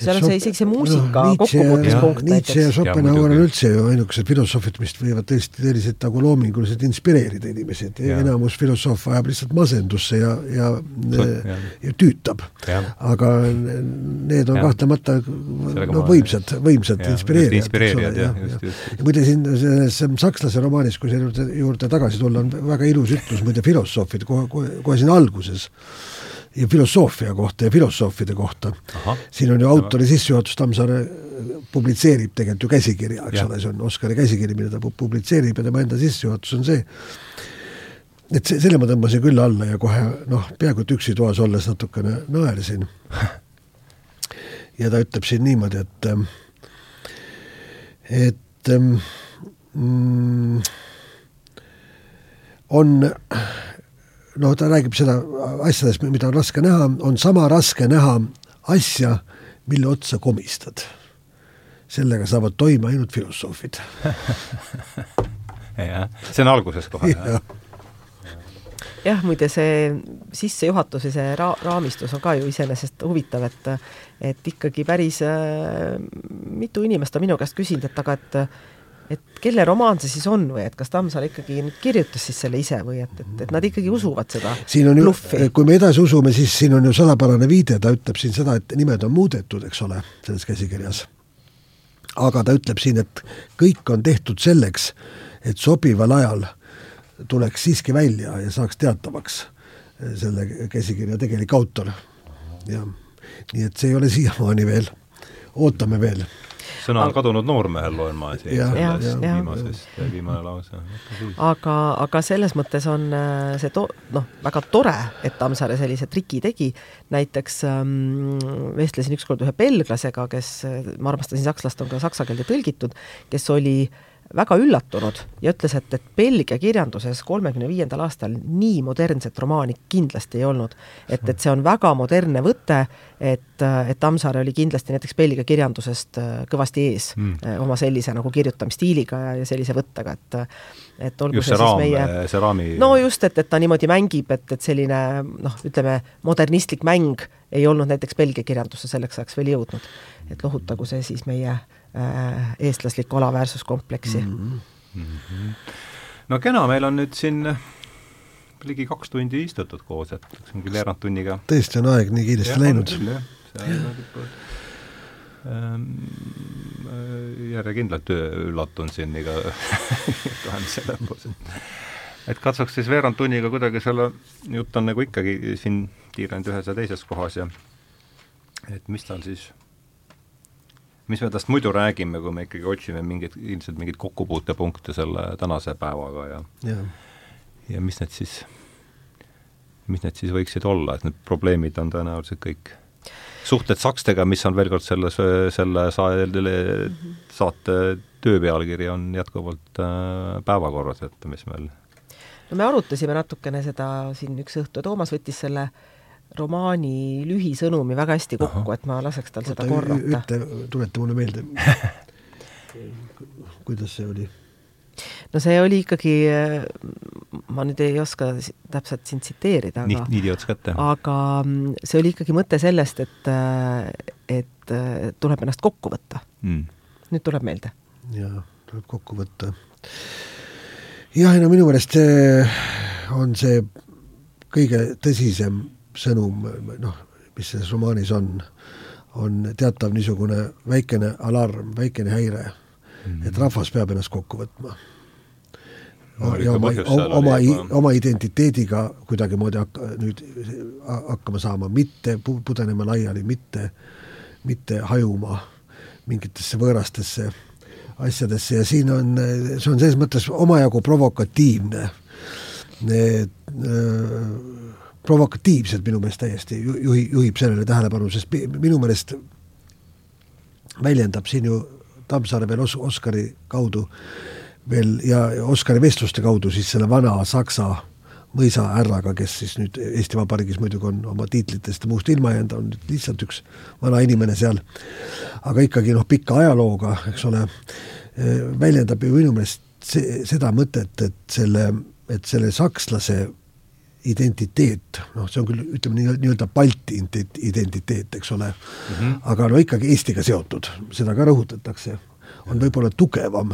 seal on see isegi see muusika no, kokkupuutespunkt näiteks. Nietzsche ja Schopenhauer on üldse ju ainukesed filosoofid, mis võivad tõesti selliselt nagu loominguliselt inspireerida inimesi, et ja. enamus filosoof ajab lihtsalt masendusse ja, ja, ja. ja tüütab. aga need on ja. kahtlemata no võimsad, võimsad inspireerijad. inspireerijad, jah, just, just. ja muide siin selles sakslase romaanis, kui selle juurde, juurde tagasi tulla, on väga ilus ütlus muide filosoofid kohe, kohe, kohe siin alguses ja filosoofia kohta ja filosoofide kohta. siin on ju autori sissejuhatus, Tammsaare publitseerib tegelikult ju käsikirja, eks ja. ole, see on Oskari käsikiri, mida ta publitseerib ja tema enda sissejuhatus on see, et see, selle ma tõmbasin küll alla ja kohe noh, peaaegu et üksi toas olles natukene naersin. ja ta ütleb siin niimoodi, et, et mm, on no ta räägib seda asjadest, mida on raske näha, on sama raske näha asja, mille otsa komistad. sellega saavad toime ainult filosoofid jah, see on alguses kohe ja. jah, muide see sissejuhatus ja see ra-, raamistus on ka ju iseenesest huvitav, et et ikkagi päris äh, mitu inimest on minu käest küsinud, et aga et et kelle romaan see siis on või et kas Tammsaar ikkagi nüüd kirjutas siis selle ise või et, et, et nad ikkagi usuvad seda siin on ju, kui me edasi usume, siis siin on ju salapärane viide, ta ütleb siin seda, et nimed on muudetud, eks ole, selles käsikirjas. aga ta ütleb siin, et kõik on tehtud selleks, et sobival ajal tuleks siiski välja ja saaks teatavaks selle käsikirja tegelik autor. jah, nii et see ei ole siiamaani veel, ootame veel sõna on kadunud noormehel, loen ma siin sellest viimasest, viimane lause. aga, aga selles mõttes on äh, see to-, noh, väga tore, et Tammsaare sellise triki tegi, näiteks ähm, vestlesin ükskord ühe belglasega, kes, ma armastasin sakslast, on ka saksa keelde tõlgitud, kes oli äh, väga üllatunud ja ütles, et, et Belgia kirjanduses kolmekümne viiendal aastal nii modernset romaani kindlasti ei olnud. et, et see on väga modernne võte, et, et Tammsaare oli kindlasti näiteks Belgia kirjandusest äh, kõvasti ees mm. Oma sellise nagu kirjutamisstiiliga ja, ja sellise võttega, et et olgu just see, see raam, meie see raami no just, et, et ta niimoodi mängib, et, et selline noh, ütleme, modernistlik mäng ei olnud näiteks Belgia kirjandusse selleks ajaks veel jõudnud. et lohutagu see siis meie Äh, eestlaslikku alaväärsuskompleksi mm. -hmm. no kena, meil on nüüd siin ligi kaks tundi istutud koos, et see on küll veerand tunniga. tõesti on aeg nii kiiresti ja, läinud. Ähm, järjekindlalt üllatun siin iga kahemise lõpus. et katsuks siis veerand tunniga kuidagi selle, jutt on nagu ikkagi siin tiiranud ühes ja teises kohas ja et mis tal siis mis me tast muidu räägime, kui me ikkagi otsime mingeid, ilmselt mingeid kokkupuutepunkte selle tänase päevaga ja ja, ja mis need siis, mis need siis võiksid olla, et need probleemid on tõenäoliselt kõik suhted sakstega, mis on veel kord selles, selle saate töö pealkiri on jätkuvalt äh, päevakorras, et mis meil no me arutasime natukene seda siin üks õhtu, Toomas võttis selle äh, romaani lühisõnumi väga hästi kokku, et ma laseks tal seda korrata. ütle, tuleta mulle meelde kuidas see oli? no see oli ikkagi, ma nüüd ei oska täpselt sind tsiteerida, aga nii, nii oskate? aga mm, see oli ikkagi mõte sellest, et, et tuleb ennast kokku võtta mm.. nüüd tuleb meelde. jaa, tuleb kokku võtta. jah, ei no minu meelest on see kõige tõsisem sõnum, noh, mis selles romaanis on, on teatav niisugune väikene alarm, väikene häire mm, -hmm. et rahvas peab ennast kokku võtma no, ja oma, oma, oma identiteediga kuidagimoodi hakka, nüüd hakkama saama, mitte pudenema laiali, mitte, mitte hajuma mingitesse võõrastesse asjadesse ja siin on, see on selles mõttes omajagu provokatiivne. Need äh, provokatiivselt minu meelest täiesti juhi, juhib sellele tähelepanu, sest minu meelest väljendab siin ju Tammsaare veel Os-, Oskari kaudu veel ja Oskari vestluste kaudu siis selle vana saksa mõisahärraga, kes siis nüüd Eesti Vabariigis muidugi on oma tiitlitest muust ilma jäänud, on nüüd lihtsalt üks vana inimene seal, aga ikkagi noh, pika ajalooga, eks ole, väljendab ju minu meelest see, seda mõtet, et selle, et selle sakslase identiteet, noh, see on küll, ütleme nii, nii-öelda Balti identiteet, eks ole mm, -hmm. aga no ikkagi Eestiga seotud, seda ka rõhutatakse, on võib-olla tugevam.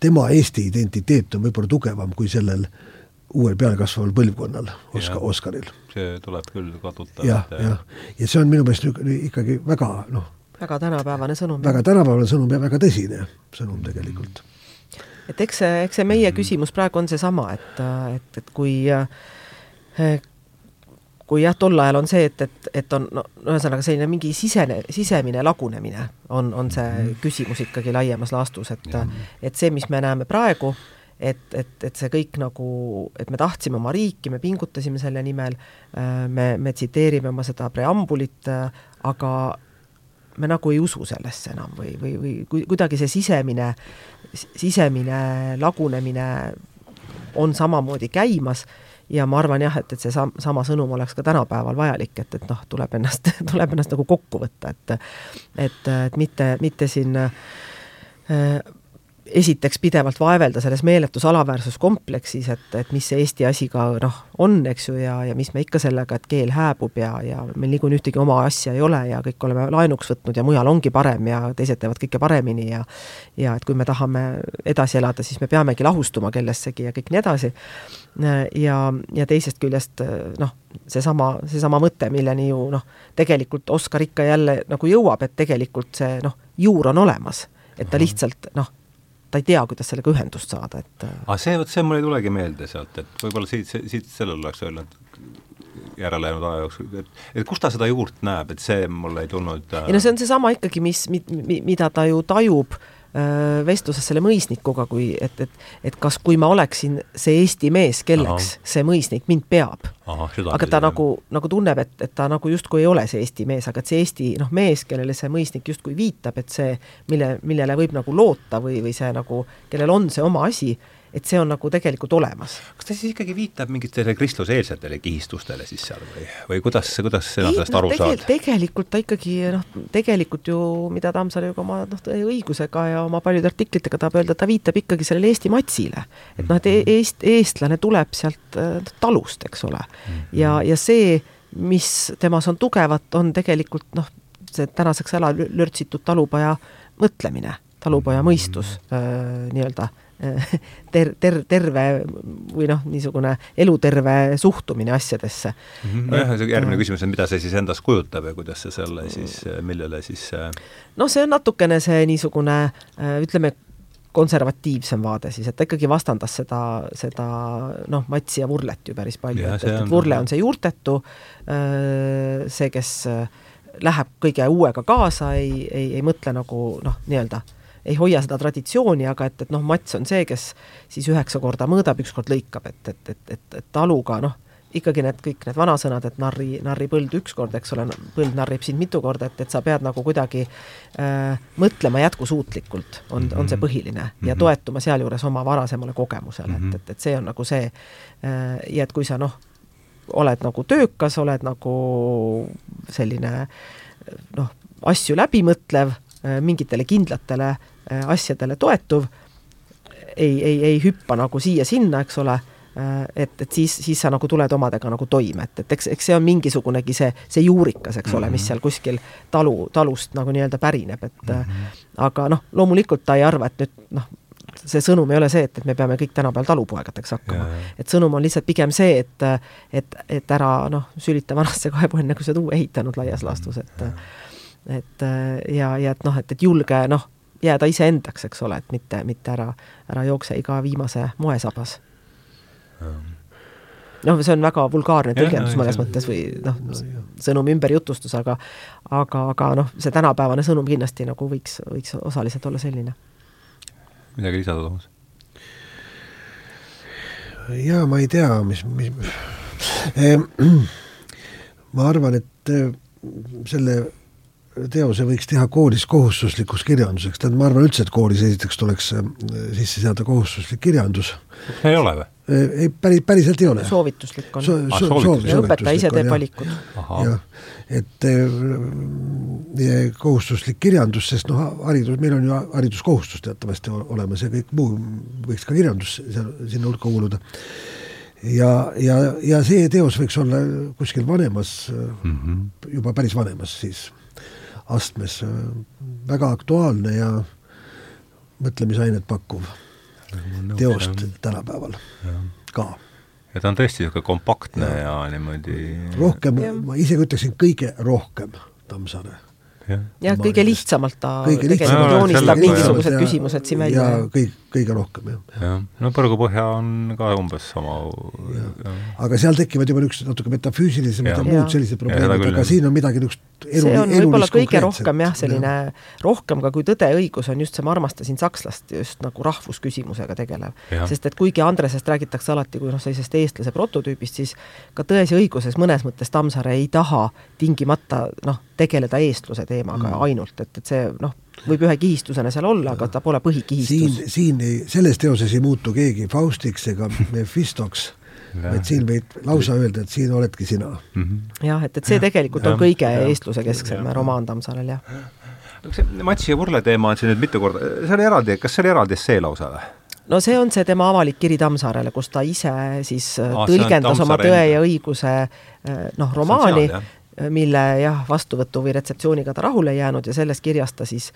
tema Eesti identiteet on võib-olla tugevam kui sellel uuel pealekasvaval põlvkonnal, Oskar, Oskaril. see tuleb küll kaduta. jah, jah, ja see on minu meelest ikkagi väga noh, väga tänapäevane sõnum. väga tänapäevane sõnum ja väga tõsine sõnum tegelikult mm et eks see, eks see meie küsimus praegu on seesama, et, et, et kui kui jah, tol ajal on see, et, et, et on no ühesõnaga selline mingi sisene, sisemine lagunemine on, on see mhm. küsimus ikkagi laiemas laastus, et et see, mis me näeme praegu, et, et, et see kõik nagu, et me tahtsime oma riiki, me pingutasime selle nimel, me, me tsiteerime oma seda preambulit, aga me nagu ei usu sellesse enam või, või, või kuidagi see sisemine, sisemine lagunemine on samamoodi käimas ja ma arvan jah, et, et see sam-, sama sõnum oleks ka tänapäeval vajalik, et, et noh, tuleb ennast, tuleb ennast nagu kokku võtta, et et, et mitte, mitte siin äh, esiteks pidevalt vaevelda selles meeletus alaväärsuskompleksis, et, et mis see Eesti asi ka noh, on, eks ju, ja, ja mis me ikka sellega, et keel hääbub ja, ja meil niikuinii ühtegi oma asja ei ole ja kõik oleme laenuks võtnud ja mujal ongi parem ja teised teevad kõike paremini ja ja et kui me tahame edasi elada, siis me peamegi lahustuma kellessegi ja kõik nii edasi. ja, ja teisest küljest noh, seesama, seesama mõte, milleni ju noh, tegelikult Oskar ikka jälle nagu jõuab, et tegelikult see noh, juur on olemas et ta lihtsalt noh, ta ei tea, kuidas sellega ühendust saada, et äh, aga see, vot see mul ei tulegi meelde sealt, et võib-olla siit, siit sellele oleks öelnud järele jäänud aja jooksul, et, et kus ta seda juurt näeb, et see mul ei tulnud äh... ei no see on seesama ikkagi, mis, mida ta ju tajub äh, Äh, vestluses selle mõisnikuga, kui et, et, et kas, kui ma oleksin see Eesti mees, kelleks Aha. see mõisnik mind peab. aga ta nagu, nagu tunneb, et, et ta nagu justkui ei ole see Eesti mees, aga et see Eesti noh, mees, kellele see mõisnik justkui viitab, et see, mille, millele võib nagu loota või, või see nagu, kellel on see oma asi, et see on nagu tegelikult olemas. kas ta siis ikkagi viitab mingitele kristluseelsetele kihistustele siis seal või, või kuidas, kuidas sina sellest no, aru tegel, saad? tegelikult ta ikkagi noh, tegelikult ju, mida Tammsaare ju ka oma noh, õigusega ja oma paljude artiklitega tahab öelda, ta viitab ikkagi sellele Eesti matsile. et noh, et mhm. eest, eestlane tuleb sealt äh, talust, eks ole. Mhm. ja, ja see, mis temas on tugevat, on tegelikult noh, see tänaseks ära lörtsitud talupoja mõtlemine, talupoja mõistus mhm. äh, nii-öelda ter-, ter-, terve või noh, niisugune eluterve suhtumine asjadesse. -hmm. nojah, järgmine küsimus on, mida see siis endast kujutab ja kuidas see selle siis, millele siis noh, see on natukene see niisugune ütleme, konservatiivsem vaade siis, et ta ikkagi vastandas seda, seda noh, Matsi ja Vurlet ju päris palju, et, et, et Vurle on see juurtetu, see, kes läheb kõige uuega kaasa, ei, ei, ei mõtle nagu noh, nii-öelda ei hoia seda traditsiooni, aga et, et noh, Mats on see, kes siis üheksa korda mõõdab, üks kord lõikab, et, et, et, et, et taluga noh, ikkagi need kõik need vanasõnad, et narri, narri põld üks kord, eks ole, põld narrib sind mitu korda, et, et sa pead nagu kuidagi äh, mõtlema jätkusuutlikult, on, on see mhm. põhiline mm -hmm. ja mhm. toetuma sealjuures oma varasemale kogemusele mm, -hmm. et, et, et see on nagu see äh, ja et kui sa noh, oled nagu töökas, oled nagu selline noh, asju läbi mõtlev äh,, mingitele kindlatele asjadele toetuv, ei, ei, ei hüppa nagu siia-sinna, eks ole Äh, et, et siis, siis sa nagu tuled omadega nagu toime, et, et eks, eks see on mingisugunegi see, see juurikas, eks ole, mis mhm. seal kuskil talu, talust nagu nii-öelda pärineb, et mm -hmm. aga noh, loomulikult ta ei arva, et nüüd noh, see sõnum ei ole see, et, et me peame kõik tänapäeval talupoegadeks hakkama. et sõnum on lihtsalt pigem see, et et, et ära noh, sülita vanasse kaevu enne, kui sa oled uue ehitanud laias laastus, et et ja, ja et noh, et, et julge noh, jääda iseendaks, eks ole, et mitte, mitte ära, ära jookse iga viimase moesabas noh, see on väga vulgaarne tõlgendus no, mõnes mõttes või noh no,, sõnumi ümberjutustus, aga aga, aga noh, see tänapäevane sõnum kindlasti nagu võiks, võiks osaliselt olla selline. midagi lisada, Toomas? jaa, ma ei tea, mis, mis ehm, ma arvan, et eh, selle teose võiks teha koolis kohustuslikuks kirjanduseks, tähendab, ma arvan üldse, et koolis esiteks tuleks eh, sisse seada kohustuslik kirjandus. ei ole või? ei, päris, päriselt ei ole. soovituslik on so,. Ah, so, soovituslik. ja õpetaja ise teeb valikud. jah, et äh, kohustuslik kirjandus, sest noh, haridus, meil on ju hariduskohustus teatavasti olemas ja kõik muu võiks ka kirjandus seal, sinna hulka kuuluda. ja, ja, ja see teos võiks olla kuskil vanemas mm, -hmm. juba päris vanemas siis astmes, väga aktuaalne ja mõtlemisainet pakkuv teost tänapäeval ja. ka. ja ta on tõesti niisugune kompaktne ja, ja niimoodi rohkem, ma isegi ütleksin kõige rohkem Tammsaare jah, kõige lihtsamalt ta kõige tegelikult joonistab mingisugused küsimused siin välja. ja kõik, kõige rohkem, jah. jah, no Põrgupõhja on ka umbes sama. aga seal tekivad juba niisugused natuke metafüüsilisemad ja, ja muud sellised probleemid, aga siin on midagi niisugust elu, see on võib-olla kõige rohkem jah, selline ja. rohkem ka kui Tõde ja õigus on just see, ma armastasin sakslast just nagu rahvusküsimusega tegelev. sest et kuigi Andresest räägitakse alati kui noh, sellisest eestlase prototüübist, siis ka Tões ja õiguses mõnes mõttes Tammsaare ei taha tingimata noh, tegeleda eestluse teemaga mm. ainult, et, et see noh, võib ühe kihistusena seal olla, aga ta pole põhikihistus. siin, siin ei, selles teoses ei muutu keegi Faustiks ega Mephistoks et siin võid lausa öelda, et siin oledki sina mm. -hmm. jah, et, et see tegelikult ja, on kõige ja, eestluse kesksem romaan Tammsaarel, jah. see Matsi ja Vurle teema on siin nüüd mitu korda, see oli eraldi, kas see oli eraldi essee lausa või? no see on see tema avalik kiri Tammsaarele, kus ta ise siis ah, tõlgendas oma Tõe ja õiguse eh, noh, romaani, mille jah, vastuvõtu või retseptsiooniga ta rahule ei jäänud ja selles kirjas ta siis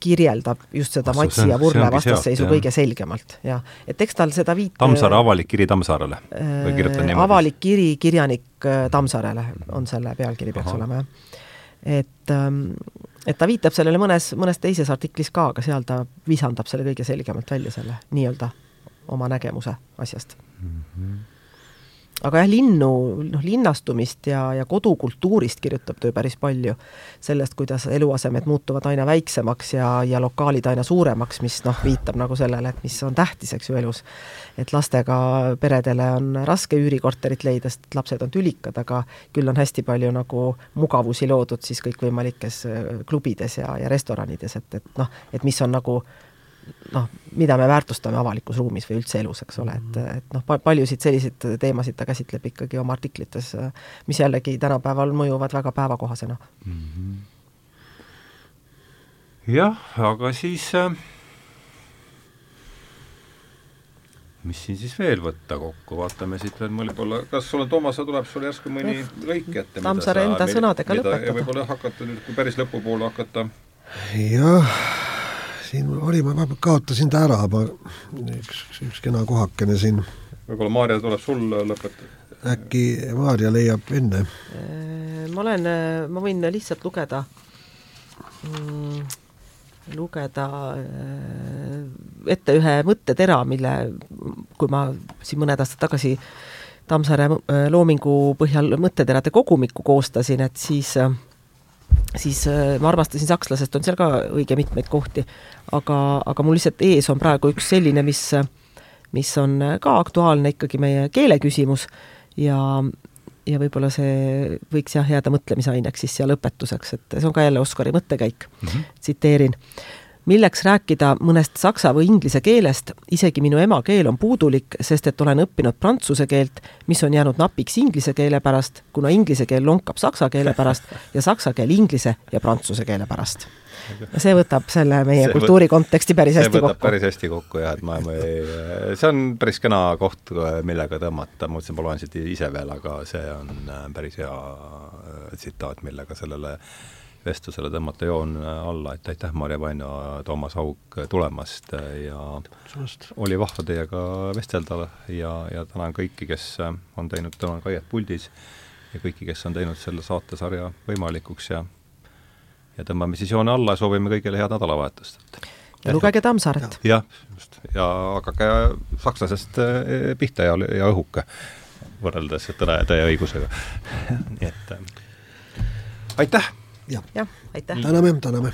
kirjeldab just seda Vastu, Matsi ja Vurle vastasseisu kõige selgemalt, jah. et eks tal seda viit Tammsaare avalik kiri Tammsaarele või kirjutan niimoodi? avalik kiri kirjanik äh, Tammsaarele on selle pealkiri, peaks Aha. olema, jah. et, ähm, et ta viitab sellele mõnes, mõnes teises artiklis ka, aga seal ta visandab selle kõige selgemalt välja, selle nii-öelda oma nägemuse asjast mm. -hmm aga jah, linnu, noh linnastumist ja, ja kodukultuurist kirjutab töö päris palju. sellest, kuidas eluasemed muutuvad aina väiksemaks ja, ja lokaalid aina suuremaks, mis noh, viitab nagu sellele, et mis on tähtis, eks ju, elus. et lastega peredele on raske üürikorterit leida, sest lapsed on tülikad, aga küll on hästi palju nagu mugavusi loodud siis kõikvõimalikes klubides ja, ja restoranides, et, et noh, et mis on nagu noh, mida me väärtustame avalikus ruumis või üldse elus, eks ole, et, et noh, paljusid selliseid teemasid ta käsitleb ikkagi oma artiklites, mis jällegi tänapäeval mõjuvad väga päevakohasena mm. -hmm. jah, aga siis äh, mis siin siis veel võtta kokku, vaatame siit veel võib-olla, kas sul on, Toomas, tuleb sul järsku mõni lõik ette? Tammsaare enda sõnadega lõpetada. võib-olla hakata nüüd, kui päris lõpupoole hakata. jah siin oli, ma kaotasin ta ära, ma üks, üks kena kohakene siin. võib-olla Maarja tuleb sul lõpetada? äkki Maarja leiab enne? Äh, ma olen, äh, ma võin lihtsalt lugeda mm, lugeda äh, ette ühe mõttetera, mille, kui ma siin mõned aastad tagasi Tammsaare loomingu põhjal mõtteterade kogumikku koostasin, et siis äh, siis äh, ma armastasin sakslasest, on seal ka õige mitmeid kohti, aga, aga mul lihtsalt ees on praegu üks selline, mis, mis on ka aktuaalne ikkagi meie keele küsimus ja, ja võib-olla see võiks jah, jääda mõtlemisaineks siis seal õpetuseks, et see on ka jälle Oskari mõttekäik mm, -hmm. tsiteerin. Milleks rääkida mõnest saksa või inglise keelest, isegi minu emakeel on puudulik, sest et olen õppinud prantsuse keelt, mis on jäänud napiks inglise keele pärast, kuna inglise keel lonkab saksa keele pärast ja saksa keel inglise ja prantsuse keele pärast see võtab selle meie see kultuuri võt, konteksti päris hästi kokku. päris hästi kokku jah, et ma, ei, see on päris kena koht, millega tõmmata, ma mõtlesin, ma loen siit ise veel, aga see on äh, päris hea äh, tsitaat, millega sellele vestlusele tõmmata joon alla, et aitäh, Marje Vaino, Toomas Haug tulemast ja Sellest. oli vahva teiega vestelda ja, ja tänan kõiki, kes on teinud, tänan Kaiet puldis ja kõiki, kes on teinud selle saatesarja võimalikuks ja ja tõmbame siis joone alla ja soovime kõigile head nädalavahetust. ja lugege Tammsaaret. jah, just, ja hakake sakslasest pihta ja, ja õhuke, võrreldes Tõe, Tõe õigusega nii et äh, aitäh! Jah ja,, aitäh! täname, täname!